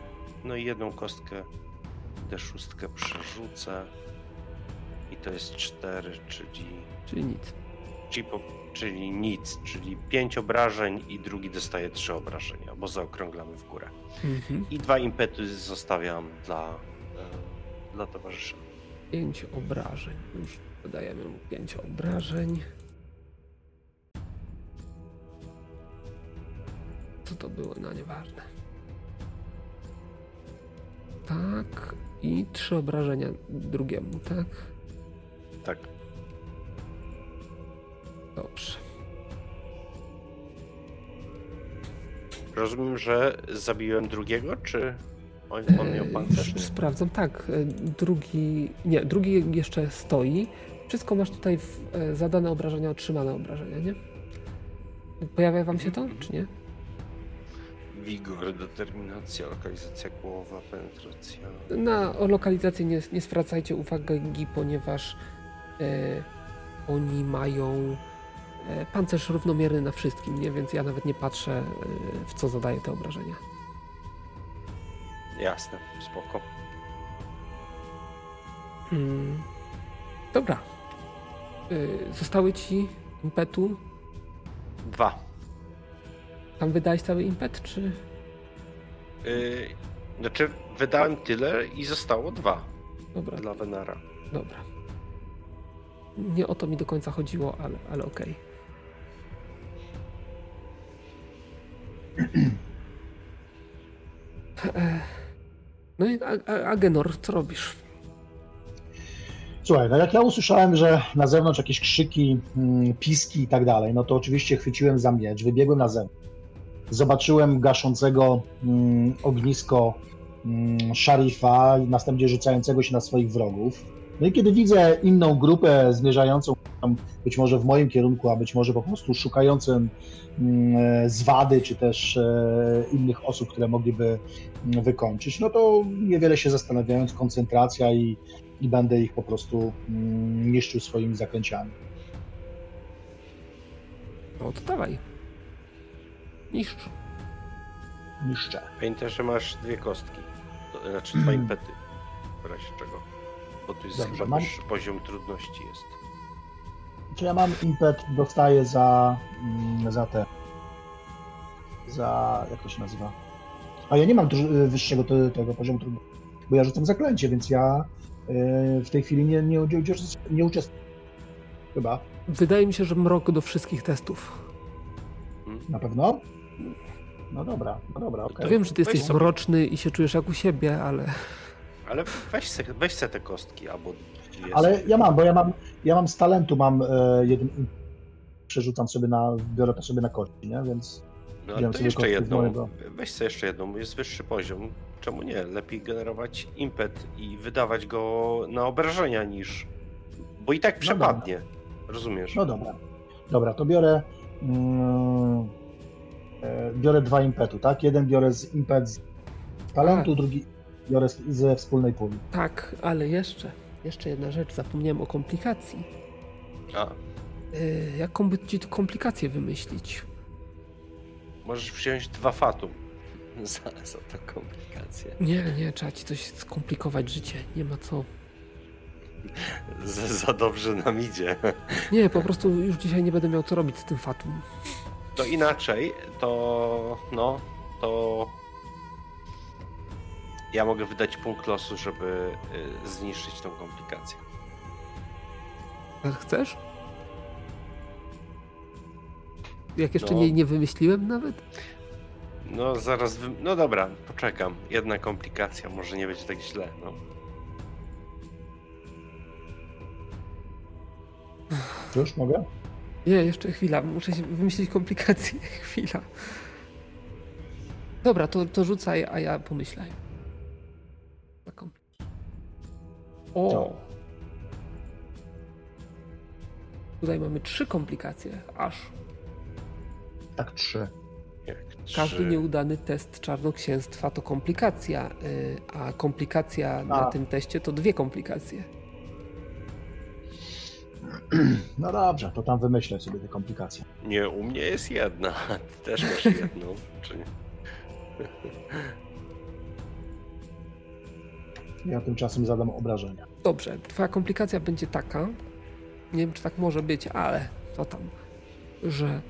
no i jedną kostkę D6 przerzucę. I to jest 4, czyli, Czyli nic. czyli, po, czyli nic, czyli 5 obrażeń i drugi dostaje 3 obrażenia, bo zaokrąglamy w górę. Mhm. I dwa impety zostawiam dla, e, dla towarzysza. Pięć obrażeń. Już dodajemy mu pięć obrażeń. Co to było? No nieważne. Tak. I trzy obrażenia drugiemu, tak? Tak. Dobrze. Rozumiem, że zabiłem drugiego, czy on, on miał Eee, pancerz? Nie. Sprawdzam, tak. e, Drugi. Nie, drugi jeszcze stoi. Wszystko masz tutaj w, e, zadane obrażenia, otrzymane obrażenia, nie? Pojawia wam się to, czy nie? Wigor, determinacja, lokalizacja głowa, penetracja. Na lokalizację nie, nie zwracajcie uwagi, ponieważ e, oni mają e, pancerz równomierny na wszystkim, nie? więc ja nawet nie patrzę, e, w co zadaje te obrażenia. Jasne, spoko. Hmm. Dobra. E, zostały ci impetu? Dwa. Tam wydałeś cały impet, czy? Yy, znaczy, wydałem tyle i zostało dwa Dobra, dla Venara. dobra. Nie o to mi do końca chodziło, ale, ale okej. E, No i Agenor, co robisz? Słuchaj, no jak ja usłyszałem, że na zewnątrz jakieś krzyki, mm, piski i tak dalej, no to oczywiście chwyciłem za miecz, wybiegłem na zewnątrz. Zobaczyłem gaszącego mm, ognisko mm, szarifa, następnie rzucającego się na swoich wrogów. No i kiedy widzę inną grupę zmierzającą być może w moim kierunku, a być może po prostu szukającym mm, e, zwady, czy też e, innych osób, które mogliby mm, wykończyć, no to niewiele się zastanawiając, koncentracja i, i będę ich po prostu mm, niszczył swoimi zaklęciami. No to dawaj. Niszcz. Niszczę. Pamiętaj, że masz dwie kostki. To znaczy dwa impety. W razie czego. Bo tu jest Dobrze, chyba mam- wyższy poziom trudności jest. Czy ja mam impet, dostaję za, mm, za te. Za. Jak to się nazywa? A ja nie mam wyższego te, tego poziomu trudności, bo ja rzucam zaklęcie, więc ja y, w tej chwili nie, nie, nie, uczest- nie uczestniczę. Chyba. Wydaje mi się, że mrok do wszystkich testów. Na pewno? No dobra, no dobra, okej. Ja wiem, że ty Weź jesteś sobie. mroczny i się czujesz jak u siebie, ale Ale weź se, weź se te kostki, albo. Ale ja mam, bo ja mam, ja mam z talentu mam e, jeden przerzucam sobie na, biorę to sobie na kości, nie? Więc No wziąłem to jeszcze jedną. mojego. Weź sobie jeszcze jedną, jest wyższy poziom. Czemu nie? Lepiej generować impet i wydawać go na obrażenia niż. Bo i tak przepadnie. Rozumiesz? no dobra. Dobra, to biorę mm, biorę dwa impetu, tak? Jeden biorę z impet z talentu, Tak. drugi biorę ze wspólnej puli. tak, ale jeszcze, jeszcze jedna rzecz, zapomniałem o komplikacji. A, Yy, jaką by ci tu komplikację wymyślić? możesz wziąć dwa fatum. Za, za to komplikację. Nie, nie, trzeba ci coś skomplikować życie, nie ma co. Za, za dobrze nam idzie. Nie, po prostu już dzisiaj nie będę miał co robić z tym fatum. To inaczej, to no, to ja mogę wydać punkt losu, żeby y, zniszczyć tą komplikację. Chcesz? Jak jeszcze No. nie, nie wymyśliłem nawet? No zaraz, wy... no dobra, poczekam. Jedna komplikacja, może nie będzie tak źle, no. Już mogę? Nie, jeszcze chwila, muszę się wymyślić komplikację. Chwila. Dobra, to, to rzucaj, a ja pomyślę. Taką. O! No. Tutaj mamy trzy komplikacje, aż. Tak, trzy. Jak Każdy trzy- nieudany test czarnoksięstwa to komplikacja, y, a komplikacja na A. tym teście to dwie komplikacje. No dobrze, to tam wymyślę sobie te komplikacje. Nie, u mnie jest jedna. Ty też masz jedną, czy nie? Ja tymczasem zadam obrażenia. Dobrze, twoja komplikacja będzie taka, nie wiem czy tak może być, ale co tam, że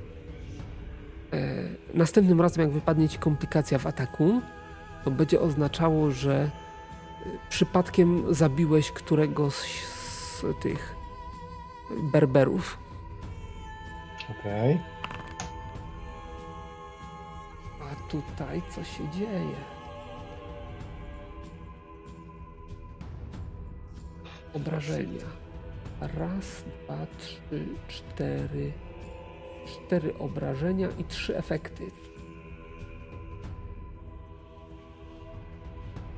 e, następnym razem jak wypadnie ci komplikacja w ataku, to będzie oznaczało, że e, przypadkiem zabiłeś któregoś z tych berberów. Okej. A tutaj co się dzieje? Obrażenia. Raz, dwa, trzy, cztery. Cztery obrażenia i trzy efekty.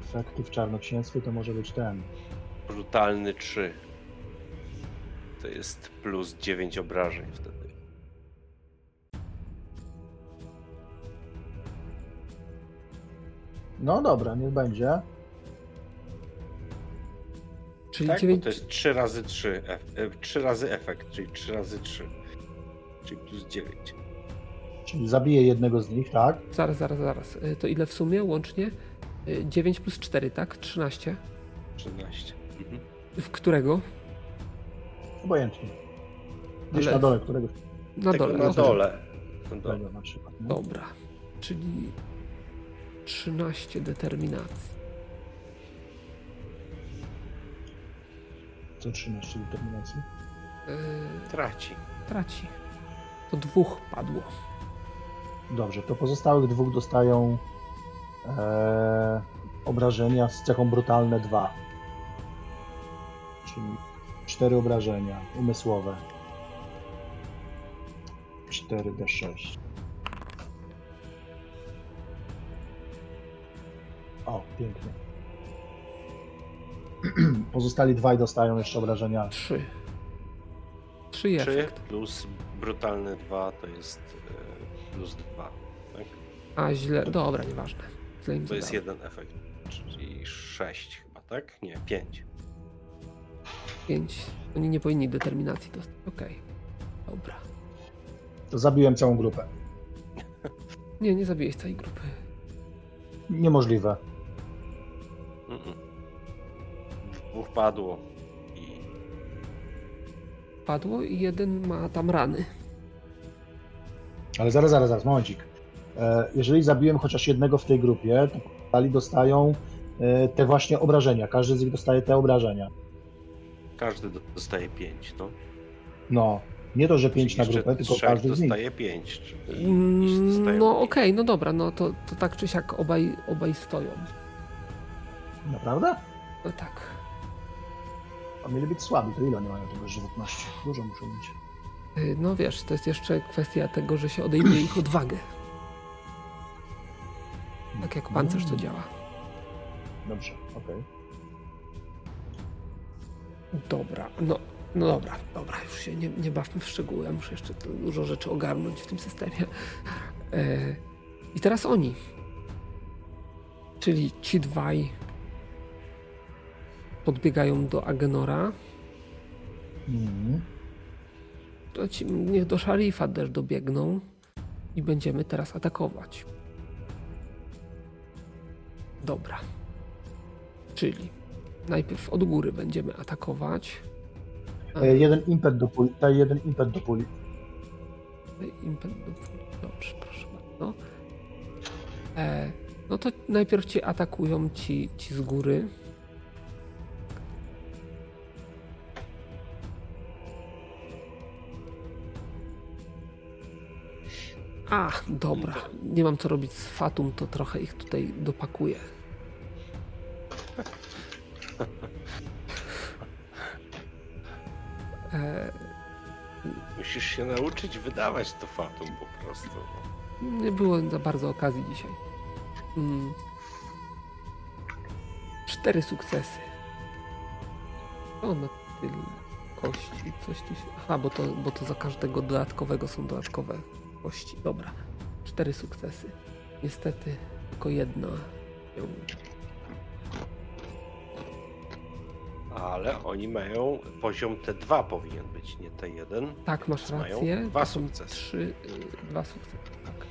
Efekty w czarnoksięstwie to może być ten. Brutalny 3. To jest plus 9 obrażeń wtedy. No dobra, niech będzie. Czyli Tak, bo dziewięć... to jest 3 razy 3. 3 razy efekt, czyli 3 razy 3. czyli plus 9. Czyli zabiję jednego z nich, tak? Zaraz, zaraz, zaraz. Y, To ile w sumie łącznie? Y, 9 plus 4, tak? 13. 13. Mhm. W którego? Obojętnie. Gdzieś Ale- na dole któregoś Na dole. na dole. Na dole. tego na przykład. nie? Dobra. Czyli 13 determinacji. Co 13 determinacji? Yy, Traci. traci. To dwóch padło. Dobrze, to pozostałych dwóch dostają e, obrażenia z cechą brutalne 2. Czyli 4 obrażenia umysłowe. 4d6. O, pięknie. Pozostali dwaj dostają jeszcze obrażenia. Trzy. Trzy 3 efekt. plus brutalny 2 to jest e, plus 2. Tak? A źle. Dobra, nieważne. Źle To jest jeden efekt. Czyli 6 chyba, tak? Nie, 5. Pięć. Oni nie powinni determinacji dostać. Okej. Dobra. To zabiłem całą grupę. Nie, nie zabiłeś całej grupy. Niemożliwe. Dwóch padło. I Padło i jeden ma tam rany. Ale zaraz, zaraz, zaraz, momencik. E, Jeżeli zabiłem chociaż jednego w tej grupie, to pozostali dostają e, te właśnie obrażenia. Każdy z nich dostaje te obrażenia. Każdy dostaje 5, no. No, nie to, że 5 na grupę, tylko każdy z nich. dostaje 5. Czyli Mm, jeśli dostają No pięć. okej, no dobra, no to, to tak czy siak obaj, obaj stoją. Naprawdę? No tak. A mieli być słabi, to ile oni mają tego żywotności? Dużo muszą mieć. Y, No wiesz, to jest jeszcze kwestia tego, że się odejmuje ich odwagę. Tak jak pancerz to działa. Dobrze, okej. Dobra, no, no dobra, dobra, już się nie, nie bawmy w szczegóły, ja muszę jeszcze dużo rzeczy ogarnąć w tym systemie. E, I teraz oni. Czyli ci dwaj podbiegają do Agenora. Mhm. To ci, niech do szarifa też dobiegną i będziemy teraz atakować. Dobra. Czyli najpierw od góry będziemy atakować. E, Jeden impet do puli. Daj jeden impet do puli. Impet do puli. Dobrze, proszę bardzo. E, no to najpierw cię atakują ci, ci z góry. A, dobra. Nie mam co robić z Fatum, to trochę ich tutaj dopakuję. Musisz się nauczyć wydawać to fatum po prostu. Nie było za bardzo okazji dzisiaj. Mm. Cztery sukcesy. O, na tyle kości. Coś tu się... Aha, bo to, bo to za każdego dodatkowego są dodatkowe kości. Dobra. Cztery sukcesy. Niestety tylko jedna Ale oni mają poziom T2 powinien być, nie T1. Tak, masz Mają rację. dwa To są sukcesy. Trzy, y, dwa sukcesy. Tak.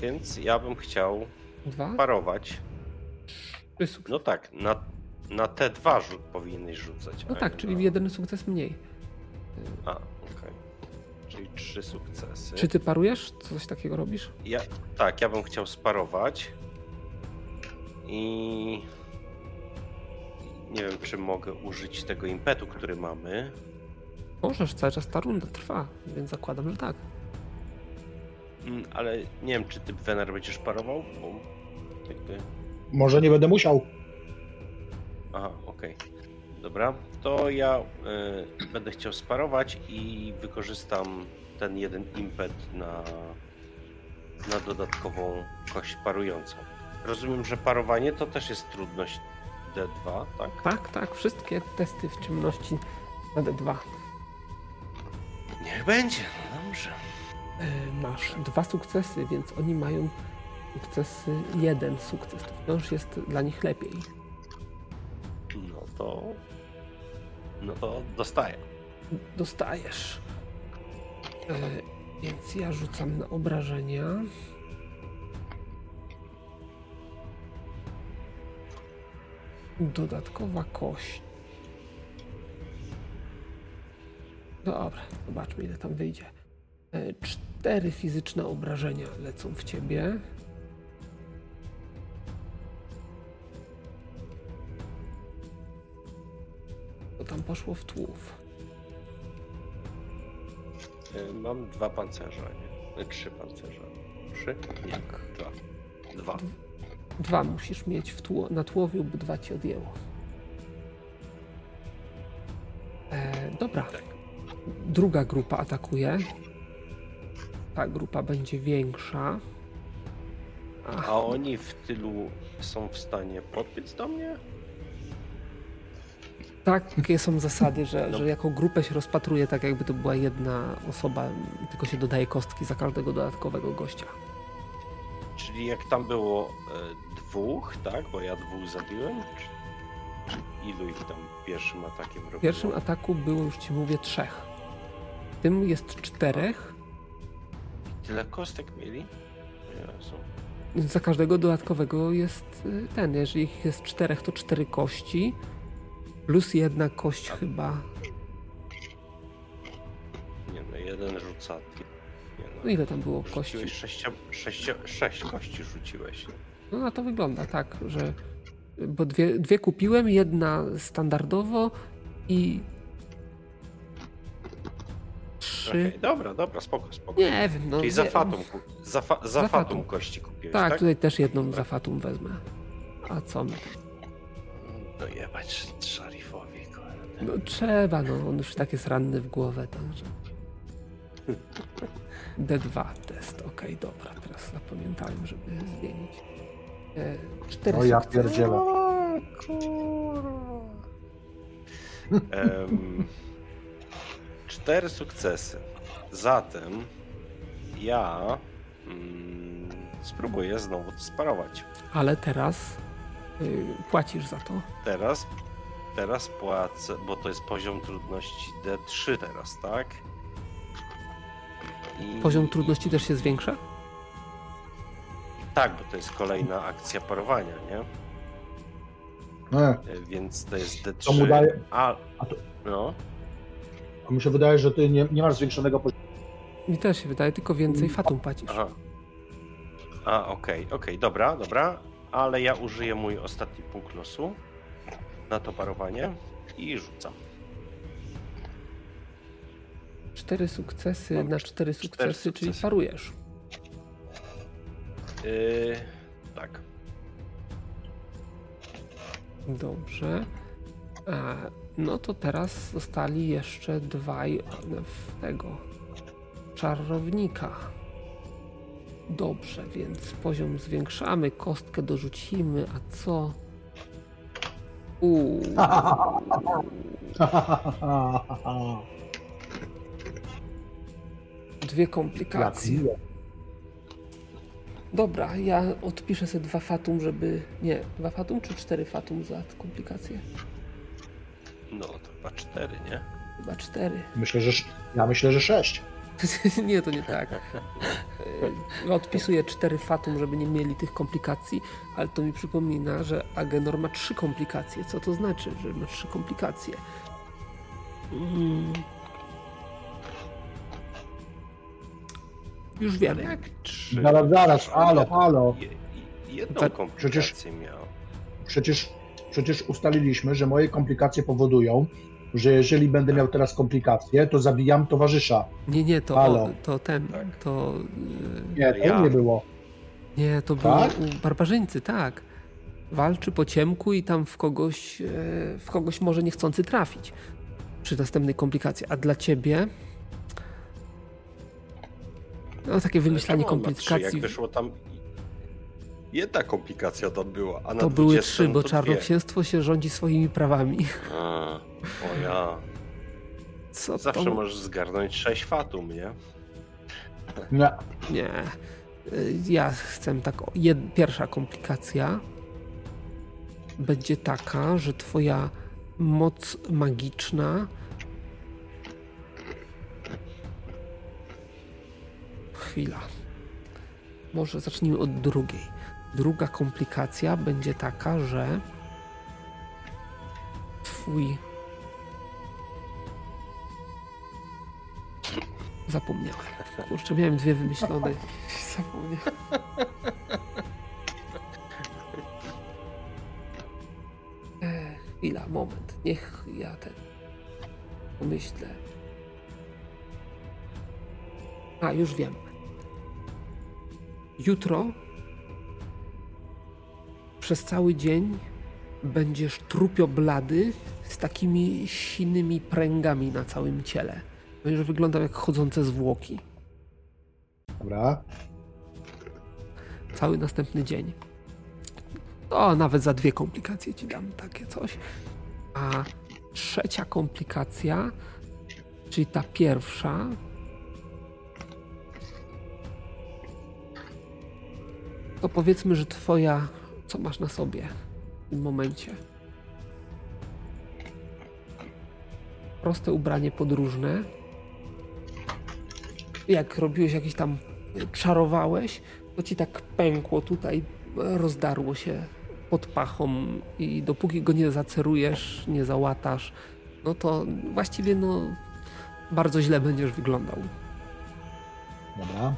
Więc ja bym chciał Dwa? parować. Trzy sukcesy. No tak, na, na T2 rzut powinieneś rzucać. No tak, czyli na... jeden sukces mniej. A, okej. Czyli trzy sukcesy. Czy ty parujesz? Coś takiego robisz? Ja, tak, ja bym chciał sparować. I nie wiem, czy mogę użyć tego impetu, który mamy. Możesz, cały czas ta runda trwa, więc zakładam, że tak. Mm, Ale nie wiem, czy ty Wener będziesz parował? Bo jakby. Może nie będę musiał. Aha, okej. Dobra, to ja y, będę chciał sparować i wykorzystam ten jeden impet na, na dodatkową kość parującą. Rozumiem, że parowanie to też jest trudność D2, tak? Tak, tak, wszystkie testy w czynności na D2. Niech będzie, no dobrze. E, Masz dwa sukcesy, więc oni mają sukcesy, jeden sukces. To wciąż jest dla nich lepiej. No to. No to dostaję. Dostajesz. E, więc ja rzucam na obrażenia. Dodatkowa kość. Dobra, zobaczmy ile tam wyjdzie. E, cztery fizyczne obrażenia lecą w ciebie. To tam poszło w tłów. Y, Mam dwa pancerze, nie? Y, Trzy pancerze. Trzy? Nie, dwa. Dwa. Dwa musisz mieć tło, na tłowiu, by dwa ci odjęło. E, dobra. Tak. Druga grupa atakuje. Ta grupa będzie większa. Ach, A oni w tylu są w stanie podbiec do mnie? takie są zasady, że, No. że jako grupę się rozpatruje tak, jakby to była jedna osoba, tylko się dodaje kostki za każdego dodatkowego gościa. Czyli jak tam było e, dwóch, tak? Bo ja dwóch zabiłem? Czy, ilu ich tam pierwszym atakiem robiło? W pierwszym ataku było, już ci mówię, trzech. W tym jest czterech. Tyle kostek mieli? Jezu. Za każdego dodatkowego jest y, ten. Jeżeli ich jest czterech, to cztery kości. Plus jedna kość chyba. Nie no, jeden rzuca. No no. ile tam było kości? Rzuciłeś sześcia, sześcia, sześć kości rzuciłeś. No na to wygląda tak, że. Bo dwie, dwie kupiłem, jedna standardowo i. Trzy. Okej, dobra, dobra, spoko, spoko. Nie wiem, no. Czyli za fatum, za, fa, za, Za fatum kości kupiłeś, Tak, tak? tutaj też jedną za fatum wezmę. A co my? Dojebać szarifowi, kurde. No trzeba, no on już tak jest ranny w głowę, także. D2 test, okej, dobra, teraz zapamiętałem, żeby zmienić. E, cztery O ja pierdzielę. Em, cztery sukcesy. Zatem ja mm, spróbuję znowu to sparować. Ale teraz y, płacisz za to. Teraz, teraz płacę, bo to jest poziom trudności D3 teraz, tak? I, Poziom trudności też się zwiększa? Tak, bo to jest kolejna akcja parowania, nie? E, E, Więc to jest D3. To mu daje- A, a to- no. a mi się wydaje, że ty nie, nie masz zwiększonego poziomu. Mi też się wydaje, tylko więcej fatum płacisz. Aha. A, okej, okej, dobra, dobra. Ale ja użyję mój ostatni punkt losu na to parowanie i rzucam. Cztery sukcesy Mam na cztery sukcesy, czyli sukcesy. parujesz. Yy, tak. Dobrze. E, no to teraz zostali jeszcze dwaj w tego czarownika. Dobrze, więc poziom zwiększamy, kostkę dorzucimy, a co? Uuu, dwie komplikacje. Dobra, ja odpiszę sobie dwa fatum, żeby... Nie, dwa fatum czy cztery fatum za komplikacje? No to chyba cztery, nie? Chyba cztery. Myślę, że ja myślę, że sześć. nie, to nie tak. E, Odpisuję cztery fatum, żeby nie mieli tych komplikacji, ale to mi przypomina, że Agenor ma trzy komplikacje. Co to znaczy, że ma trzy komplikacje? Mm. Już wiem. Ale jak trzy? Zaraz, zaraz, halo, halo. Je, jedną komplikację miał. Przecież, przecież ustaliliśmy, że moje komplikacje powodują, że jeżeli będę miał teraz komplikacje, to zabijam towarzysza. Nie, nie, to, Halo. to ten, Tak. to... e, Nie, to Ja. nie było. Nie, to Tak? barbarzyńcy, tak. Walczy po ciemku i tam w kogoś, e, w kogoś może niechcący trafić przy następnej komplikacji. A dla ciebie no takie wymyślanie trzy? komplikacji. Jak wyszło tam... Jedna komplikacja tam była, a na To były 20 trzy, bo czarnoksięstwo się rządzi swoimi prawami. A, o ja. Co Zawsze to? możesz zgarnąć sześć fatum, nie? Nie. Nie. Y, Ja chcę tak. Jed... Pierwsza komplikacja będzie taka, że twoja moc magiczna chwila. Może zacznijmy od drugiej. Druga komplikacja będzie taka, że twój. Zapomniałem. Kurczę, miałem dwie wymyślone. Zapomniałem. Chwila, moment. Niech ja ten pomyślę. A, już wiem. Jutro przez cały dzień będziesz trupio blady z takimi sinymi pręgami na całym ciele. Będziesz wyglądał jak chodzące zwłoki. Dobra. Cały następny dzień. To nawet za dwie komplikacje ci dam takie coś. A trzecia komplikacja, czyli ta pierwsza, to powiedzmy, że twoja, co masz na sobie w tym momencie? Proste ubranie podróżne. Jak robiłeś jakieś tam, czarowałeś, to ci tak pękło tutaj, rozdarło się pod pachą i dopóki go nie zacerujesz, nie załatasz, no to właściwie no bardzo źle będziesz wyglądał. Dobra.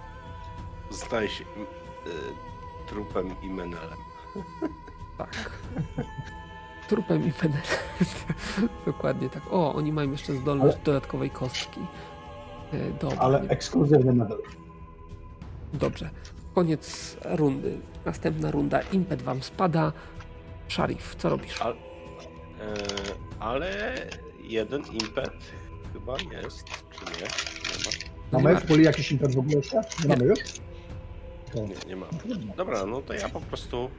Zdaje się y, trupem i menelem. Tak. Trupem i penelem. Dokładnie tak. O, oni mają jeszcze zdolność Ale- dodatkowej kostki. E, Dobra, Ale nie- ekskluzywny medal. dobrze. Koniec rundy. Następna runda. Impet wam spada. Szarif, co robisz? Ale, ale jeden impet chyba jest, czy nie? Nie ma? Nie Mamy ma- w puli jakiś impet w ogóle jeszcze? Nie mamy już? Nie, nie ma. Dobra, no to ja po prostu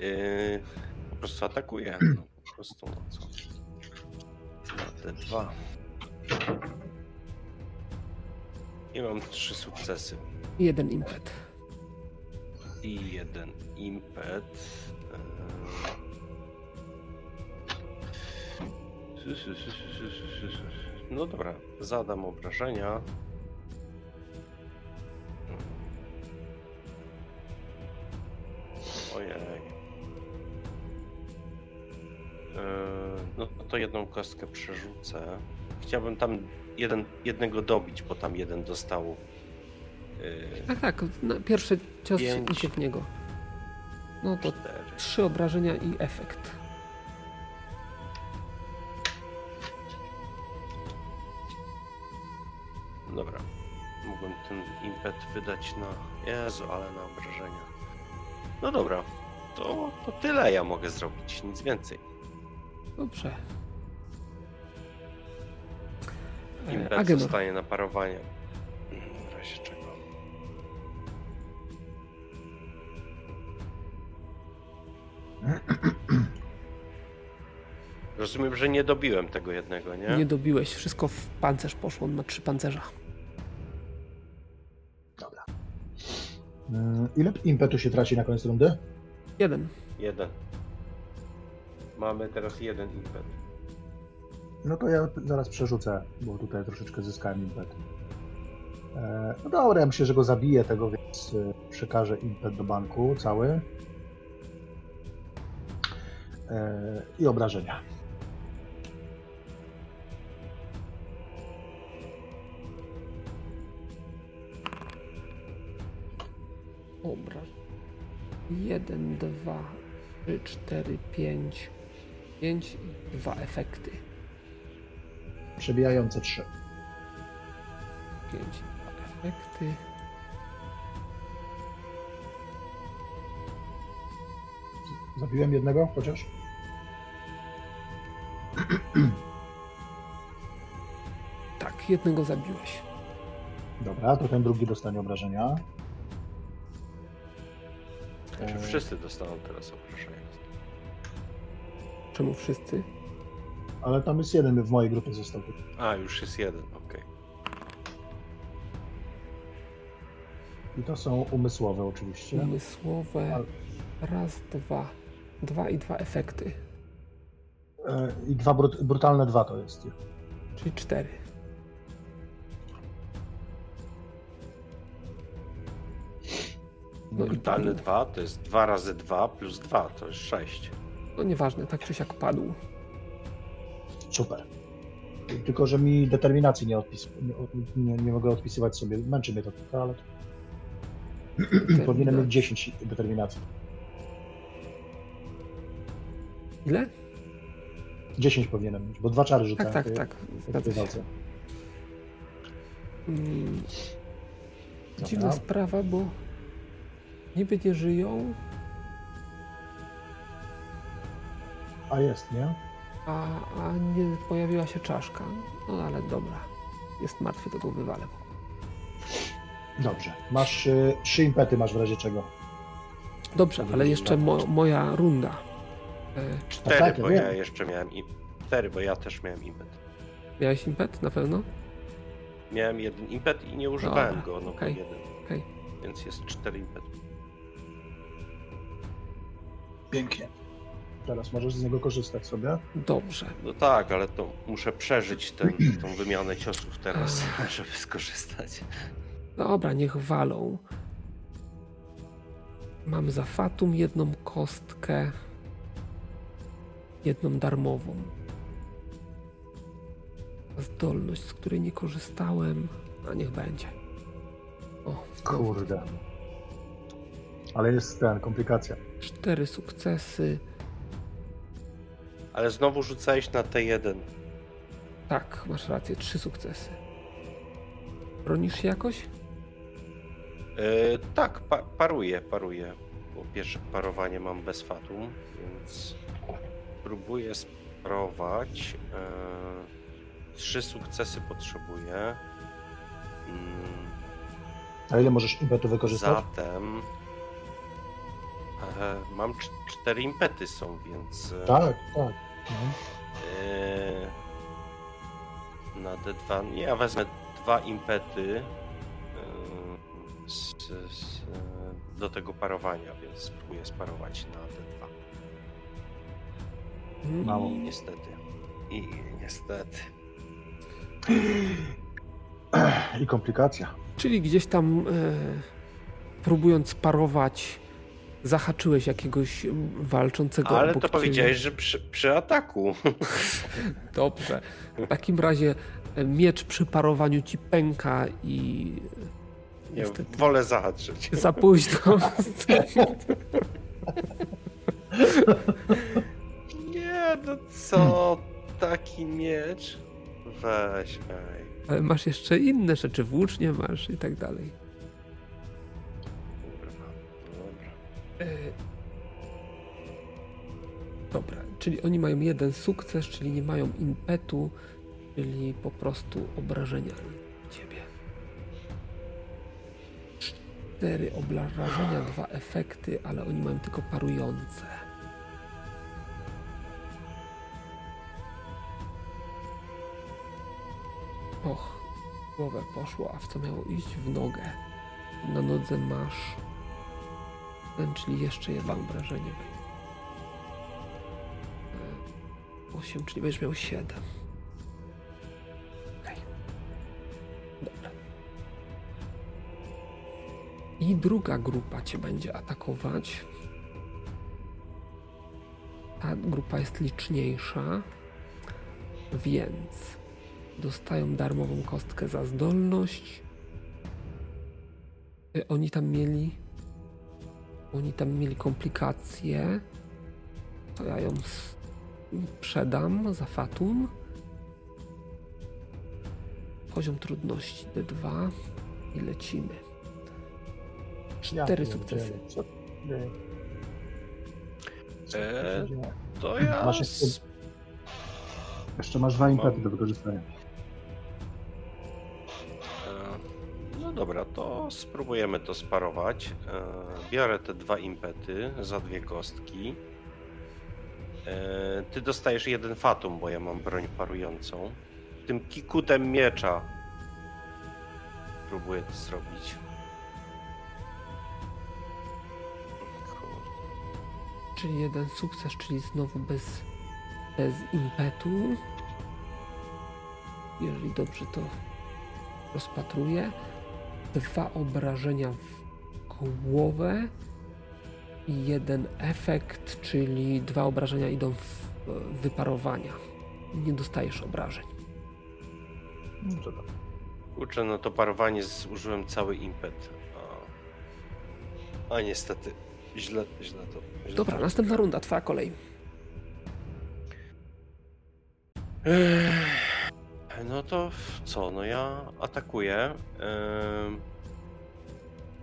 yy, po prostu atakuję. No, po prostu, no co? Na te dwa. I mam trzy sukcesy. Jeden impet. I jeden impet. Yy. No dobra, zadam obrażenia. Ojej. Yy, No to jedną kostkę przerzucę. Chciałbym tam jeden, jednego dobić, bo tam jeden dostał. Yy, Tak, tak. Pierwszy cios Pięć. idzie w niego. No to cztery. trzy obrażenia i efekt. Dobra. Mogłem ten impet wydać na. Jezu, ale na obrażenia. No dobra. To, to tyle ja mogę zrobić, nic więcej. Dobrze. E, Impet Agenor. zostaje na parowanie. W razie czego. Rozumiem, że nie dobiłem tego jednego, nie? Nie dobiłeś. Wszystko w pancerz poszło. On ma trzy pancerza. Ile impetu się traci na koniec rundy? Jeden. Jeden. Mamy teraz jeden impet. No to ja zaraz przerzucę, bo tutaj troszeczkę zyskałem impet. E, no dobra, ja myślę, że go zabiję tego, więc e, przekażę impet do banku cały. E, I obrażenia. Obraż. Jeden, dwa, trzy, cztery, pięć. Pięć i dwa efekty. Przebijające 3. Pięć i dwa efekty. Zabiłem jednego chociaż? Tak, jednego zabiłeś. Dobra, to ten drugi dostanie obrażenia. Znaczy, wszyscy dostaną teraz obrażenia. Czemu wszyscy? Ale tam jest jeden w mojej grupie został. A, już jest jeden, okej. I to są umysłowe oczywiście. Umysłowe. Ale- Raz, dwa. Dwa i dwa efekty. E, I dwa brut, brutalne dwa to jest. Czyli cztery. Brutalny padł. 2 to jest 2 razy 2 plus 2 to jest 6. No nieważne, tak czy siak padł. Super. Tylko, że mi determinacji nie, odpis, nie, nie, nie mogę odpisywać sobie. Męczy mnie to trochę, ale powinienem mieć 10 determinacji. Ile? 10 powinienem mieć, bo dwa czary rzucałem. Tak, tak, tak. w tej Zgadza się. walce. Mm. Dziwna sprawa, bo niby nie żyją, A jest, nie? a, a nie pojawiła się czaszka. No ale dobra. Jest martwy, to go wywalę. Dobrze. Masz y, trzy impety, masz w razie czego. Dobrze, ale jeszcze mo, moja runda. E, 4, tak, ja bo wiem. ja jeszcze miałem i 4, bo ja też miałem impet. miałeś impet na pewno? Miałem jeden impet i nie używałem Dobra, go, no bo jeden. Okej. Więc jest 4 impet. Pięknie. Teraz możesz z niego korzystać sobie. Dobrze. No tak, ale to muszę przeżyć ten, tą wymianę ciosów teraz, żeby skorzystać. Dobra, niech walą. Mam za fatum jedną kostkę, jedną darmową. Zdolność, z której nie korzystałem, a niech będzie. O, Kurde. Ale jest ten, komplikacja. Cztery sukcesy. Ale znowu rzucałeś na T1. Tak, masz rację, trzy sukcesy. Bronisz się jakoś? E, tak, pa paruję, paruję. Bo pierwsze parowanie mam bez fatum, więc próbuję sparować. E, trzy sukcesy potrzebuję. Mm, A ile możesz impetu wykorzystać? Zatem mam cz- cztery impety są, więc e, Tak, tak. No. e, na D2. Nie, ja wezmę dwa impety e, z, z, e, do tego parowania, więc spróbuję sparować na D2. Mm, Mało. I niestety. I niestety. I komplikacja. Czyli gdzieś tam e, próbując parować, zahaczyłeś jakiegoś walczącego Ale to ciebie. powiedziałeś, że przy, przy ataku. Dobrze. W takim razie e, miecz przy parowaniu ci pęka i Nie, Niestety. wolę zahaczyć. za późno. Nie, no co? Taki miecz? Weź, ej. Ale masz jeszcze inne rzeczy, włócznie masz i tak dalej. Dobra. E, Dobra, czyli oni mają jeden sukces, czyli nie mają impetu, czyli po prostu obrażenia ciebie. Cztery obrażenia, dwa efekty, ale oni mają tylko parujące. Och, głowę poszło, a w co miało iść? W nogę. Na nodze masz czyli jeszcze jedno obrażenie. 8, czyli będziesz miał 7. Okej. Dobra. I druga grupa cię będzie atakować. Ta grupa jest liczniejsza, więc dostają darmową kostkę za zdolność. Y, Oni tam mieli. Oni tam mieli komplikacje. To ja ją s- przedam za Fatum. Poziom trudności D2 i lecimy. Cztery Ja sukcesy. Eee? To ja. Masz jeszcze- Jeszcze masz dwa impety do wykorzystania. Dobra, to spróbujemy to sparować. E, Biorę te dwa impety za dwie kostki. E, Ty dostajesz jeden fatum, bo ja mam broń parującą. Tym kikutem miecza próbuję to zrobić. Czyli jeden sukces, czyli znowu bez, bez impetu. Jeżeli dobrze to rozpatruję. Dwa obrażenia w głowę i jeden efekt, czyli dwa obrażenia idą w wyparowania. Nie dostajesz obrażeń. No dobra. Kurczę, no to parowanie zużyłem cały impet. A, a niestety, źle, źle to. Źle Dobra, to następna runda, twoja kolej. Ech, No to co? No ja atakuję em,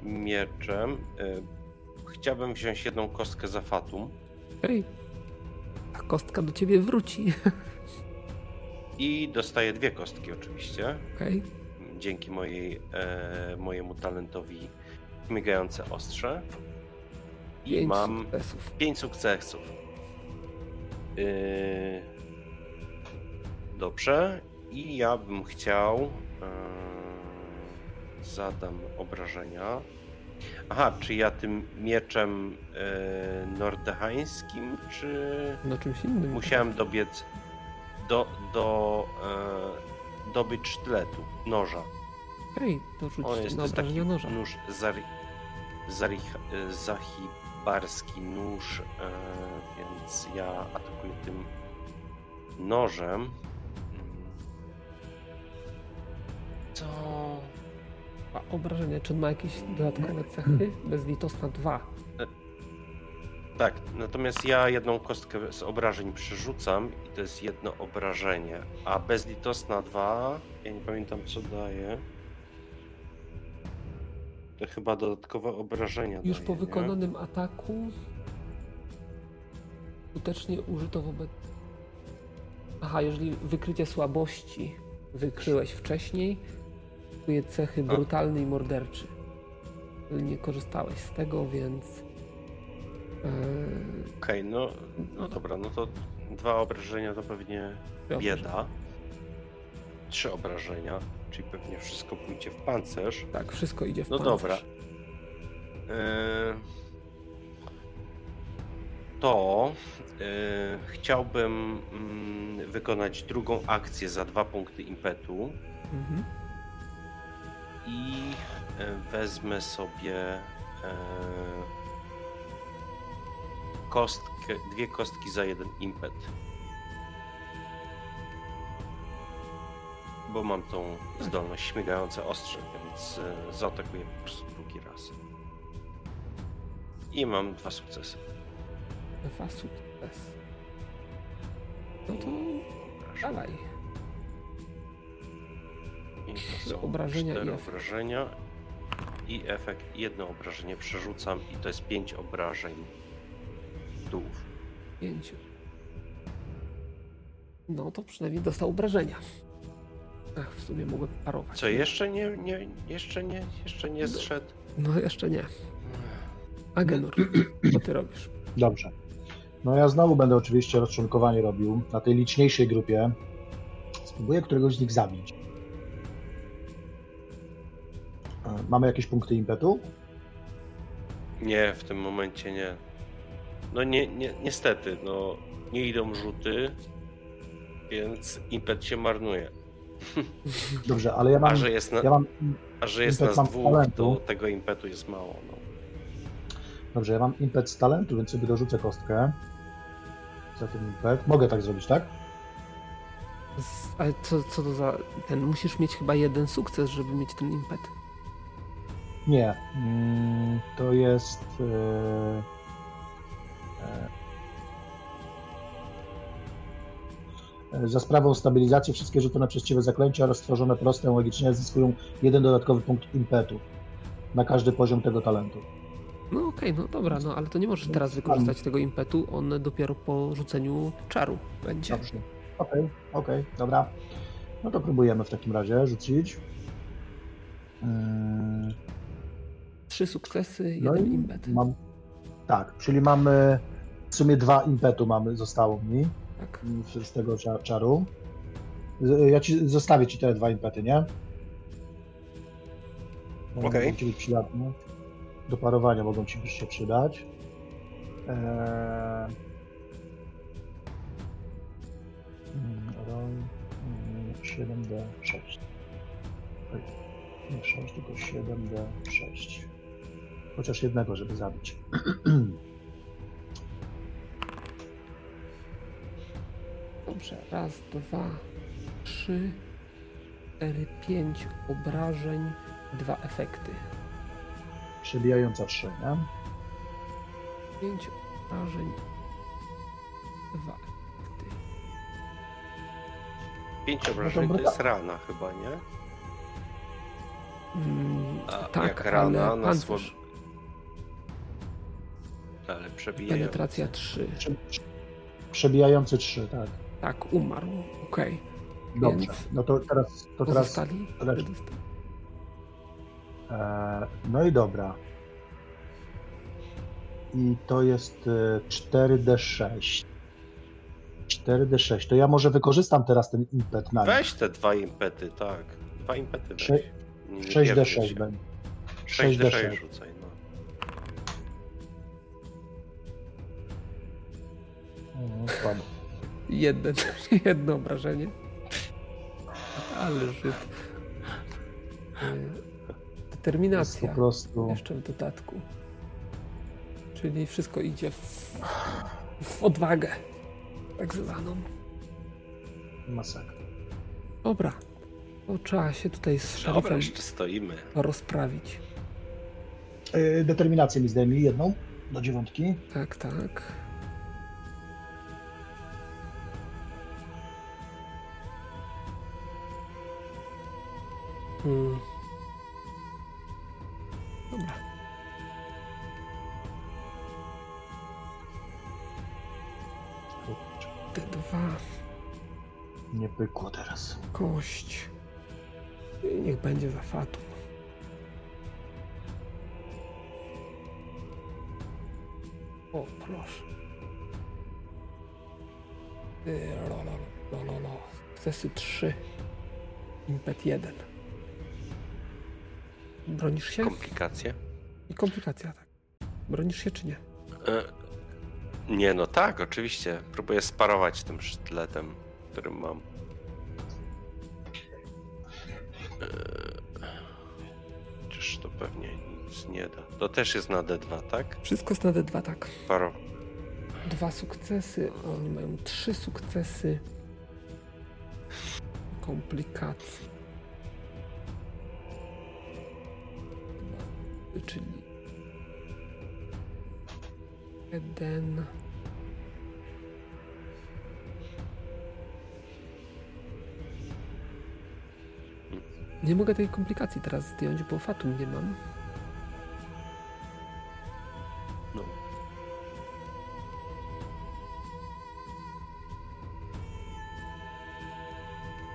mieczem. Em, Chciałbym wziąć jedną kostkę za fatum Okej. Ta kostka do ciebie wróci. i dostaję dwie kostki oczywiście. Okej. Dzięki mojej, e, mojemu talentowi migające ostrze. I Pięć mam sukcesów. pięć sukcesów. Yy... Dobrze. I ja bym chciał. Yy... Zadam obrażenia. Aha, czy ja tym mieczem yy, nordechańskim, czy No czymś innym. musiałem dobiec do, do yy, dobyć sztyletu, noża. Okej, to rzuć On jest, na jest taki noża. nóż zari, zari, zahibarski nóż, e, więc ja atakuję tym nożem. Mm. Co? A obrażenia, czy on ma jakieś dodatkowe cechy? Bezlitosna 2. Tak, natomiast ja jedną kostkę z obrażeń przerzucam i to jest jedno obrażenie, a bezlitosna 2, ja nie pamiętam co daje. To chyba dodatkowe obrażenia Już daje, po nie? wykonanym ataku skutecznie użyto wobec... Aha, jeżeli wykrycie słabości wykryłeś wcześniej, cechy A. brutalny i morderczy. Nie korzystałeś z tego, więc... Eee, Okej, no, no dobra, no to dwa obrażenia to pewnie bieda. Trzy obrażenia, czyli pewnie wszystko pójdzie w pancerz. Tak, wszystko idzie w No pancerz. dobra. Eee, To eee, chciałbym mm, wykonać drugą akcję za dwa punkty impetu Mhm. I e, wezmę sobie e, kostkę, dwie kostki za jeden impet. Bo mam tą zdolność śmigające ostrze, więc e, zaatakuję po prostu drugi raz. I mam dwa sukcesy. Dwa sukces. No to dalej. I to są Obrażenia i cztery efekt. obrażenia. I efekt, jedno obrażenie przerzucam i to jest pięć obrażeń dółów. Pięciu. No to przynajmniej dostał obrażenia. Ach, w sumie mogłem parować. Co, jeszcze nie, nie, jeszcze nie, jeszcze nie zszedł? No jeszcze nie. Agenor, co ty robisz? Dobrze. No ja znowu będę oczywiście rozczłonkowanie robił na tej liczniejszej grupie. Spróbuję któregoś z nich zabić. Mamy jakieś punkty impetu? Nie, w tym momencie nie. No nie, nie, niestety, no nie idą rzuty, więc impet się marnuje. Dobrze, ale ja mam, A że jest, na, ja mam, a że jest nas dwóch, talentu. to tego impetu jest mało. No. dobrze, ja mam impet z talentu, więc sobie dorzucę kostkę. Za ten impet. Mogę tak zrobić, tak? Z, ale co, co to za... Ten, musisz mieć chyba jeden sukces, żeby mieć ten impet. Nie. Mm, To jest. e, e, Za sprawą stabilizacji wszystkie rzucone przez Ciebie zaklęcia oraz stworzone proste logicznie zyskują jeden dodatkowy punkt impetu na każdy poziom tego talentu. No okej, no dobra, no ale to nie możesz teraz wykorzystać tego impetu, on dopiero po rzuceniu czaru będzie. Dobrze. Okej, okej, dobra. No to próbujemy w takim razie rzucić. Yy, Trzy sukcesy, No jeden i impet. mam. Tak, czyli mamy w sumie dwa impetu mamy, zostało mi. Tak. z tego cza- czaru. Z- Ja ci zostawię ci te dwa impety, nie? One Okej. Mogą ci być przydatne. Do parowania mogą ci się przydać. Eee... mm, Roll mm, 7D6. Oj, Nie 6, tylko 7D6. Chociaż jednego, żeby zabić. Dobrze, raz, dwa, trzy, cztery, pięć obrażeń, dwa efekty. Przebijająca 3, nie? Pięć obrażeń, dwa efekty. Pięć obrażeń to jest rana chyba, nie? Mm, A tak, jak rana ale na pancerz, Ale przebijający. penetracja 3. Prze- Przebijający 3, tak. Tak, umarł, okej. Dobrze. Więc No to teraz. To teraz Pozostali? teraz- e, no i dobra. I to jest e, 4D6. 4D6. To ja może wykorzystam teraz ten impet na. Weź te dwa impety, tak. Dwa impety weź. Sze- Nie- nie 6D6 pierdziel się. będzie. 6D6 6D6. rzucaj, no. Słabo. Jeden, jedno obrażenie. Ale Żyd. Jest po Determinacja. prostu. Jeszcze w dodatku. Czyli wszystko idzie w, w odwagę. Tak zwaną. Masakra. Dobra. To trzeba się tutaj z Dobra, jeszcze stoimy. rozprawić. E, Determinację mi zdejmij jedną do dziewiątki. Tak, tak. Hmm. Dobra. Te dwa Nie pykło teraz. kość. I Niech będzie za fatum. O, proszę. Y, Lo, lo, lo, lo, lo. Sukcesy 3. Impet 1. Bronisz się? Komplikacje? I komplikacja, tak. Bronisz się czy nie? E, nie, no tak, oczywiście. Próbuję sparować tym sztyletem, którym mam. E, Czyż to pewnie nic nie da. To też jest na D2, tak? Wszystko jest na D2, tak. Paro. Dwa sukcesy, oni mają trzy sukcesy. Komplikacji. Dwa, Czyli jeden. Nie mogę tej komplikacji teraz zdjąć, bo fatum nie mam. No.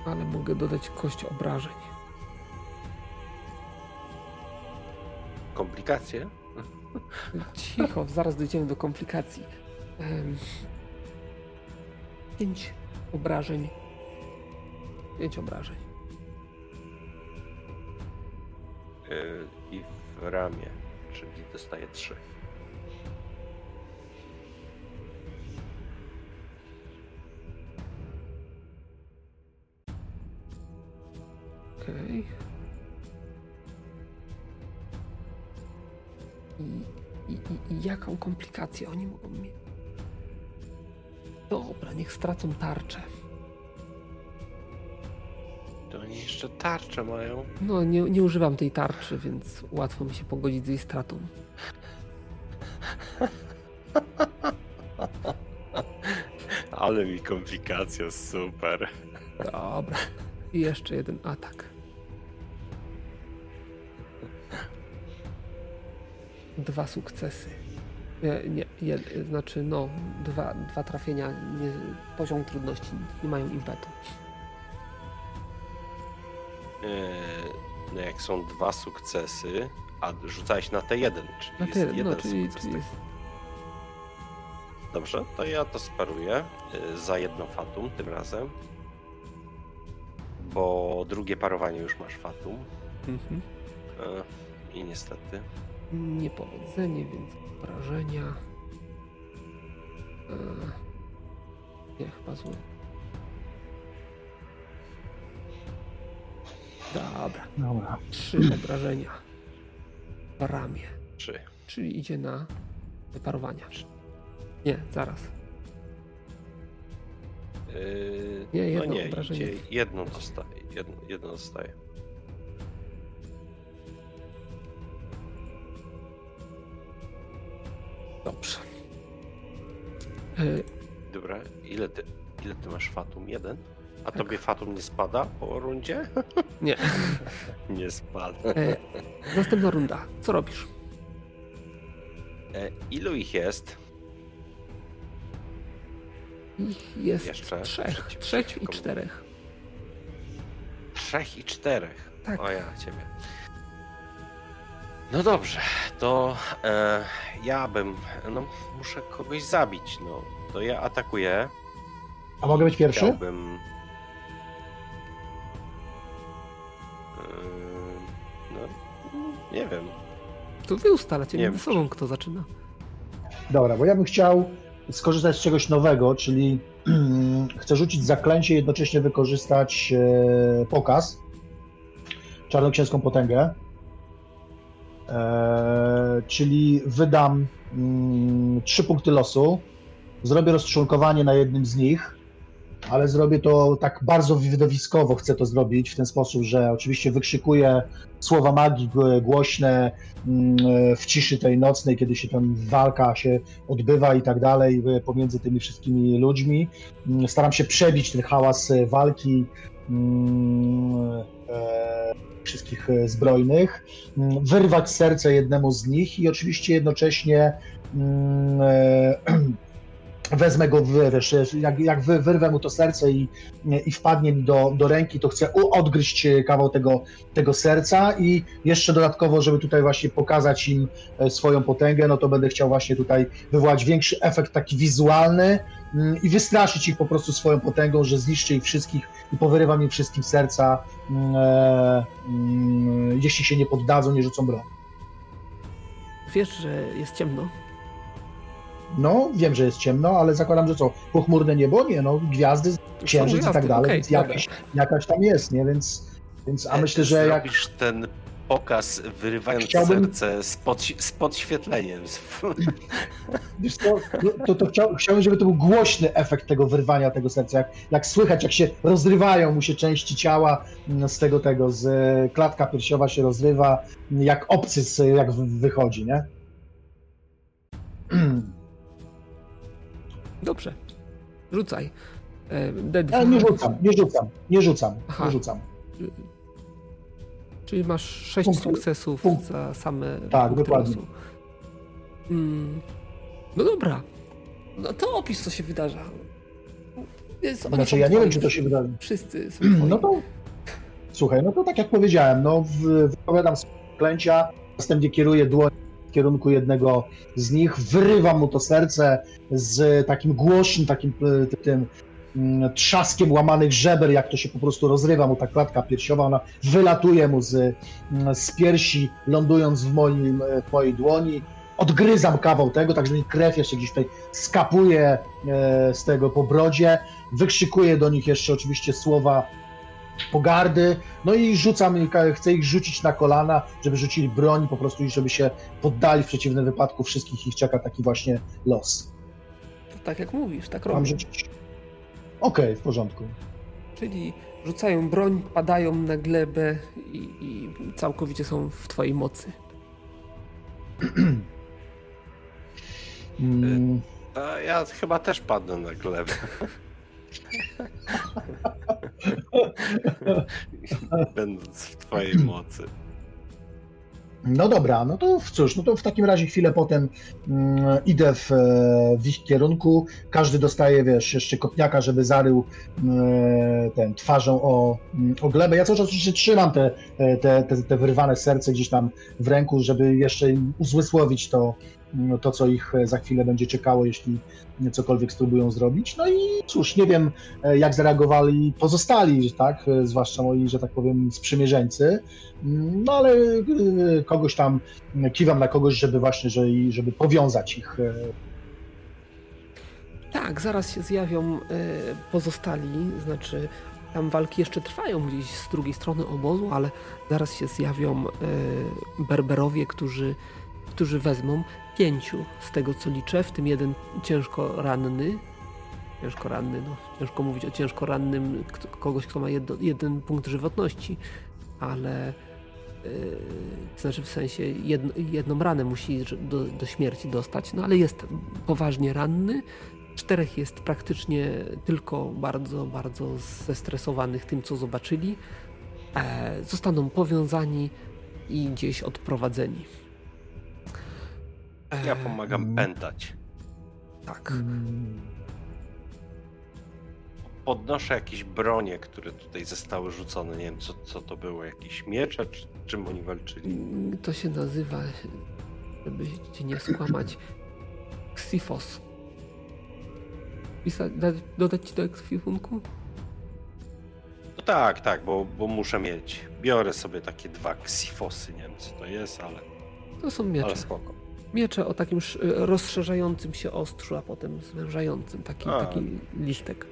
ale mogę dodać kość obrażeń. Komplikacje? Cicho, zaraz dojdziemy do komplikacji. Pięć obrażeń. Pięć obrażeń. E, I w ramię, czyli dostaję 3. Okej. I, i, i, I jaką komplikację oni mogą mieć? Dobra, niech stracą tarczę. To oni jeszcze tarczę mają. No, nie, nie używam tej tarczy, więc łatwo mi się pogodzić z jej stratą. Ale mi komplikacja, super. Dobra. I jeszcze jeden atak. Dwa sukcesy. Nie, nie, znaczy no, dwa, dwa trafienia, nie, poziom trudności, nie mają impetu. E, No jak są dwa sukcesy, a rzucałeś na T1, czyli Na jest jeden no, czyli, sukces. czyli jest, Dobrze, to ja to sparuję y, za jedno fatum tym razem. Bo drugie parowanie już masz fatum. mhm. E, I niestety. Niepowodzenie, więc obrażenia. E, nie, chyba zły. Dobra, Dobra. trzy obrażenia. W ramię. Trzy. czyli idzie na wyparowania. Nie, zaraz. Yy, Nie, no jedno nie, obrażenie. idzie, jedno dostaje. Jedno, jedno dostaje. Dobrze. E, Dobra, ile ty, ile ty masz fatum? Jeden? A tobie fatum nie spada po rundzie? nie. nie spada. E, następna runda. Co robisz? E, ilu ich jest? Ich jest Jeszcze? trzech. Przeciw- Trzech i czterech. Trzech i czterech. Tak. O ja ciebie. No dobrze, to e, ja bym. No, muszę kogoś zabić. No, to ja atakuję. A mogę być pierwszy? Chciałbym. Yy, No, nie wiem. To wy ustalacie Nie między wiem, sobą, kto zaczyna. Dobra, bo ja bym chciał skorzystać z czegoś nowego, czyli chcę rzucić zaklęcie i jednocześnie wykorzystać e, pokaz, czarnoksięską potęgę. E, czyli wydam mm, trzy punkty losu, zrobię rozczłonkowanie na jednym z nich, ale zrobię to tak bardzo widowiskowo, chcę to zrobić w ten sposób, że oczywiście wykrzykuję słowa magii głośne mm, w ciszy tej nocnej, kiedy się tam walka się odbywa i tak dalej y, pomiędzy tymi wszystkimi ludźmi. Mm, Staram się przebić ten hałas y, walki e, wszystkich e, zbrojnych, mm, wyrwać serce jednemu z nich i oczywiście jednocześnie mm, e, wezmę go, wiesz, jak, jak wy- wyrwę mu to serce i, i wpadnie mi do, do ręki, to chcę odgryźć kawał tego, tego serca i jeszcze dodatkowo, żeby tutaj właśnie pokazać im e, swoją potęgę, no to będę chciał właśnie tutaj wywołać większy efekt taki wizualny mm, i wystraszyć ich po prostu swoją potęgą, że zniszczę ich wszystkich i powyrywam im wszystkim serca, mm, e, mm, jeśli się nie poddadzą, nie rzucą broni. Wiesz, że jest ciemno. No, wiem, że jest ciemno, ale zakładam, że co, pochmurne niebo? Nie, no, gwiazdy, księżyc i gwiazdy, tak dalej, okej, więc jakaś, jakaś tam jest, nie, więc, więc a E, myślę, że jak... Zrobisz ten pokaz wyrywając Chciałbym- serce z, pod, z podświetleniem. Wiesz co, no, to, to chciał, chciałbym, żeby to był głośny efekt tego wyrwania tego serca, jak, jak słychać, jak się rozrywają mu się części ciała mm, z tego, tego, z e, klatka piersiowa się rozrywa, jak obcy jak wy- wychodzi, nie? Dobrze. Rzucaj. E, D2. Ja nie rzucam, nie rzucam, nie rzucam, Aha. nie rzucam. Czyli masz 6 Punkty- sukcesów punkt- za same Tak, dokładnie. Mm. No dobra. No to opisz, co się wydarza. Jest, Znaczy, ja nie twoi. wiem, czy to się wydarzy. Wszyscy są twoi. No to słuchaj, no to tak jak powiedziałem, no wypowiadam klęcia, następnie kieruję dłoń w kierunku jednego z nich, wyrywam mu to serce z takim głośnym, takim e, tym mm, trzaskiem łamanych żeber, jak to się po prostu rozrywa mu ta klatka piersiowa, ona wylatuje mu z, mm, z piersi, lądując w, moim, e, w mojej dłoni. Odgryzam kawał tego, tak że mi krew jeszcze gdzieś tutaj skapuje e, z tego po brodzie. Wykrzykuję do nich jeszcze oczywiście słowa pogardy, no i rzucam, chcę ich rzucić na kolana, żeby rzucili broń po prostu i żeby się poddali, w przeciwnym wypadku wszystkich ich czeka taki właśnie los. To tak jak mówisz, tak Mam robią. rzucić? Okej, w porządku. Czyli rzucają broń, padają na glebę i, i całkowicie są w twojej mocy. Mm, A ja chyba też padnę na glebę. Będąc w twojej mocy. No dobra, no to cóż, no to w takim razie chwilę potem mm, idę w, e, w ich kierunku. Każdy dostaje, wiesz, jeszcze kopniaka, żeby zarył e, ten twarzą o, mm, o glebę. Ja cały czas oczywiście trzymam te, e, te, te, te wyrwane serce gdzieś tam w ręku, żeby jeszcze uzmysłowić to, mm, to, co ich e, za chwilę będzie czekało, jeśli cokolwiek spróbują zrobić. No i cóż, nie wiem, e, jak zareagowali pozostali, tak, e, zwłaszcza moi, że tak powiem, sprzymierzeńcy. Mm, No ale kogoś tam kiwam na kogoś, żeby właśnie, że, żeby powiązać ich. Tak, zaraz się zjawią pozostali, znaczy tam walki jeszcze trwają gdzieś z drugiej strony obozu, ale zaraz się zjawią berberowie, którzy którzy wezmą pięciu z tego co liczę, w tym jeden ciężko ranny. Ciężko ranny, no ciężko mówić o ciężko rannym kogoś, kto ma jedno, jeden punkt żywotności, ale yy, znaczy w sensie jedno, jedną ranę musi do, do śmierci dostać, no ale jest poważnie ranny. Czterech jest praktycznie tylko bardzo, bardzo zestresowanych tym, co zobaczyli. E, zostaną powiązani i gdzieś odprowadzeni. Ja pomagam mm. pętać. Tak. Podnoszę jakieś bronie, które tutaj zostały rzucone. Nie wiem, co, co to było. Jakieś miecze, czy czym oni walczyli? Mm, to się nazywa, żeby cię nie skłamać, Xifos. dodać ci do ekwipunku? No tak, tak, bo, bo muszę mieć. Biorę sobie takie dwa ksifosy, nie wiem co to jest, ale. To są miecze. Ale spoko. Miecze o takim rozszerzającym się ostrzu, a potem zwężającym. Taki, a. taki listek.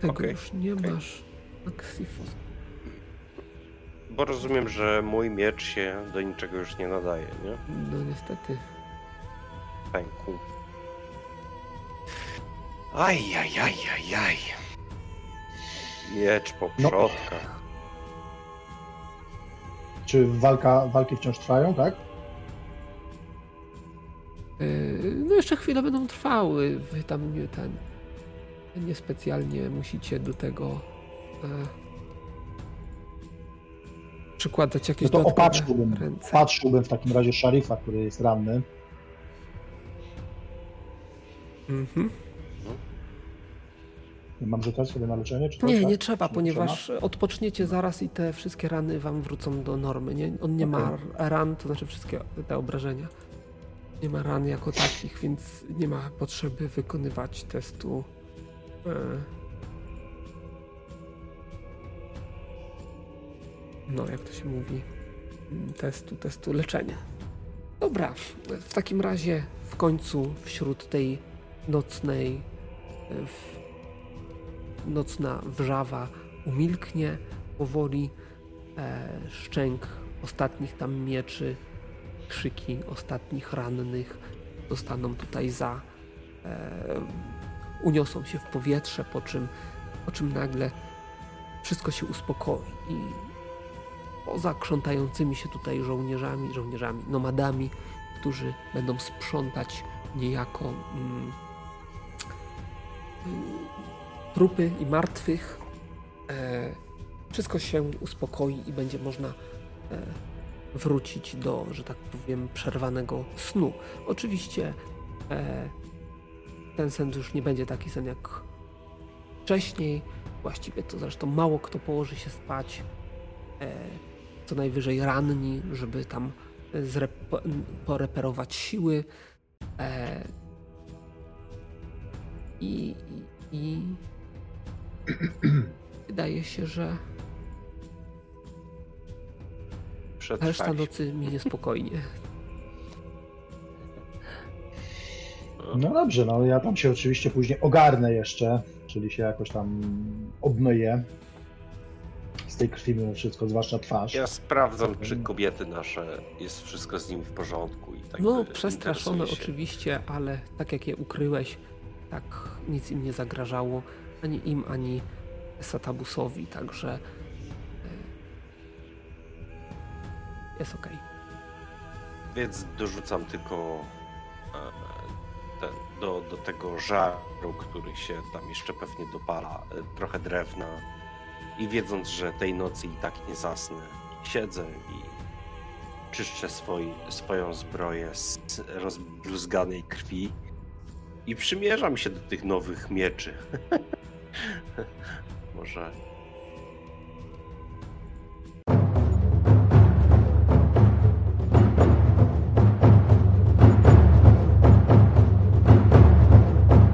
Tego okay. już nie okay. masz. Ksifos. Bo rozumiem, że mój miecz się do niczego już nie nadaje, nie? No niestety. Pękł. Aj, aj, aj, aj, aj. Miecz po no. przodkach. No. Czy walka, walki wciąż trwają, tak? Yy, no jeszcze chwilę będą trwały. Wy tam nie ten. Niespecjalnie musicie do tego e, przykładać jakieś no to opatrzyłbym, ręce. Patrzyłbym w takim razie szarifa, który jest ranny. Mhm. Mam rzucać sobie na leczenie? Czy nie, tak? nie trzeba, czy ponieważ trzeba? odpoczniecie zaraz i te wszystkie rany wam wrócą do normy. Nie? On nie okay. ma ran, to znaczy wszystkie te obrażenia. Nie ma ran jako takich, więc nie ma potrzeby wykonywać testu. E, no, jak to się mówi? Testu, testu leczenia. Dobra, w takim razie w końcu wśród tej nocnej e, nocna wrzawa umilknie powoli. E, szczęk ostatnich tam mieczy, krzyki ostatnich rannych zostaną tutaj za. E, uniosą się w powietrze, po czym, po czym nagle wszystko się uspokoi i poza krzątającymi się tutaj żołnierzami, żołnierzami, nomadami, którzy będą sprzątać niejako mm, trupy i martwych. E, wszystko się uspokoi i będzie można e, wrócić do, że tak powiem, przerwanego snu. Oczywiście e, ten sen już nie będzie taki sen jak wcześniej. Właściwie to zresztą mało kto położy się spać. E, co najwyżej ranni, żeby tam poreperować siły. E, i, i, Wydaje się, że reszta nocy minie spokojnie. No dobrze, no ja tam się oczywiście później ogarnę jeszcze, czyli się jakoś tam obmyję. Z tej krwi mimo wszystko, zwłaszcza twarz. Ja sprawdzam, czy kobiety nasze, jest wszystko z nimi w porządku i tak No, przestraszone oczywiście, ale tak jak je ukryłeś, tak nic im nie zagrażało ani im, ani Satabusowi, także Jest ok. Więc dorzucam tylko e, do, do tego żaru, który się tam jeszcze pewnie dopala, e, trochę drewna. I wiedząc, że tej nocy i tak nie zasnę, siedzę i czyszczę swój, swoją zbroję z rozbluzganej krwi i przymierzam się do tych nowych mieczy. Może